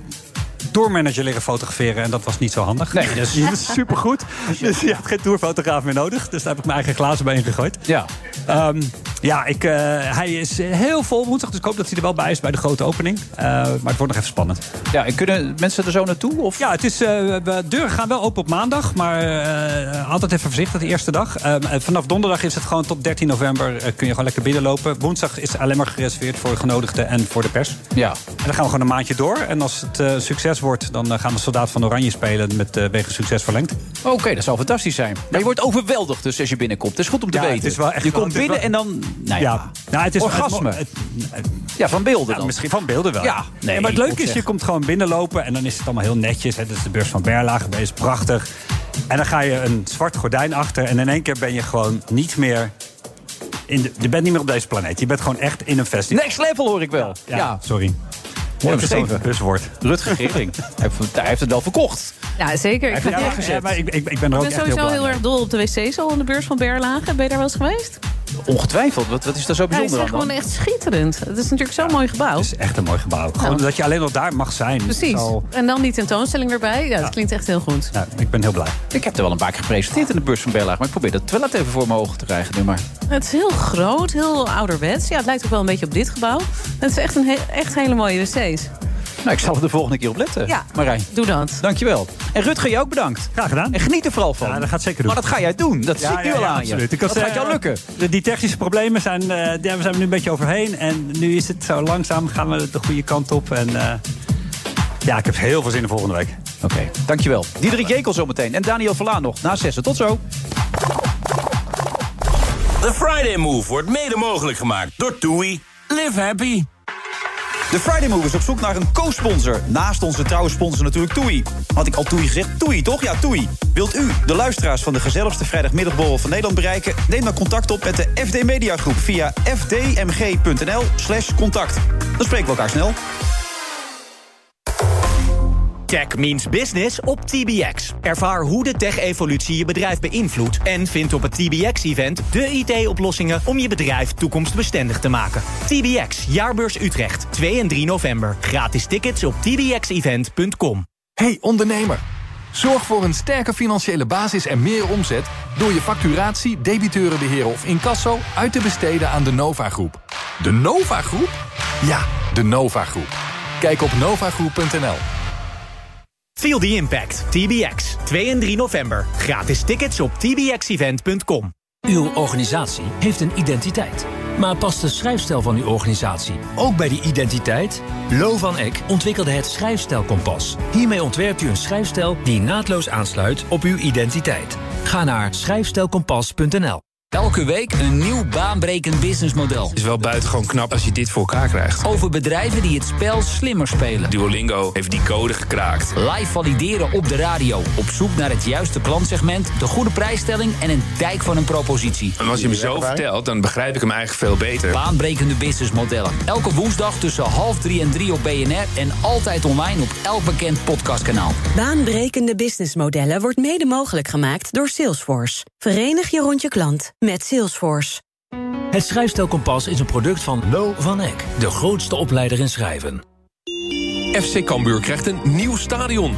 tourmanager leren fotograferen. En dat was niet zo handig. Nee, dus dat is supergoed. Dus je hebt geen tourfotograaf meer nodig. Dus daar heb ik mijn eigen glazen bij ingegooid. Ja. Um, ja, ik, uh, hij is heel vol woensdag. Dus ik hoop dat hij er wel bij is bij de grote opening. Uh, maar het wordt nog even spannend. Ja, en kunnen mensen er zo naartoe? Of? Ja, het is, uh, de deuren gaan wel open op maandag. Maar altijd even voorzichtig de eerste dag. vanaf donderdag is het gewoon tot 13 november. kun je gewoon lekker binnenlopen. Woensdag is alleen maar gereserveerd voor genodigden en voor de pers. Ja. En dan gaan we gewoon een maandje door. En als het succes wordt, dan gaan we Soldaat van Oranje spelen. Met Wegen Succes verlengd. Oké, okay, dat zou fantastisch zijn. Maar je wordt overweldigd dus als je binnenkomt. Het is goed om te ja, weten. Het is wel echt je komt binnen en dan... Nou ja, ja. Nou, het is orgasme. Het, het, ja, van beelden ja, dan. Misschien van beelden wel. Ja, nee, maar het leuke is, je komt gewoon binnenlopen... en dan is het allemaal heel netjes. Het is de beurs van Berlage, is prachtig. En dan ga je een zwart gordijn achter... en in één keer ben je gewoon niet meer... In de, je bent niet meer op deze planeet. Je bent gewoon echt in een festival. Next level hoor ik wel. Ja, ja. sorry. Mooi buswoord. Rutger Gering. hij, hij heeft het wel verkocht. Ja, zeker. Ik, ja, ja, maar ik, ik, ik ben er ook ben sowieso heel, erg dol op de wc's al in de beurs van Berlage. Ben je daar wel eens geweest? Ongetwijfeld. Wat, wat is daar zo Ja, bijzonder het is aan gewoon echt schitterend. Het is natuurlijk zo'n mooi gebouw. Het is echt een mooi gebouw. Gewoon dat je alleen nog daar mag zijn. Precies. En dan die tentoonstelling erbij. Ja, dat klinkt echt heel goed. Ja, ik ben heel blij. Ik heb er wel een paar keer gepresenteerd in de beurs van Berlage. Maar ik probeer dat toilet even voor mijn ogen te krijgen nu maar. Het is heel groot, heel ouderwets. Ja, het lijkt ook wel een beetje op dit gebouw. Het is echt, een he echt hele mooie wc's. Nou, ik zal er de volgende keer op letten. Ja, Marijn. doe dat. Dankjewel. En Rutger, je ook bedankt. Graag gedaan. En geniet er vooral van. Ja, dat gaat zeker doen. Maar dat ga jij doen. Dat ja, zie ik nu ja, al ja, aan absoluut. je. Ik had, dat gaat jou uh, lukken. De, die technische problemen zijn, uh, we zijn er nu een beetje overheen. En nu is het zo langzaam, gaan we de goede kant op. En uh, ja, ik heb heel veel zin in volgende week. Oké, okay, dankjewel. Diederik Jekel zometeen. En Daniel Verlaan nog na zessen. Tot zo. The Friday Move wordt mede mogelijk gemaakt door TUI. Live happy. De Friday Move is op zoek naar een co-sponsor. Naast onze trouwe sponsor natuurlijk Toei. Had ik al Toei gezegd? Toei, toch? Ja, Toei. Wilt u de luisteraars van de gezelligste vrijdagmiddagborrel van Nederland bereiken? Neem dan contact op met de FD Mediagroep via fdmg.nl slash contact. Dan spreken we elkaar snel. Tech means business op TBX. Ervaar hoe de tech-evolutie je bedrijf beïnvloedt... en vind op het TBX-event de IT-oplossingen... om je bedrijf toekomstbestendig te maken. TBX, Jaarbeurs Utrecht, 2 en 3 november. Gratis tickets op tbxevent.com. Hey ondernemer, zorg voor een sterke financiële basis en meer omzet... door je facturatie, debiteurenbeheer of incasso... uit te besteden aan de Nova Groep. De Nova Groep? Ja, de Nova Groep. Kijk op novagroep.nl. Feel the impact. TBX. 2 en 3 november. Gratis tickets op tbxevent.com. Uw organisatie heeft een identiteit. Maar past de schrijfstijl van uw organisatie ook bij die identiteit? Lo van Eck ontwikkelde het Schrijfstijlkompas. Hiermee ontwerpt u een schrijfstijl die naadloos aansluit op uw identiteit. Ga naar schrijfstijlkompas.nl. Elke week een nieuw baanbrekend businessmodel. is wel buitengewoon knap als je dit voor elkaar krijgt. Over bedrijven die het spel slimmer spelen. Duolingo heeft die code gekraakt. Live valideren op de radio. Op zoek naar het juiste klantsegment, de goede prijsstelling en een dijk van een propositie. En als je me zo vertelt, dan begrijp ik hem eigenlijk veel beter. Baanbrekende businessmodellen. Elke woensdag tussen half drie en drie op BNR en altijd online op elk bekend podcastkanaal. Baanbrekende businessmodellen wordt mede mogelijk gemaakt door Salesforce. Verenig je rond je klant met Salesforce. Het Schrijfstijlkompas is een product van Lo van Eck. De grootste opleider in schrijven. FC Cambuur krijgt een nieuw stadion.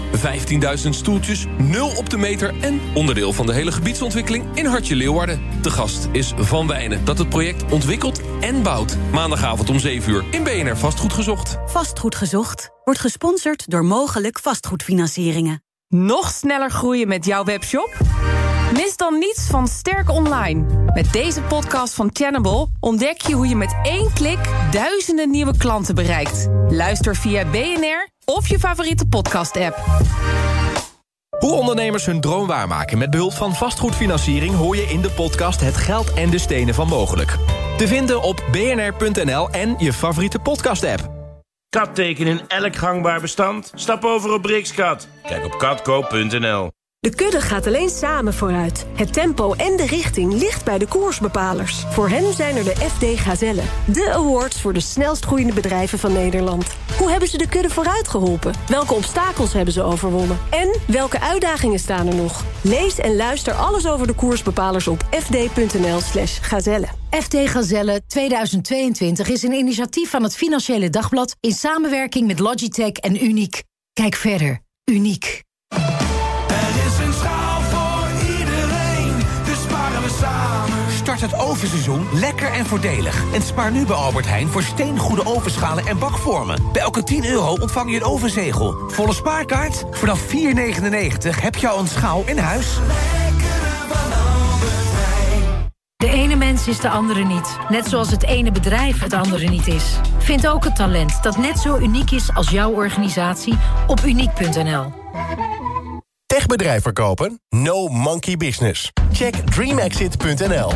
15.000 stoeltjes, nul op de meter en onderdeel van de hele gebiedsontwikkeling in Hartje Leeuwarden. De gast is Van Wijnen, dat het project ontwikkelt en bouwt. Maandagavond om 7 uur in BNR Vastgoed Gezocht. Vastgoed Gezocht wordt gesponsord door Mogelijk Vastgoedfinancieringen. Nog sneller groeien met jouw webshop? Mis dan niets van Sterk Online. Met deze podcast van Channable ontdek je hoe je met één klik duizenden nieuwe klanten bereikt. Luister via BNR of je favoriete podcast-app. Hoe ondernemers hun droom waarmaken met behulp van vastgoedfinanciering... hoor je in de podcast Het Geld en de Stenen van Mogelijk. Te vinden op bnr.nl en je favoriete podcast-app. Katteken in elk gangbaar bestand? Stap over op Brikskat. Kijk op katkoop.nl. De kudde gaat alleen samen vooruit. Het tempo en de richting ligt bij de koersbepalers. Voor hen zijn er de FD Gazellen. De awards voor de snelst groeiende bedrijven van Nederland. Hoe hebben ze de kudde vooruit geholpen? Welke obstakels hebben ze overwonnen? En welke uitdagingen staan er nog? Lees en luister alles over de koersbepalers op fd.nl slash gazelle. FD Gazelle 2022 is een initiatief van het Financiële Dagblad... in samenwerking met Logitech en Uniek. Kijk verder. Uniek. Start het ovenseizoen lekker en voordelig. En spaar nu bij Albert Heijn voor steengoede ovenschalen en bakvormen. Bij elke 10 euro ontvang je een ovenzegel. Volle spaarkaart? Vanaf 4,99 heb je al een schaal in huis. De ene mens is de andere niet. Net zoals het ene bedrijf het andere niet is. Vind ook het talent dat net zo uniek is als jouw organisatie op uniek.nl. Techbedrijf verkopen? No monkey business. Check dreamexit.nl.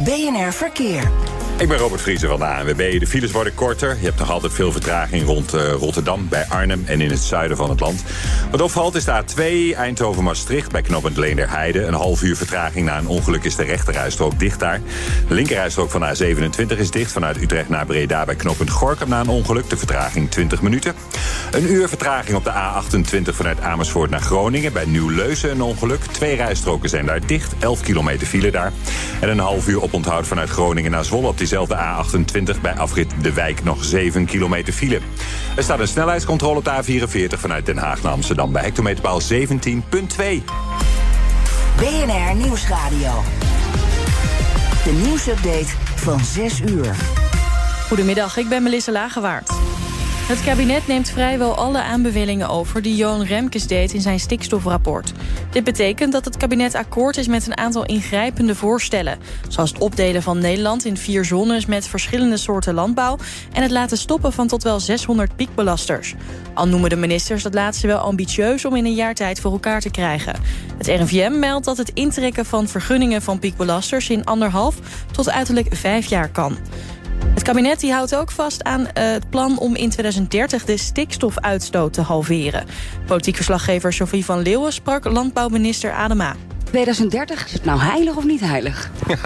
BNR Verkeer. Ik ben Robert Vriezer van de ANWB. De files worden korter. Je hebt nog altijd veel vertraging rond eh, Rotterdam, bij Arnhem en in het zuiden van het land. Wat opvalt is de A2 Eindhoven-Maastricht bij knooppunt Leenderheide. Een half uur vertraging na een ongeluk is de rechterrijstrook dicht daar. De linkerrijstrook van de A27 is dicht vanuit Utrecht naar Breda bij knooppunt Gorkum na een ongeluk. De vertraging 20 minuten. Een uur vertraging op de A28 vanuit Amersfoort naar Groningen bij Nieuw-Leuzen een ongeluk. Twee rijstroken zijn daar dicht, 11 kilometer file daar. En een half uur oponthoud vanuit Groningen naar Zwolle op diezelfde A28 bij afrit De Wijk nog 7 kilometer file. Er staat een snelheidscontrole op de A44 vanuit Den Haag naar Amsterdam bij hectometerpaal 17.2. BNR Nieuwsradio. De nieuwsupdate van 6 uur. Goedemiddag, ik ben Melissa Lagewaard. Het kabinet neemt vrijwel alle aanbevelingen over die Johan Remkes deed in zijn stikstofrapport. Dit betekent dat het kabinet akkoord is met een aantal ingrijpende voorstellen. Zoals het opdelen van Nederland in vier zones met verschillende soorten landbouw... en het laten stoppen van tot wel 600 piekbelasters. Al noemen de ministers dat laatste wel ambitieus om in een jaar tijd voor elkaar te krijgen. Het RIVM meldt dat het intrekken van vergunningen van piekbelasters... in anderhalf tot uiterlijk vijf jaar kan. Het kabinet houdt ook vast aan eh, het plan om in 2030 de stikstofuitstoot te halveren. Politiek verslaggever Sophie van Leeuwen sprak landbouwminister Adema. 2030, is het nou heilig of niet heilig?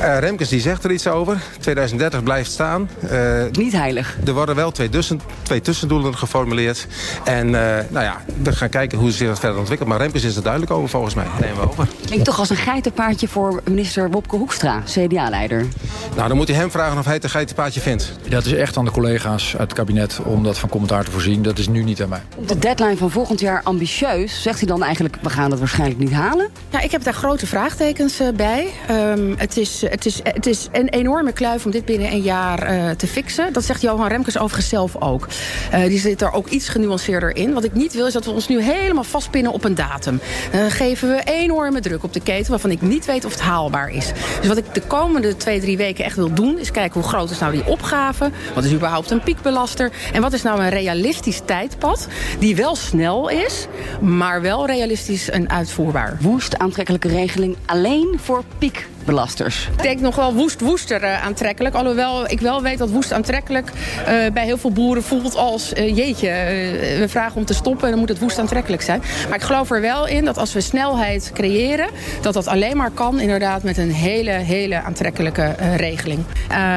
Eh, Remkes die zegt er iets over. 2030 blijft staan. Eh, niet heilig. Er worden wel twee, tussen, twee tussendoelen geformuleerd. En eh, nou ja, we gaan kijken hoe zich dat verder ontwikkelt. Maar Remkes is er duidelijk over volgens mij. Nemen we over. Klinkt toch als een geitenpaardje voor minister Wopke Hoekstra, CDA-leider. Nou, dan moet u hem vragen of hij het een geitenpaardje vindt. Dat is echt aan de collega's uit het kabinet om dat van commentaar te voorzien. Dat is nu niet aan mij. De deadline van volgend jaar ambitieus. Zegt hij dan eigenlijk, we gaan het waarschijnlijk niet halen? Ja, ik heb daar grote vraagtekens bij. Um, het is is, het, is, het is een enorme kluif om dit binnen een jaar te fixen. Dat zegt Johan Remkes overigens zelf ook. Die zit er ook iets genuanceerder in. Wat ik niet wil is dat we ons nu helemaal vastpinnen op een datum. Dan geven we enorme druk op de keten waarvan ik niet weet of het haalbaar is. Dus wat ik de komende twee, drie weken echt wil doen... is kijken hoe groot is nou die opgave. Wat is überhaupt een piekbelaster? En wat is nou een realistisch tijdpad die wel snel is... maar wel realistisch en Woest aantrekkelijke regeling alleen voor piek belasters. Ik denk nog wel woest woester uh, aantrekkelijk. Alhoewel ik wel weet dat woest aantrekkelijk uh, bij heel veel boeren voelt als... Uh, jeetje, we vragen om te stoppen en dan moet het woest aantrekkelijk zijn. Maar ik geloof er wel in dat als we snelheid creëren... dat dat alleen maar kan inderdaad met een hele, hele aantrekkelijke regeling.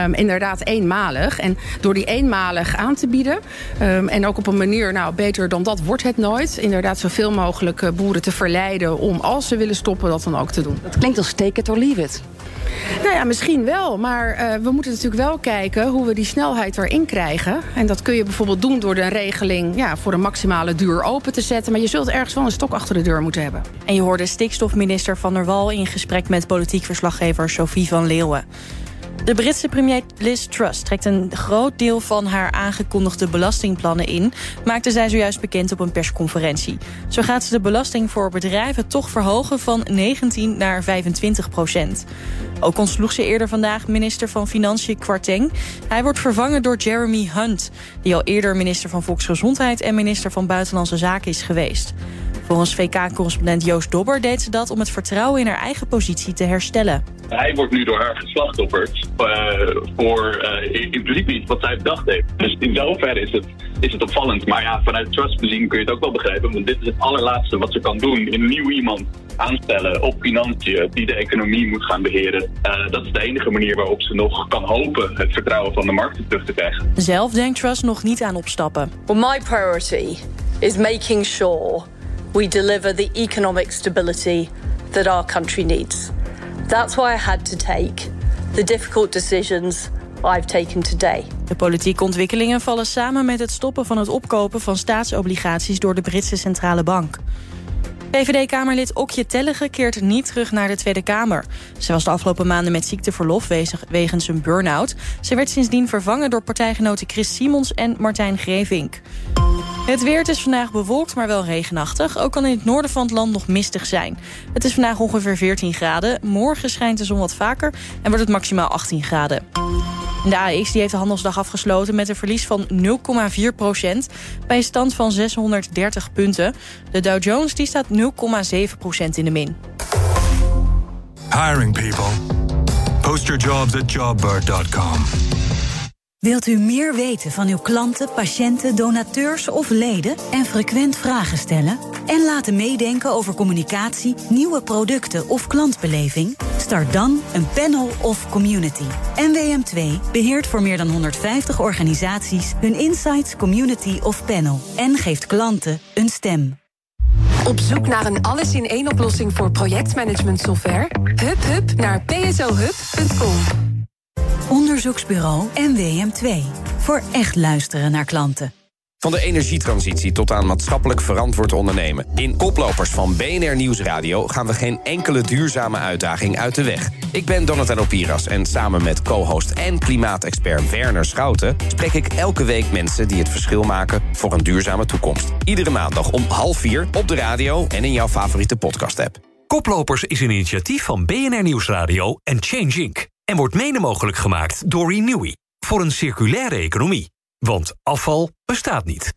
Um, inderdaad eenmalig. En door die eenmalig aan te bieden... Um, en ook op een manier, nou beter dan dat wordt het nooit... inderdaad zoveel mogelijk boeren te verleiden om als ze willen stoppen dat dan ook te doen. Dat klinkt als take it or leave it. Nou ja, misschien wel. Maar uh, we moeten natuurlijk wel kijken hoe we die snelheid erin krijgen. En dat kun je bijvoorbeeld doen door de regeling ja, voor een maximale duur open te zetten. Maar je zult ergens wel een stok achter de deur moeten hebben. En je hoorde stikstofminister Van der Wal in gesprek met politiek verslaggever Sophie van Leeuwen. De Britse premier Liz Truss trekt een groot deel van haar aangekondigde belastingplannen in, maakte zij zojuist bekend op een persconferentie. Zo gaat ze de belasting voor bedrijven toch verhogen van 19 naar 25 procent. Ook ontsloeg ze eerder vandaag minister van Financiën Kwarteng. Hij wordt vervangen door Jeremy Hunt, die al eerder minister van Volksgezondheid en minister van Buitenlandse Zaken is geweest. Volgens VK-correspondent Joost Dobber deed ze dat om het vertrouwen in haar eigen positie te herstellen. Hij wordt nu door haar geslachtofferd uh, voor uh, in principe iets wat zij bedacht heeft. Dus in zoverre is het, is het opvallend. Maar ja, vanuit trust bezien kun je het ook wel begrijpen. Want dit is het allerlaatste wat ze kan doen. Een nieuw iemand aanstellen op financiën die de economie moet gaan beheren. Uh, dat is de enige manier waarop ze nog kan hopen het vertrouwen van de markten terug te krijgen. Zelf denkt Trust nog niet aan opstappen. Well, my priority is making sure we deliver the economic stability that our country needs. That's why I had to take the difficult decisions I've taken today. De politieke ontwikkelingen vallen samen met het stoppen van het opkopen van staatsobligaties door de Britse Centrale Bank. VVD-Kamerlid Okje Tellege keert niet terug naar de Tweede Kamer. Ze was de afgelopen maanden met ziekteverlof wegens een burn-out. Ze werd sindsdien vervangen door partijgenoten Chris Simons en Martijn Grevink. Het weer is vandaag bewolkt, maar wel regenachtig. Ook kan in het noorden van het land nog mistig zijn. Het is vandaag ongeveer 14 graden. Morgen schijnt de zon wat vaker en wordt het maximaal 18 graden. De AX die heeft de handelsdag afgesloten met een verlies van 0,4 procent... bij een stand van 630 punten. De Dow Jones die staat 0,7 procent in de min. Hiring people. Post your jobs at jobbird.com. Wilt u meer weten van uw klanten, patiënten, donateurs of leden... en frequent vragen stellen? En laten meedenken over communicatie, nieuwe producten of klantbeleving? Start dan een panel of community. NWM2 beheert voor meer dan 150 organisaties... hun insights, community of panel. En geeft klanten een stem. Op zoek naar een alles-in-één oplossing voor projectmanagement software? Hup, hup naar psohub.com. Onderzoeksbureau NWM2. Voor echt luisteren naar klanten. Van de energietransitie tot aan maatschappelijk verantwoord ondernemen. In Koplopers van BNR Nieuwsradio gaan we geen enkele duurzame uitdaging uit de weg. Ik ben Donatello Piras en samen met co-host en klimaatexpert Werner Schouten... spreek ik elke week mensen die het verschil maken voor een duurzame toekomst. Iedere maandag om half vier op de radio en in jouw favoriete podcast-app. Koplopers is een initiatief van BNR Nieuwsradio en Change Inc. En wordt mede mogelijk gemaakt door Renewy. Voor een circulaire economie. Want afval bestaat niet.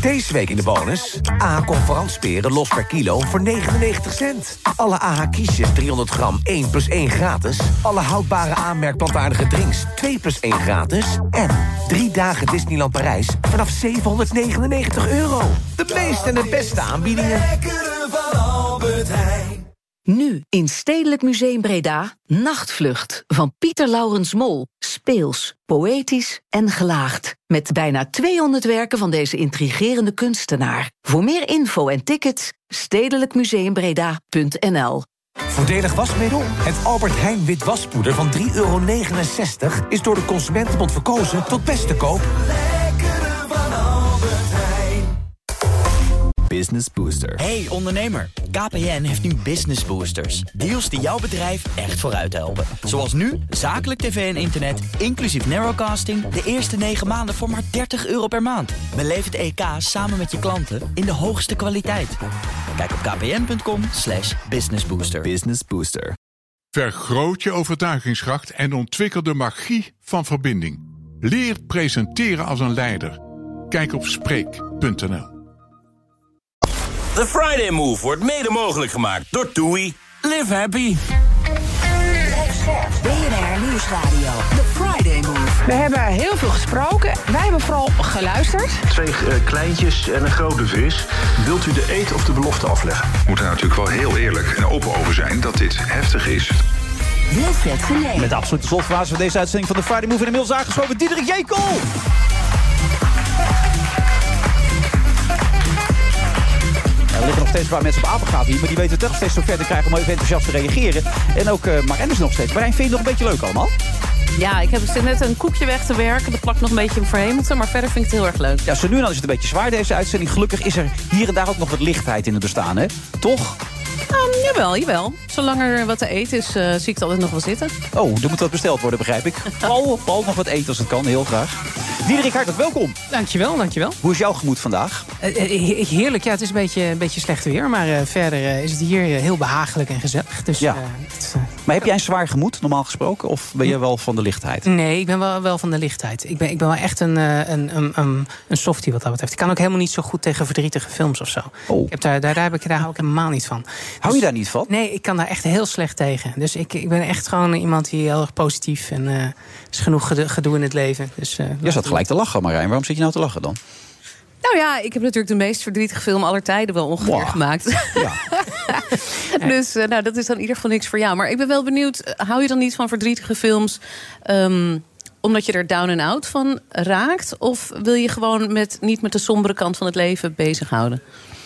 Deze week in de bonus. AH conferansperen los per kilo voor 99 cent. Alle AH kiesjes 300 gram 1 plus 1 gratis. Alle houdbare aanmerkplantaardige drinks 2 plus 1 gratis. En drie dagen Disneyland Parijs vanaf 799 euro. De meeste en de beste aanbiedingen. van Albert Heijn. Nu in Stedelijk Museum Breda, Nachtvlucht van Pieter Laurens Mol. Speels, poëtisch en gelaagd. Met bijna 200 werken van deze intrigerende kunstenaar. Voor meer info en tickets, stedelijkmuseumbreda.nl Voordelig wasmiddel? Het Albert Heijn wit waspoeder van 3,69 euro is door de Consumentenbond verkozen tot beste koop. Business Booster. Hey ondernemer, KPN heeft nu Business Boosters. Deals die jouw bedrijf echt vooruit helpen. Zoals nu, zakelijk tv en internet, inclusief narrowcasting... de eerste 9 maanden voor maar 30 euro per maand. Beleef het EK samen met je klanten in de hoogste kwaliteit. Kijk op kpn.com slash businessbooster. Business Booster. Vergroot je overtuigingskracht en ontwikkel de magie van verbinding. Leer presenteren als een leider. Kijk op Spreek.nl. The Friday Move wordt mede mogelijk gemaakt door TUI. Live happy. BNR Nieuwsradio. The Friday Move. We hebben heel veel gesproken. Wij hebben vooral geluisterd. Twee eh, kleintjes en een grote vis. Wilt u de eet of de belofte afleggen? We moeten er natuurlijk wel heel eerlijk en open over zijn dat dit heftig is. Wilfred Genee. Met de absolute slotfase van deze uitzending van de Friday Move... in inmiddels aangeschoven Diederik Jekel. Er liggen nog steeds een paar mensen op apengaven hier... maar die weten toch steeds zo ver te krijgen om even enthousiast te reageren. En ook uh, Marijn is nog steeds. Marijn, vind je het nog een beetje leuk allemaal? Ja, ik heb zit net een koekje weg te werken. Dat plakt nog een beetje voor Hamilton, maar verder vind ik het heel erg leuk. Ja, zo nu en dan is het een beetje zwaar deze uitzending. Gelukkig is er hier en daar ook nog wat lichtheid in het bestaan, hè? Toch? Um, jawel, jawel. Zolang er wat te eten is, uh, zie ik het altijd nog wel zitten. Oh, er moet wat besteld worden, begrijp ik. Paul, Paul nog wat eten als het kan, heel graag. Diederik hartelijk welkom. Dankjewel, dankjewel. Hoe is jouw gemoed vandaag? Uh, heerlijk, ja, het is een beetje, een beetje slecht weer. Maar uh, verder is het hier heel behagelijk en gezellig. Dus, ja. Het, maar heb jij een zwaar gemoed, normaal gesproken? Of ben je wel van de lichtheid? Nee, ik ben wel, wel van de lichtheid. Ik ben, ik ben wel echt een, een, een, een, een softie wat dat betreft. Ik kan ook helemaal niet zo goed tegen verdrietige films of zo. Oh. Ik heb daar, daar, daar, heb ik, daar hou ik helemaal niet van. Hou je daar niet van? Nee, ik kan daar echt heel slecht tegen. Dus ik, ik ben echt gewoon iemand die heel erg positief... en uh, is genoeg gedoe, gedoe in het leven. Dus, uh, je zat gelijk te lachen, Marijn. Waarom zit je nou te lachen dan? Nou ja, ik heb natuurlijk de meest verdrietige film aller tijden wel ongeveer wow. gemaakt. Ja. dus uh, nou, dat is dan in ieder geval niks voor jou. Maar ik ben wel benieuwd, hou je dan niet van verdrietige films... Um, omdat je er down en out van raakt? Of wil je gewoon met, niet met de sombere kant van het leven bezighouden?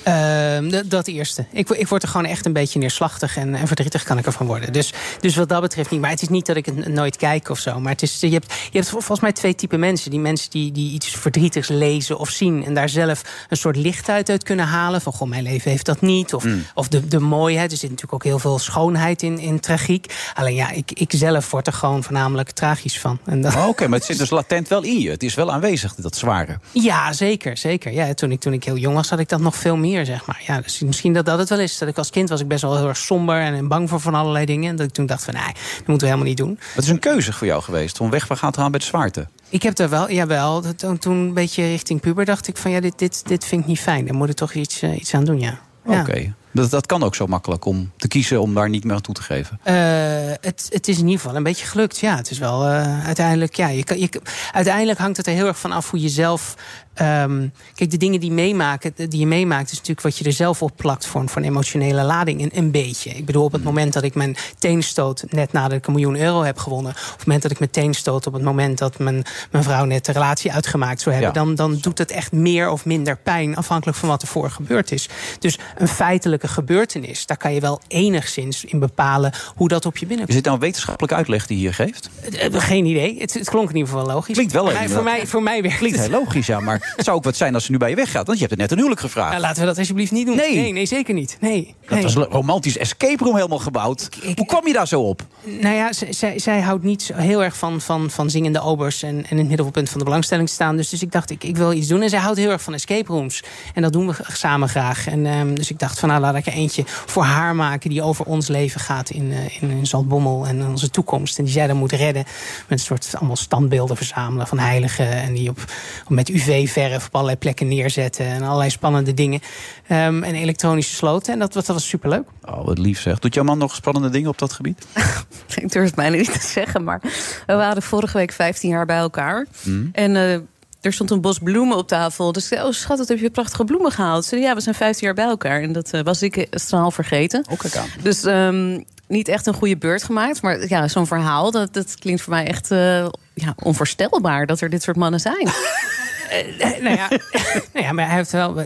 Uh, dat eerste. Ik, ik word er gewoon echt een beetje neerslachtig en, en verdrietig kan ik ervan worden. Dus, dus wat dat betreft niet. Maar het is niet dat ik het nooit kijk of zo. Maar het is, je, hebt, je hebt volgens mij twee typen mensen. Die mensen die, die iets verdrietigs lezen of zien... en daar zelf een soort lichtheid uit kunnen halen. Van, goh, mijn leven heeft dat niet. Of, mm. of de, de mooiheid. Er zit natuurlijk ook heel veel schoonheid in, in tragiek. Alleen ja, ik, ik zelf word er gewoon voornamelijk tragisch van. Oh, Oké, okay, maar het zit dus latent wel in je. Het is wel aanwezig, dat zware. Ja, zeker. zeker. Ja, toen, ik, toen ik heel jong was, had ik dat nog veel meer zeg maar. Ja, dus misschien dat dat het wel is. Dat ik als kind was ik best wel heel erg somber en bang voor van allerlei dingen. En dat ik toen dacht van, nee, dat moeten we helemaal niet doen. Het is een keuze voor jou geweest om weg te gaan bij de zwaarte. Ik heb daar wel, jawel. Toen, toen een beetje richting puber dacht ik van, ja, dit, dit, dit vind ik niet fijn. Daar moet ik toch iets, uh, iets aan doen, ja. Oké. Okay. Dat, dat kan ook zo makkelijk om te kiezen om daar niet meer aan toe te geven. Uh, het, het is in ieder geval een beetje gelukt. Ja, het is wel uh, uiteindelijk. Ja, je, je, uiteindelijk hangt het er heel erg van af hoe je zelf. Um, kijk, de dingen die, meemaken, die je meemaakt, is natuurlijk wat je er zelf op plakt voor, voor een emotionele lading. Een, een beetje. Ik bedoel, op het moment dat ik mijn teenstoot net nadat ik een miljoen euro heb gewonnen. Of op het moment dat ik mijn teenstoot op het moment dat mijn, mijn vrouw net de relatie uitgemaakt zou hebben. Ja. Dan, dan doet het echt meer of minder pijn, afhankelijk van wat er voor gebeurd is. Dus een feitelijke gebeurtenis, daar kan je wel enigszins in bepalen hoe dat op je binnenkomt. Is dit nou een wetenschappelijke uitleg die je hier geeft? Geen idee. Het, het klonk in ieder geval logisch. Klinkt wel voor, voor mij, voor mij werkt Klinkt heel logisch, ja. Maar het zou ook wat zijn als ze nu bij je weggaat. Want je hebt het net een huwelijk gevraagd. Nou, laten we dat alsjeblieft niet doen. Nee, nee, nee zeker niet. Nee, dat nee. was een romantisch escape room helemaal gebouwd. Ik, ik, Hoe kwam je daar zo op? Nou ja, zij, zij houdt niet heel erg van, van, van zingende obers... En, en in het middelpunt van de belangstelling te staan. Dus, dus ik dacht, ik, ik wil iets doen. En zij houdt heel erg van escape rooms. En dat doen we samen graag. En um, dus ik dacht van, nou, laat ik er eentje voor haar maken... die over ons leven gaat in, uh, in, in Zaltbommel en onze toekomst. En die zij dan moet redden met een soort allemaal standbeelden verzamelen van heiligen... en die op, met UV-verf op allerlei plekken neerzetten... en allerlei spannende dingen. Um, en elektronische sloten. En dat, dat was superleuk. Oh, wat lief zeg. Doet jouw man nog spannende dingen op dat gebied? ik durf het bijna niet te zeggen, maar we waren vorige week 15 jaar bij elkaar. Mm. En... Uh, er stond een bos bloemen op tafel. Dus oh schat, wat heb je prachtige bloemen gehaald? Ze, ja, we zijn 15 jaar bij elkaar. En dat uh, was ik straal vergeten. Ook aan. Dus um, niet echt een goede beurt gemaakt. Maar ja, zo'n verhaal, dat, dat klinkt voor mij echt uh, ja, onvoorstelbaar... dat er dit soort mannen zijn. Uh, nou, ja, nou ja, maar hij heeft wel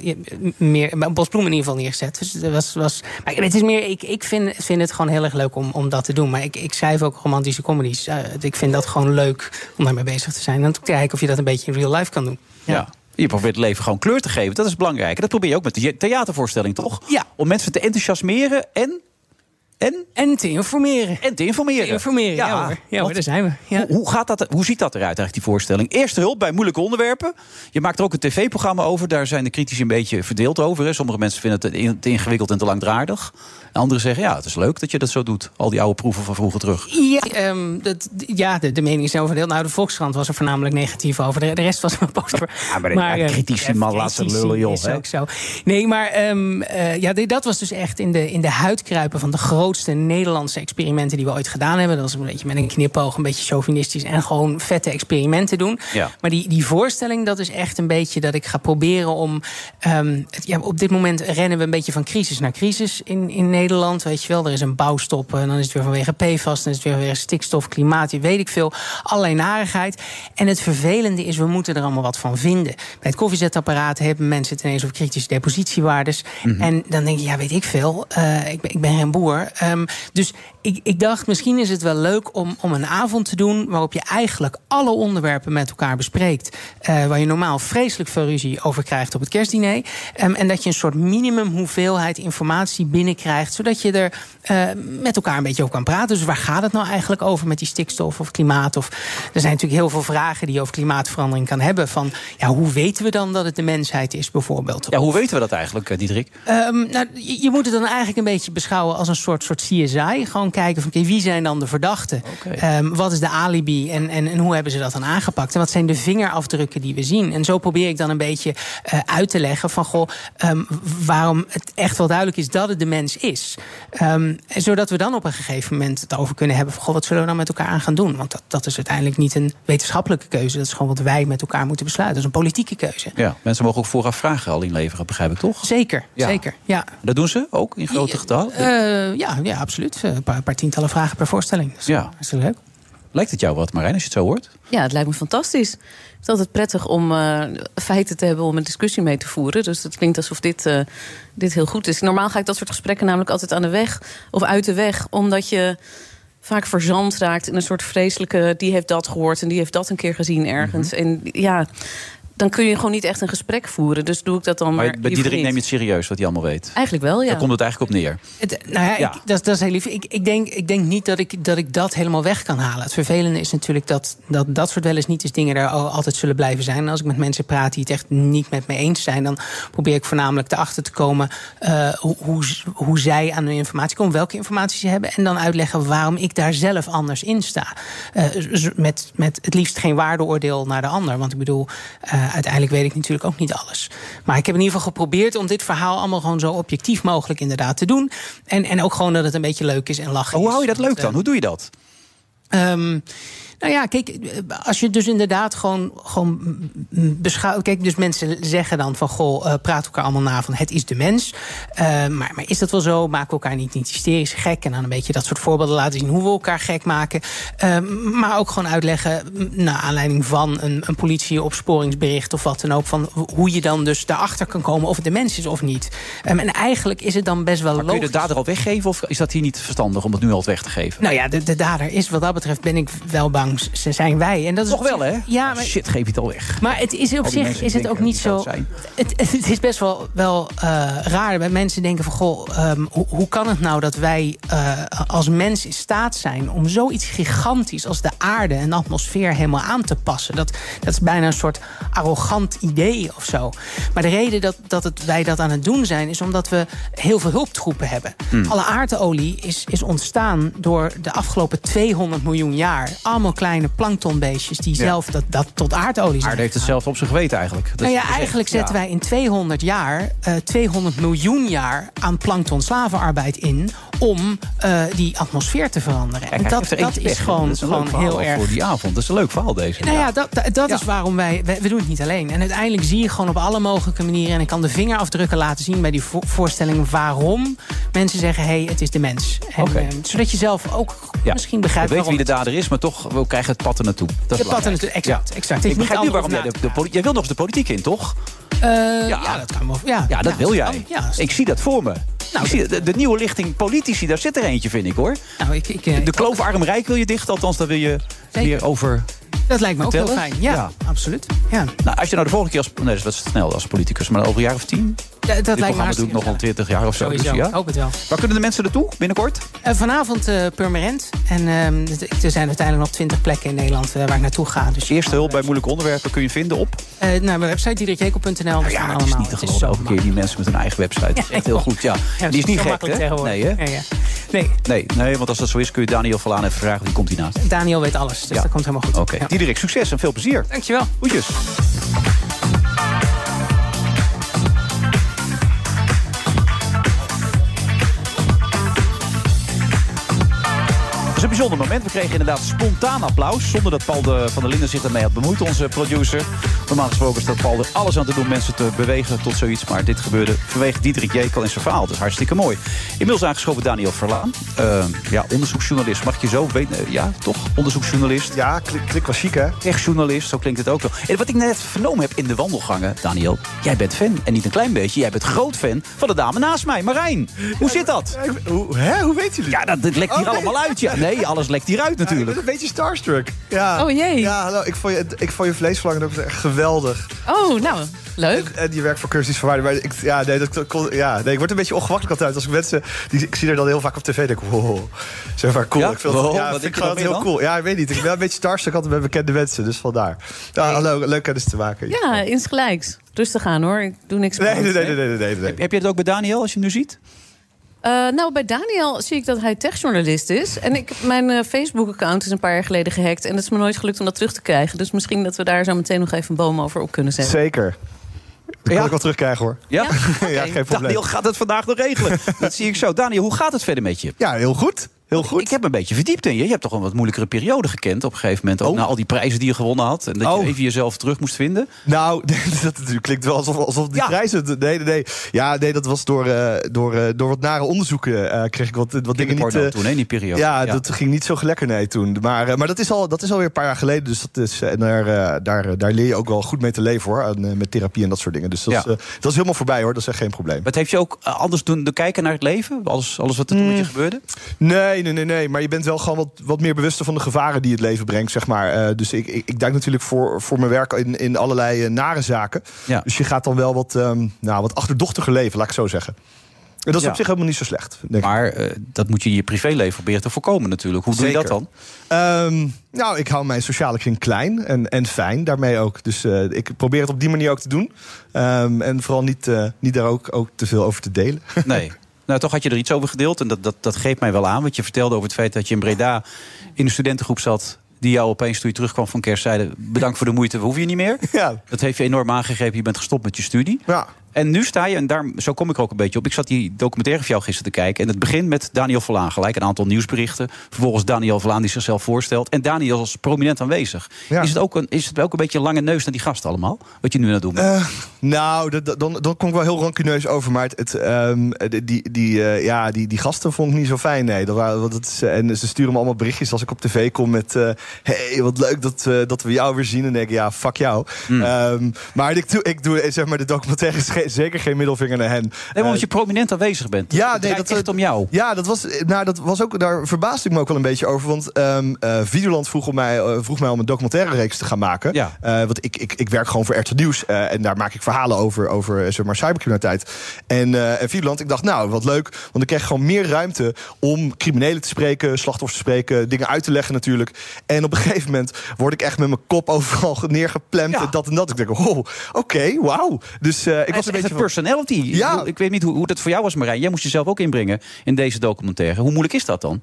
meer een bosbloem in ieder geval neergezet. Dus het was, was, maar het is meer, ik, ik vind, vind het gewoon heel erg leuk om, om dat te doen. Maar ik, ik schrijf ook romantische comedies. Uh, ik vind dat gewoon leuk om daarmee bezig te zijn. En te kijken of je dat een beetje in real life kan doen. Ja. ja. Je probeert het leven gewoon kleur te geven. Dat is belangrijk. En dat probeer je ook met de theatervoorstelling, toch? Ja. Om mensen te enthousiasmeren en... En? En te informeren. En te informeren. Te informeren, ja, hoor. Ja, hoor, daar zijn we. Ja. Hoe, hoe, gaat dat, hoe ziet dat eruit eigenlijk, die voorstelling? Eerste hulp bij moeilijke onderwerpen. Je maakt er ook een tv-programma over. Daar zijn de critici een beetje verdeeld over. Hè. Sommige mensen vinden het te, ingewikkeld en te langdradig. En anderen zeggen, ja, het is leuk dat je dat zo doet. Al die oude proeven van vroeger terug. Ja, ehm, dat, ja de, de mening is overdeeld. Nou, de Volkskrant was er voornamelijk negatief over. De, de rest was er positief. Ja, maar, maar ja, critici, man, laat ze lullen, joh. Is ook zo. Nee, maar um, uh, ja, dat was dus echt in de, in de huid kruipen van de grootste Nederlandse experimenten die we ooit gedaan hebben. Dat was een beetje met een knipoog, een beetje chauvinistisch en gewoon vette experimenten doen. Ja. Maar die, die voorstelling, dat is echt een beetje dat ik ga proberen om. Um, het, ja, op dit moment rennen we een beetje van crisis naar crisis in, in Nederland. Weet je wel, er is een bouwstop en dan is het weer vanwege PFAS, dan is het weer weer stikstof, klimaat, weet ik veel. Allerlei narigheid. En het vervelende is, we moeten er allemaal wat van vinden. Bij het koffiezetapparaat hebben mensen het ineens over kritische depositiewaardes. Mm -hmm. En dan denk je, ja, weet ik veel. Uh, ik, ben, ik ben geen boer. Um, dus ik, ik, dacht, misschien is het wel leuk om, om een avond te doen waarop je eigenlijk alle onderwerpen met elkaar bespreekt. Uh, waar je normaal vreselijk veel ruzie over krijgt op het kerstdiner. Um, en dat je een soort minimum hoeveelheid informatie binnenkrijgt, zodat je er uh, met elkaar een beetje over kan praten. Dus waar gaat het nou eigenlijk over met die stikstof of klimaat? Of, er zijn natuurlijk heel veel vragen die je over klimaatverandering kan hebben. Van ja, hoe weten we dan dat het de mensheid is, bijvoorbeeld? Ja, hoe weten we dat eigenlijk, Diederik? Um, nou, je, je, moet het dan eigenlijk een beetje beschouwen als een soort, soort CSI. Gewoon kijken van okay, wie zijn dan de verdachten? Okay. Um, wat is de alibi en, en, en hoe hebben ze dat dan aangepakt? En wat zijn de vingerafdrukken die we zien? En zo probeer ik dan een beetje uh, uit te leggen van goh, um, waarom het echt wel duidelijk is dat het de mens is. Um, zodat we dan op een gegeven moment het over kunnen hebben van goh, wat zullen we dan met elkaar aan gaan doen? Want dat, dat is uiteindelijk niet een wetenschappelijke keuze. Dat is gewoon wat wij met elkaar moeten besluiten. Dat is een politieke keuze. Ja, mensen mogen ook vooraf vragen al inleveren, begrijp ik toch? Zeker, ja. zeker. Ja. Dat doen ze ook in grote getal? Uh, ja, ja, absoluut. Een paar, paar tientallen vragen per voorstelling. Dus ja. is leuk. Lijkt het jou wat, Marijn, als je het zo hoort? Ja, het lijkt me fantastisch. Het is altijd prettig om uh, feiten te hebben om een discussie mee te voeren. Dus het klinkt alsof dit, uh, dit heel goed is. Normaal ga ik dat soort gesprekken namelijk altijd aan de weg of uit de weg, omdat je vaak verzand raakt in een soort vreselijke. die heeft dat gehoord en die heeft dat een keer gezien ergens. Mm -hmm. En ja dan kun je gewoon niet echt een gesprek voeren. Dus doe ik dat dan maar. Maar bij Diederik neem je het serieus wat hij allemaal weet. Eigenlijk wel, ja. Daar komt het eigenlijk op neer. Het, nou ja, Ja. Ik, dat, dat is heel lief. Ik, ik, denk, ik denk niet dat ik, dat ik dat helemaal weg kan halen. Het vervelende is natuurlijk dat dat, dat soort wel eens niet is dingen er al- altijd zullen blijven zijn. En als ik met mensen praat die het echt niet met me eens zijn, dan probeer ik voornamelijk erachter te komen eh, hoe, hoe, hoe zij aan hun informatie komen, welke informatie ze hebben. En dan uitleggen waarom ik daar zelf anders in sta. Eh, met, met het liefst geen waardeoordeel naar de ander. Want ik bedoel, eh, uiteindelijk weet ik natuurlijk ook niet alles. Maar ik heb in ieder geval geprobeerd om dit verhaal allemaal gewoon zo objectief mogelijk inderdaad te doen. En, en ook gewoon dat het een beetje leuk is en lachen. Hoe hou je dat leuk dan? Hoe doe je dat? Um, nou ja, kijk, als je dus inderdaad gewoon, gewoon beschouwt. Kijk, dus mensen zeggen dan van goh, uh, praat elkaar allemaal na van het is de mens. Uh, maar, maar is dat wel zo? Maken we elkaar niet, niet hysterisch gek? En dan een beetje dat soort voorbeelden laten zien hoe we elkaar gek maken. Uh, maar ook gewoon uitleggen, naar aanleiding van een, een politieopsporingsbericht of wat dan ook, van hoe je dan dus daarachter kan komen of het de mens is of niet. Um, en eigenlijk is het dan best wel Maar kun je logisch. de dader al weggeven of is dat hier niet verstandig om het nu al weg te geven? Nou ja, de, de dader is wat dat betreft, ben ik wel bang, ze zijn wij. En dat is Toch wel, hè? Ja, maar, Shit, geef je het al weg. maar het is op zich is het ook niet zo. het zijn? Het, het is best wel, wel uh, raar. Bij mensen denken van goh, um, hoe, hoe kan het nou dat wij uh, als mens in staat zijn om zoiets gigantisch als de aarde en de atmosfeer helemaal aan te passen? Dat, dat is bijna een soort arrogant idee of zo. Maar de reden dat, dat het, wij dat aan het doen zijn, is omdat we heel veel hulptroepen hebben. Hmm. Alle aardolie is, is ontstaan door de afgelopen 200 miljoen jaar. Allemaal kleine planktonbeestjes die Ja. zelf dat, dat tot aardolie zijn. Aarde heeft het zelf op zijn geweten eigenlijk. Dat Nou ja, eigenlijk zetten Ja. wij in 200 jaar, eh 200 miljoen jaar aan plankton slavenarbeid in om eh, die atmosfeer te veranderen. Kijk, en dat, dat is gewoon, Dat is gewoon heel erg. Voor die avond. Dat is een leuk verhaal deze. Nou ja, dat, dat, Ja. is waarom wij, wij. We doen het niet alleen. En uiteindelijk zie je gewoon op alle mogelijke manieren. En ik kan de vingerafdrukken laten zien bij die vo- voorstelling. waarom mensen zeggen: hé, hey, het is de mens. En, eh, zodat je zelf ook Ja. misschien begrijpt. We weten wie de dader is, maar toch we krijgen het pad er naartoe. Dat De pad er naartoe, exact, exact. Ik begrijp nu waarom jij de, de Jij wil nog eens de politiek in, toch? Eh, ja. dat kan wel. Ja, Ja, dat Ja, wil jij. ja, ik zie dat voor me. Nou, zie, de, de nieuwe lichting politici, daar zit er eentje, vind ik hoor. Nou, ik, ik, eh, de kloof arm-rijk wil je dicht, althans daar wil je Zeker. meer over Dat lijkt me ook heel fijn. Ja, absoluut. Ja. Nou, als je nou de volgende keer als... Nee, dat is wat snel als politicus. Maar over een jaar of tien? Ja, dat Dit lijkt me programma doe ik nog al 20 jaar of zo. Sowieso, dus ja. hoop het wel. Waar kunnen de mensen naartoe binnenkort? Eh, vanavond eh Purmerend. En ehm, er zijn uiteindelijk nog twintig plekken in Nederland eh, waar ik naartoe ga. Dus Eerste hulp bij moeilijke onderwerpen kun je vinden op... eh nou, mijn website diederikjekel.nl. Nou ja, het is niet te geloven. Elke keer die mensen met hun eigen website. Dat is echt heel goed, ja. Ja, Die is dat niet gek, hè? Nee, hè? Ja, ja. Nee, Nee, nee, want als dat zo is kun je Daniel Verlaan even vragen. Die komt hiernaast. Daniel weet alles, dus Ja. dat komt helemaal goed. Oké. Diederik, succes en veel plezier. Dankjewel. Groetjes. Een bijzonder moment. We kregen inderdaad spontaan applaus. Zonder dat Paul de, van der Linden zich ermee had bemoeid, onze producer. Normaal gesproken staat Paul er alles aan te doen mensen te bewegen tot zoiets. Maar dit gebeurde vanwege Diederik Jekel en zijn verhaal. Dat is hartstikke mooi. Inmiddels aangeschoven Daniel Verlaan. Eh, ja, onderzoeksjournalist. Mag ik je zo weten? Eh, ja, toch? Onderzoeksjournalist. Ja, klik was chic, hè? Echt journalist, zo klinkt het ook wel. En wat ik net vernomen heb in de wandelgangen, Daniel. Jij bent fan. En niet een klein beetje. Jij bent groot fan van de dame naast mij, Marijn. Hoe zit dat? Hoe, hè? Hoe weet jullie? Ja, dat, dat lekt hier Oh, allemaal uit. Ja. Nee, alles lekt hieruit Ik ben natuurlijk. een beetje starstruck. Ja. Oh, jee. Ja, hallo. Ik vond je, ik vond je vleesverlangen ook echt geweldig. Oh, nou, leuk. En, en die werkt voor cursus van waarde. Maar ik, ja, nee, dat, kon- ja, nee, ik word een beetje ongemakkelijk altijd. Als ik mensen... Die, ik zie er dan heel vaak op tv en denk ik, wow. Zeg maar, cool. Ja? Ik vind, Wow, ja, vind ik gewoon heel dan? cool. Ja, ik weet niet. Ik ben een beetje starstruck altijd met bekende mensen. Dus vandaar. Ja, hallo. Leuk kennis te maken. Ja, insgelijks. Rustig aan hoor, ik doe niks Nee, nee, nee, nee, nee, nee, nee. Heb je het ook bij Daniel als je hem nu ziet? Eh, nou, bij Daniel zie ik dat hij techjournalist is. En ik, mijn eh, Facebook-account is een paar jaar geleden gehackt. En het is me nooit gelukt om dat terug te krijgen. Dus misschien dat we daar zo meteen nog even een boom over op kunnen zetten. Zeker. Dat kan ik wel terugkrijgen, hoor. Ja? Ja, geen probleem. Daniel gaat het vandaag nog regelen. dat zie ik zo. Daniel, hoe gaat het verder met je? Ja, heel goed. Heel goed. Ik heb een beetje verdiept in je. Je hebt toch een wat moeilijkere periode gekend op een gegeven moment. Ook na al die prijzen die je gewonnen had. En dat Oh. je even jezelf terug moest vinden. Nou, dat klinkt wel alsof, alsof die Ja. prijzen... Nee, nee, nee. Ja, nee, dat was door, eh, door, eh, door wat nare onderzoeken eh, kreeg ik wat, wat dingen niet... Toen, hè, in die periode. Ja, Ja. dat ging niet zo lekker nee toen. Maar, maar dat, is al, dat is alweer een paar jaar geleden. Dus dat is, en daar, daar, daar leer je ook wel goed mee te leven hoor. En, met therapie en dat soort dingen. Dus dat, Ja. is, dat is helemaal voorbij hoor. Dat is echt geen probleem. Wat heeft je ook anders doen de kijken naar het leven? Alles, alles wat er toen met je Mm. gebeurde? Nee, nee, nee, nee. Maar je bent wel gewoon wat, wat meer bewuster van de gevaren die het leven brengt, zeg maar. Eh, dus ik, ik, ik duik natuurlijk voor, voor mijn werk in, in allerlei eh, nare zaken. Ja. Dus je gaat dan wel wat, ehm, nou, wat achterdochtiger leven, laat ik zo zeggen. En dat is Ja. op zich helemaal niet zo slecht. Denk ik. Maar eh, dat moet je in je privéleven proberen te voorkomen natuurlijk. Hoe doe je dat dan? Ehm, nou, ik hou mijn sociale kring klein en, en fijn daarmee ook. Dus ik probeer het op die manier ook te doen. Ehm, en vooral niet, niet daar ook, ook te veel over te delen. Nee. Nou, toch had je er iets over gedeeld. En dat, dat, dat greep mij wel aan. Want je vertelde over het feit dat je in Breda in een studentengroep zat. Die jou opeens toen je terugkwam van kerst zeiden... bedankt voor de moeite, we hoeven je niet meer. Ja. Dat heeft je enorm aangegrepen. Je bent gestopt met je studie. Ja. En nu sta je, en daar, zo kom ik er ook een beetje op. Ik zat die documentaire van jou gisteren te kijken. En het begint met Daniel Verlaan. Gelijk een aantal nieuwsberichten. Vervolgens Daniel Verlaan die zichzelf voorstelt. En Daniel als prominent aanwezig. Ja. Is, het ook een, is het ook een beetje een lange neus naar die gasten allemaal? Wat je nu aan het doen bent? Eh, nou, dat- dat- dan, dan kom ik wel heel rancuneus over. Maar het, het, ehm, die, die, eh, ja, die, die gasten vond ik niet zo fijn. Nee, dat waren, dat is, en ze sturen me allemaal berichtjes als ik op tv kom met... eh, hey, wat leuk dat, dat we jou weer zien. En denk ik, ja, fuck jou. Hmm. Ehm, maar ik doe, ik doe zeg maar, de documentaire zeker geen middelvinger naar hen. Nee, maar omdat Eh, je prominent aanwezig bent. ja, nee, dat echt om jou. Ja, dat was, nou, dat was ook, daar verbaasde ik me ook wel een beetje over. Want eh, Videoland vroeg, om mij, eh, vroeg mij om een documentaire reeks te gaan maken. Ja. Eh, want ik, ik, ik werk gewoon voor RTL Nieuws. eh, en daar maak ik verhalen over, over eh, zeg maar, cybercriminaliteit. En, eh en Videoland, ik dacht, nou, wat leuk. Want ik kreeg gewoon meer ruimte om criminelen te spreken, slachtoffers te spreken, dingen uit te leggen natuurlijk. En op een gegeven moment word ik echt met mijn kop overal neergeplemd. En dat en dat. Ik denk, oh, oké, wauw. Dus eh, ik was een beetje een personality. Ja. Ik, ik weet niet hoe, hoe dat voor jou was, Marijn. Jij moest jezelf ook inbrengen in deze documentaire. Hoe moeilijk is dat dan?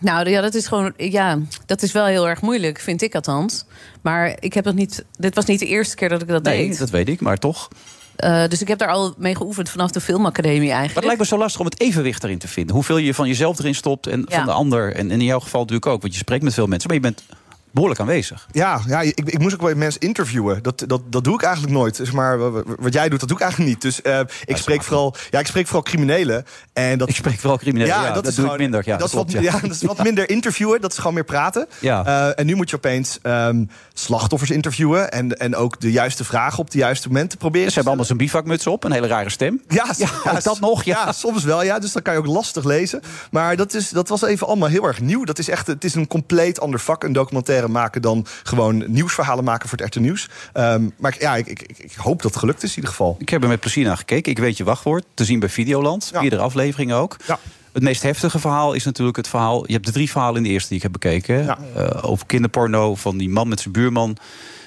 Nou ja, dat is gewoon. Ja, dat is wel heel erg moeilijk, vind ik althans. Maar ik heb dat niet. Dit was niet de eerste keer dat ik dat Nee, deed. dat weet ik, maar toch. Eh, dus ik heb daar al mee geoefend vanaf de filmacademie Maar het eigenlijk. lijkt me zo lastig om het evenwicht erin te vinden. Hoeveel je van jezelf erin stopt en Ja. van de ander. En, en in jouw geval natuurlijk ook, want je spreekt met veel mensen. Maar je bent behoorlijk aanwezig. Ja, ja ik, ik moest ook wel mensen interviewen. Dat, dat, dat doe ik eigenlijk nooit. Zeg maar, wa- wa- wat jij doet, dat doe ik eigenlijk niet. Dus eh, ik, spreek vooral, ja, ik spreek vooral criminelen. En dat, Ik spreek vooral criminelen. Ja, dat, doe ik minder. Ja, dat, is klopt, wat, ja. dat is wat minder interviewen. Dat is gewoon meer praten. Ja. Eh, en nu moet je opeens ehm, slachtoffers interviewen. En, en ook de juiste vragen op de juiste momenten proberen. Ze hebben allemaal zo'n bivakmuts op, een hele rare stem. Ja, Ja, dat nog, ja. soms wel, ja. Dus dan kan je ook lastig lezen. Maar dat, is, dat was even allemaal heel erg nieuw. Dat is echt, het is een compleet ander vak, een documentaire documentaire maken dan gewoon nieuwsverhalen maken voor het RT Nieuws. Ehm, maar ja, ik, ik, ik- hoop dat het gelukt is in ieder geval. Ik heb er met plezier naar gekeken. Ik weet je wachtwoord. Te zien bij Videoland. Meerdere afleveringen ook. Het meest heftige verhaal is natuurlijk het verhaal... Je hebt de drie verhalen in de eerste die ik heb bekeken. hè? Eh, over kinderporno van die man met zijn buurman.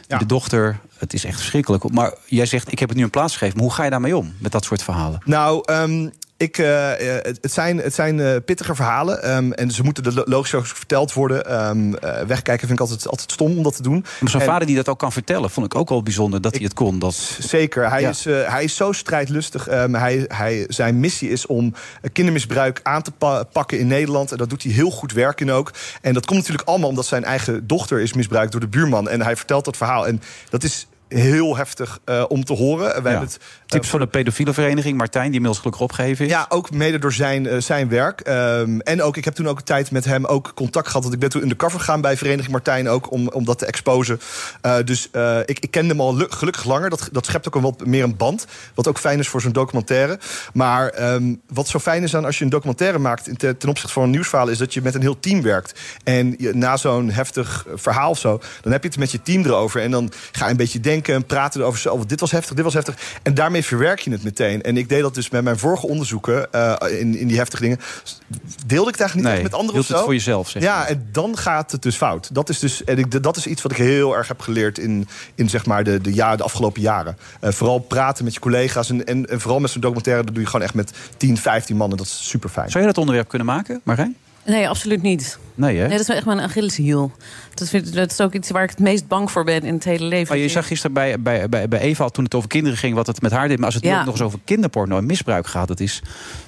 De dochter. Het is echt verschrikkelijk. Maar jij zegt, ik heb het nu een plaats gegeven. Maar hoe ga je daarmee om? Met dat soort verhalen? Nou, ehm, ik, eh, eh, het, het zijn, het zijn eh, pittige verhalen. ehm, en ze moeten de lo- logisch ook verteld worden. Ehm, eh, wegkijken vind ik altijd, altijd stom om dat te doen. Maar En- vader die dat ook kan vertellen... vond ik ook wel bijzonder dat hij het kon. Dat... Zeker. Hij, Ja. is, hij is zo strijdlustig. Ehm, hij, hij, zijn missie is om kindermisbruik aan te pa- pakken in Nederland. En dat doet hij heel goed werk in ook. En dat komt natuurlijk allemaal omdat zijn eigen dochter is misbruikt door de buurman. En hij vertelt dat verhaal. En dat is heel heftig eh, om te horen. Ja. hebben het, Tips van de pedofiele vereniging, Martijn, die inmiddels gelukkig opgegeven is. Ja, ook mede door zijn, eh, zijn werk. Ehm, en ook, ik heb toen ook een tijd met hem ook contact gehad. Want ik ben toen undercover gegaan bij Vereniging Martijn ook om, om dat te exposen. Eh, dus eh, ik, ik kende hem al lu- gelukkig langer. Dat, dat schept ook een wat meer een band. Wat ook fijn is voor zo'n documentaire. Maar ehm, wat zo fijn is aan als je een documentaire maakt in te- ten opzichte van een nieuwsverhaal, is dat je met een heel team werkt. En je, na zo'n heftig eh, verhaal of zo, dan heb je het met je team erover. En dan ga je een beetje denken en praten over zo. oh, dit was heftig, dit was heftig. En daarmee verwerk je het meteen. En ik deed dat dus met mijn vorige onderzoeken eh, in, in die heftige dingen. Deelde ik het eigenlijk niet Nee, echt met anderen of zo. het voor jezelf, zeg Ja, en dan gaat het dus fout. Dat is, dus, en ik, dat is iets wat ik heel erg heb geleerd in, in zeg maar de, de, ja, de afgelopen jaren. Eh, vooral praten met je collega's. En, en, en vooral met zo'n documentaire, dat doe je gewoon echt met 10, 15 mannen. Dat is super fijn. Zou je dat onderwerp kunnen maken, Marijn? Nee, absoluut niet. Nee, hè? Nee, dat is wel echt mijn Achilleshiel. Dat, vind, dat is ook iets waar ik het meest bang voor ben in het hele leven. Maar je zag gisteren bij, bij, bij, bij Eva, toen het over kinderen ging, wat het met haar deed. Maar als het nu Ja. ook nog eens over kinderporno en misbruik gaat, dat is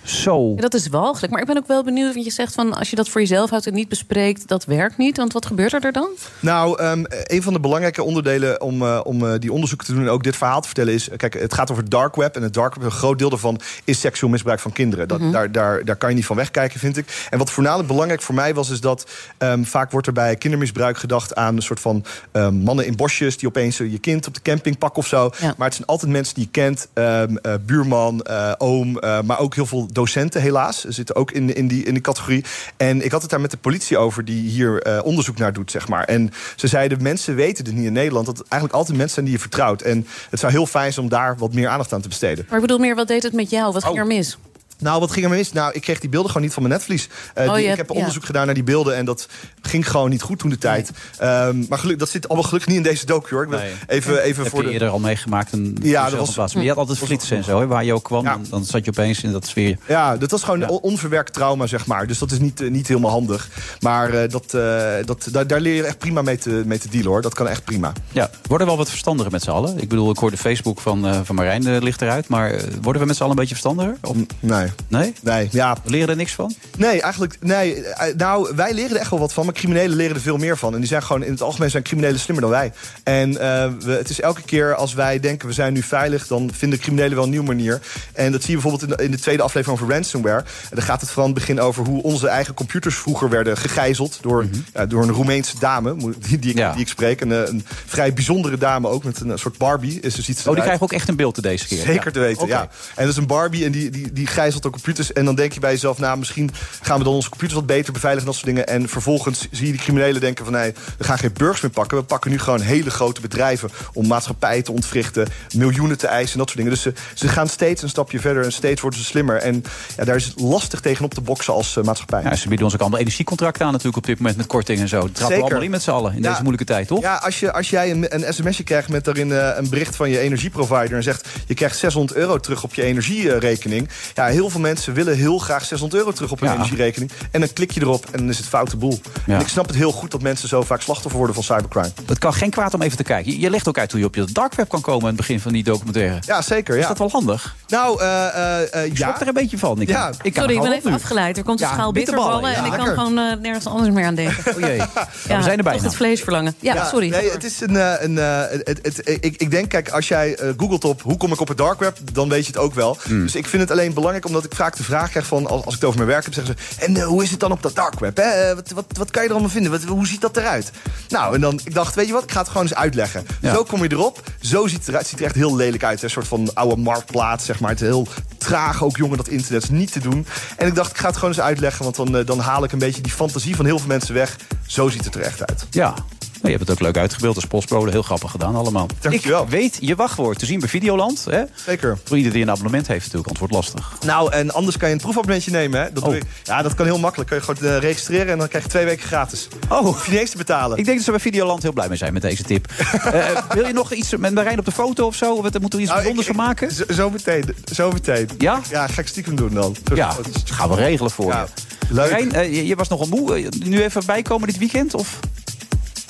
zo. Ja, dat is walgelijk. Maar ik ben ook wel benieuwd, want je zegt van als je dat voor jezelf houdt en niet bespreekt, dat werkt niet. Want wat gebeurt er dan? Nou, ehm, een van de belangrijke onderdelen om, eh, om eh, die onderzoeken te doen en ook dit verhaal te vertellen is... Kijk, het gaat over dark web. En het dark web, een groot deel daarvan is seksueel misbruik van kinderen. Dat, Mhm. daar, daar, daar kan je niet van wegkijken, vind ik. En wat voornamelijk belangrijk voor mij was, is dat ehm, vaak wordt er bij kindermisbruik gedacht aan een soort van ehm, mannen in bosjes die opeens eh, je kind op de camping pakken of zo. Maar het zijn altijd mensen die je kent, ehm, eh, buurman, eh, oom, eh, maar ook heel veel docenten helaas zitten ook in, in, die, in die categorie. En ik had het daar met de politie over die hier eh, onderzoek naar doet, zeg maar. En ze zeiden, mensen weten dit niet in Nederland, dat het eigenlijk altijd mensen zijn die je vertrouwt. En het zou heel fijn zijn om daar wat meer aandacht aan te besteden. Maar ik bedoel meer, wat deed het met jou? Wat ging er mis? Nou, wat ging er mis? Nou, ik kreeg die beelden gewoon niet van mijn netvlies. Eh, Oh, die- ik heb ja. onderzoek gedaan naar die beelden en dat ging gewoon niet goed toen de tijd. Ehm, maar geluk, dat zit allemaal gelukkig niet in deze docu, hoor. Ik Even, even heb voor je de... eerder al meegemaakt een Ja, dat was- plaats. Maar je had altijd flitsen en zo, hè, waar je ook kwam. Dan, dan zat je opeens in dat sfeer. Ja, dat was gewoon on- onverwerkt trauma, zeg maar. Dus dat is niet, eh, niet helemaal handig. Maar eh, dat, eh, dat, daar, daar leer je echt prima mee te, mee te dealen, hoor. Dat kan echt prima. Ja, worden we wel wat verstandiger met z'n allen? Ik bedoel, ik hoorde Facebook van, eh, van Marijn ligt eruit. Maar worden we met z'n allen een beetje verstandiger? Of? Nee. Nee? Nee, ja. We leren er niks van? Nee, eigenlijk, nee. eh, Nou, wij leren er echt wel wat van, maar criminelen leren er veel meer van. En die zijn gewoon, in het algemeen zijn criminelen slimmer dan wij. En eh, we, het is elke keer als wij denken, we zijn nu veilig, dan vinden criminelen wel een nieuwe manier. En dat zie je bijvoorbeeld in de, in de tweede aflevering over ransomware. En dan gaat het van het begin over hoe onze eigen computers vroeger werden gegijzeld door, ja, door een Roemeense dame, die, die, ik, die ik spreek. Een, eh, een vrij bijzondere dame ook, met een soort Barbie. Is dus iets Oh, die krijgen ook echt een beeld te deze keer. Zeker Ja. te weten, ja. En dat is een Barbie en die, die, die gijzelt ook computers. En dan denk je bij jezelf, nou, misschien gaan we dan onze computers wat beter beveiligen en dat soort dingen. En vervolgens zie je die criminelen denken van, nee, we gaan geen burgers meer pakken. We pakken nu gewoon hele grote bedrijven om maatschappijen te ontwrichten, miljoenen te eisen en dat soort dingen. Dus ze, ze gaan steeds een stapje verder en steeds worden ze slimmer. En ja, daar is het lastig tegenop te boksen als eh, maatschappij. Ja, ze bieden ons ook allemaal energiecontracten aan natuurlijk op dit moment met korting en zo. Dat trappen we allemaal in met z'n allen in Ja. deze moeilijke tijd, toch? Ja, als, je, als jij een, een sms'je krijgt met daarin eh, een bericht van je energieprovider... en zegt, je krijgt 600 euro terug op je energierekening... ja, heel veel mensen willen heel graag 600 euro terug op hun Ja. energierekening. En dan klik je erop en dan is het foute boel. Ja. En ik snap het heel goed dat mensen zo vaak slachtoffer worden van cybercrime. Het kan geen kwaad om even te kijken. Je- legt ook uit hoe je op je dark web kan komen aan het begin van die documentaire. Ja, zeker. Ja. Is dat wel handig? Nou, eh eh, eh, Ik schrok er een beetje van. Ik, Ja. ik kan Sorry, ik ben even nu. afgeleid. Er komt een Ja, schaal bitterballen bitterballen, en ik kan gewoon nergens anders meer aan denken. Oh jee. Ja, we zijn er bijna. Toch het vlees verlangen. Ja, sorry. Nee, het is een. een het, het, ik, ik denk, kijk, als jij googelt op hoe kom ik op het dark web, dan weet je het ook wel. Hmm. Dus ik vind het alleen belangrijk omdat ik vaak de vraag krijg van als, als ik het over mijn werk heb, zeggen ze: en eh, hoe is het dan op dat dark web? Hè? Eh, Wat, wat, wat kan je er allemaal vinden? Wat, hoe ziet dat eruit? Nou, en dan ik dacht, weet je wat, ik ga het gewoon eens uitleggen. Ja. Zo kom je erop. Zo ziet het eruit. Het ziet er echt heel lelijk uit. hè. Een soort van oude marktplaats, zeg maar. Het is heel traag ook, jongen, dat internet is niet te doen. En ik dacht, ik ga het gewoon eens uitleggen, want dan, eh, dan haal ik een beetje die fantasie van heel veel mensen weg. Zo ziet het er echt uit. Ja. Je hebt het ook leuk uitgebeeld als postbode. Heel grappig gedaan allemaal. Dankjewel. Ik weet je wachtwoord te zien bij Videoland. Hè? Zeker. Voor iedereen die een abonnement heeft natuurlijk, want het wordt lastig. Nou, en anders kan je een proefabonnementje nemen. Hè? Dat Oh. doe je, ja, dat kan heel makkelijk. Kan je gewoon eh, registreren en dan krijg je twee weken gratis. Oh. Hoef je niet eens te betalen. Ik denk dat ze bij Videoland heel blij mee zijn met deze tip. Eh, wil je nog iets met Marijn op de foto of zo? Of Moeten we er iets Nou, bijzonders van maken? Zo, zo meteen. Zo meteen. Ja? Ja, ga ik stiekem doen dan. Ja, dat gaan we regelen voor Ja, je. leuk. Marijn, eh, je, je was nogal moe. Eh, Nu even bijkomen dit weekend? Of?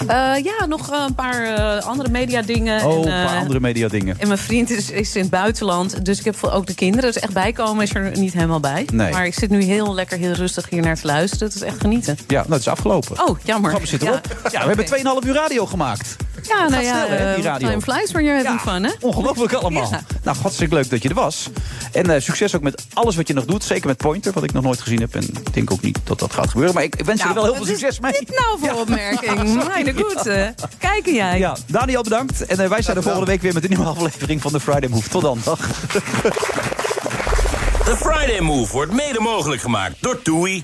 Eh, ja, nog eh, een paar eh, andere mediadingen. Oh, en, een paar andere media dingen. En mijn vriend is, is in het buitenland. Dus ik heb ook de kinderen. Dus echt bijkomen is er niet helemaal bij. Nee. Maar ik zit nu heel lekker, heel rustig hier naar te luisteren. Het is echt genieten. Ja, nou, het is afgelopen. Oh, jammer. Ja. erop. Ja, we hebben 2,5 uur radio gemaakt. Ja, nou Gaat ja, snel, hè, die eh, radio. time flies when you're having fun, hè? Ongelooflijk allemaal. Ja. Nou, hartstikke leuk dat je er was. En eh, succes ook met alles wat je nog doet. Zeker met Pointer, wat ik nog nooit gezien heb. En ik denk ook niet dat dat gaat gebeuren. Maar ik wens je er wel heel veel succes mee. dit nou voor opmerking? Mijn goede. Kijken jij. Ja, Daniel bedankt. En eh, wij zijn er volgende week weer met een nieuwe aflevering van de Friday Move. Tot dan. Dag. The Friday Move wordt mede mogelijk gemaakt door TUI.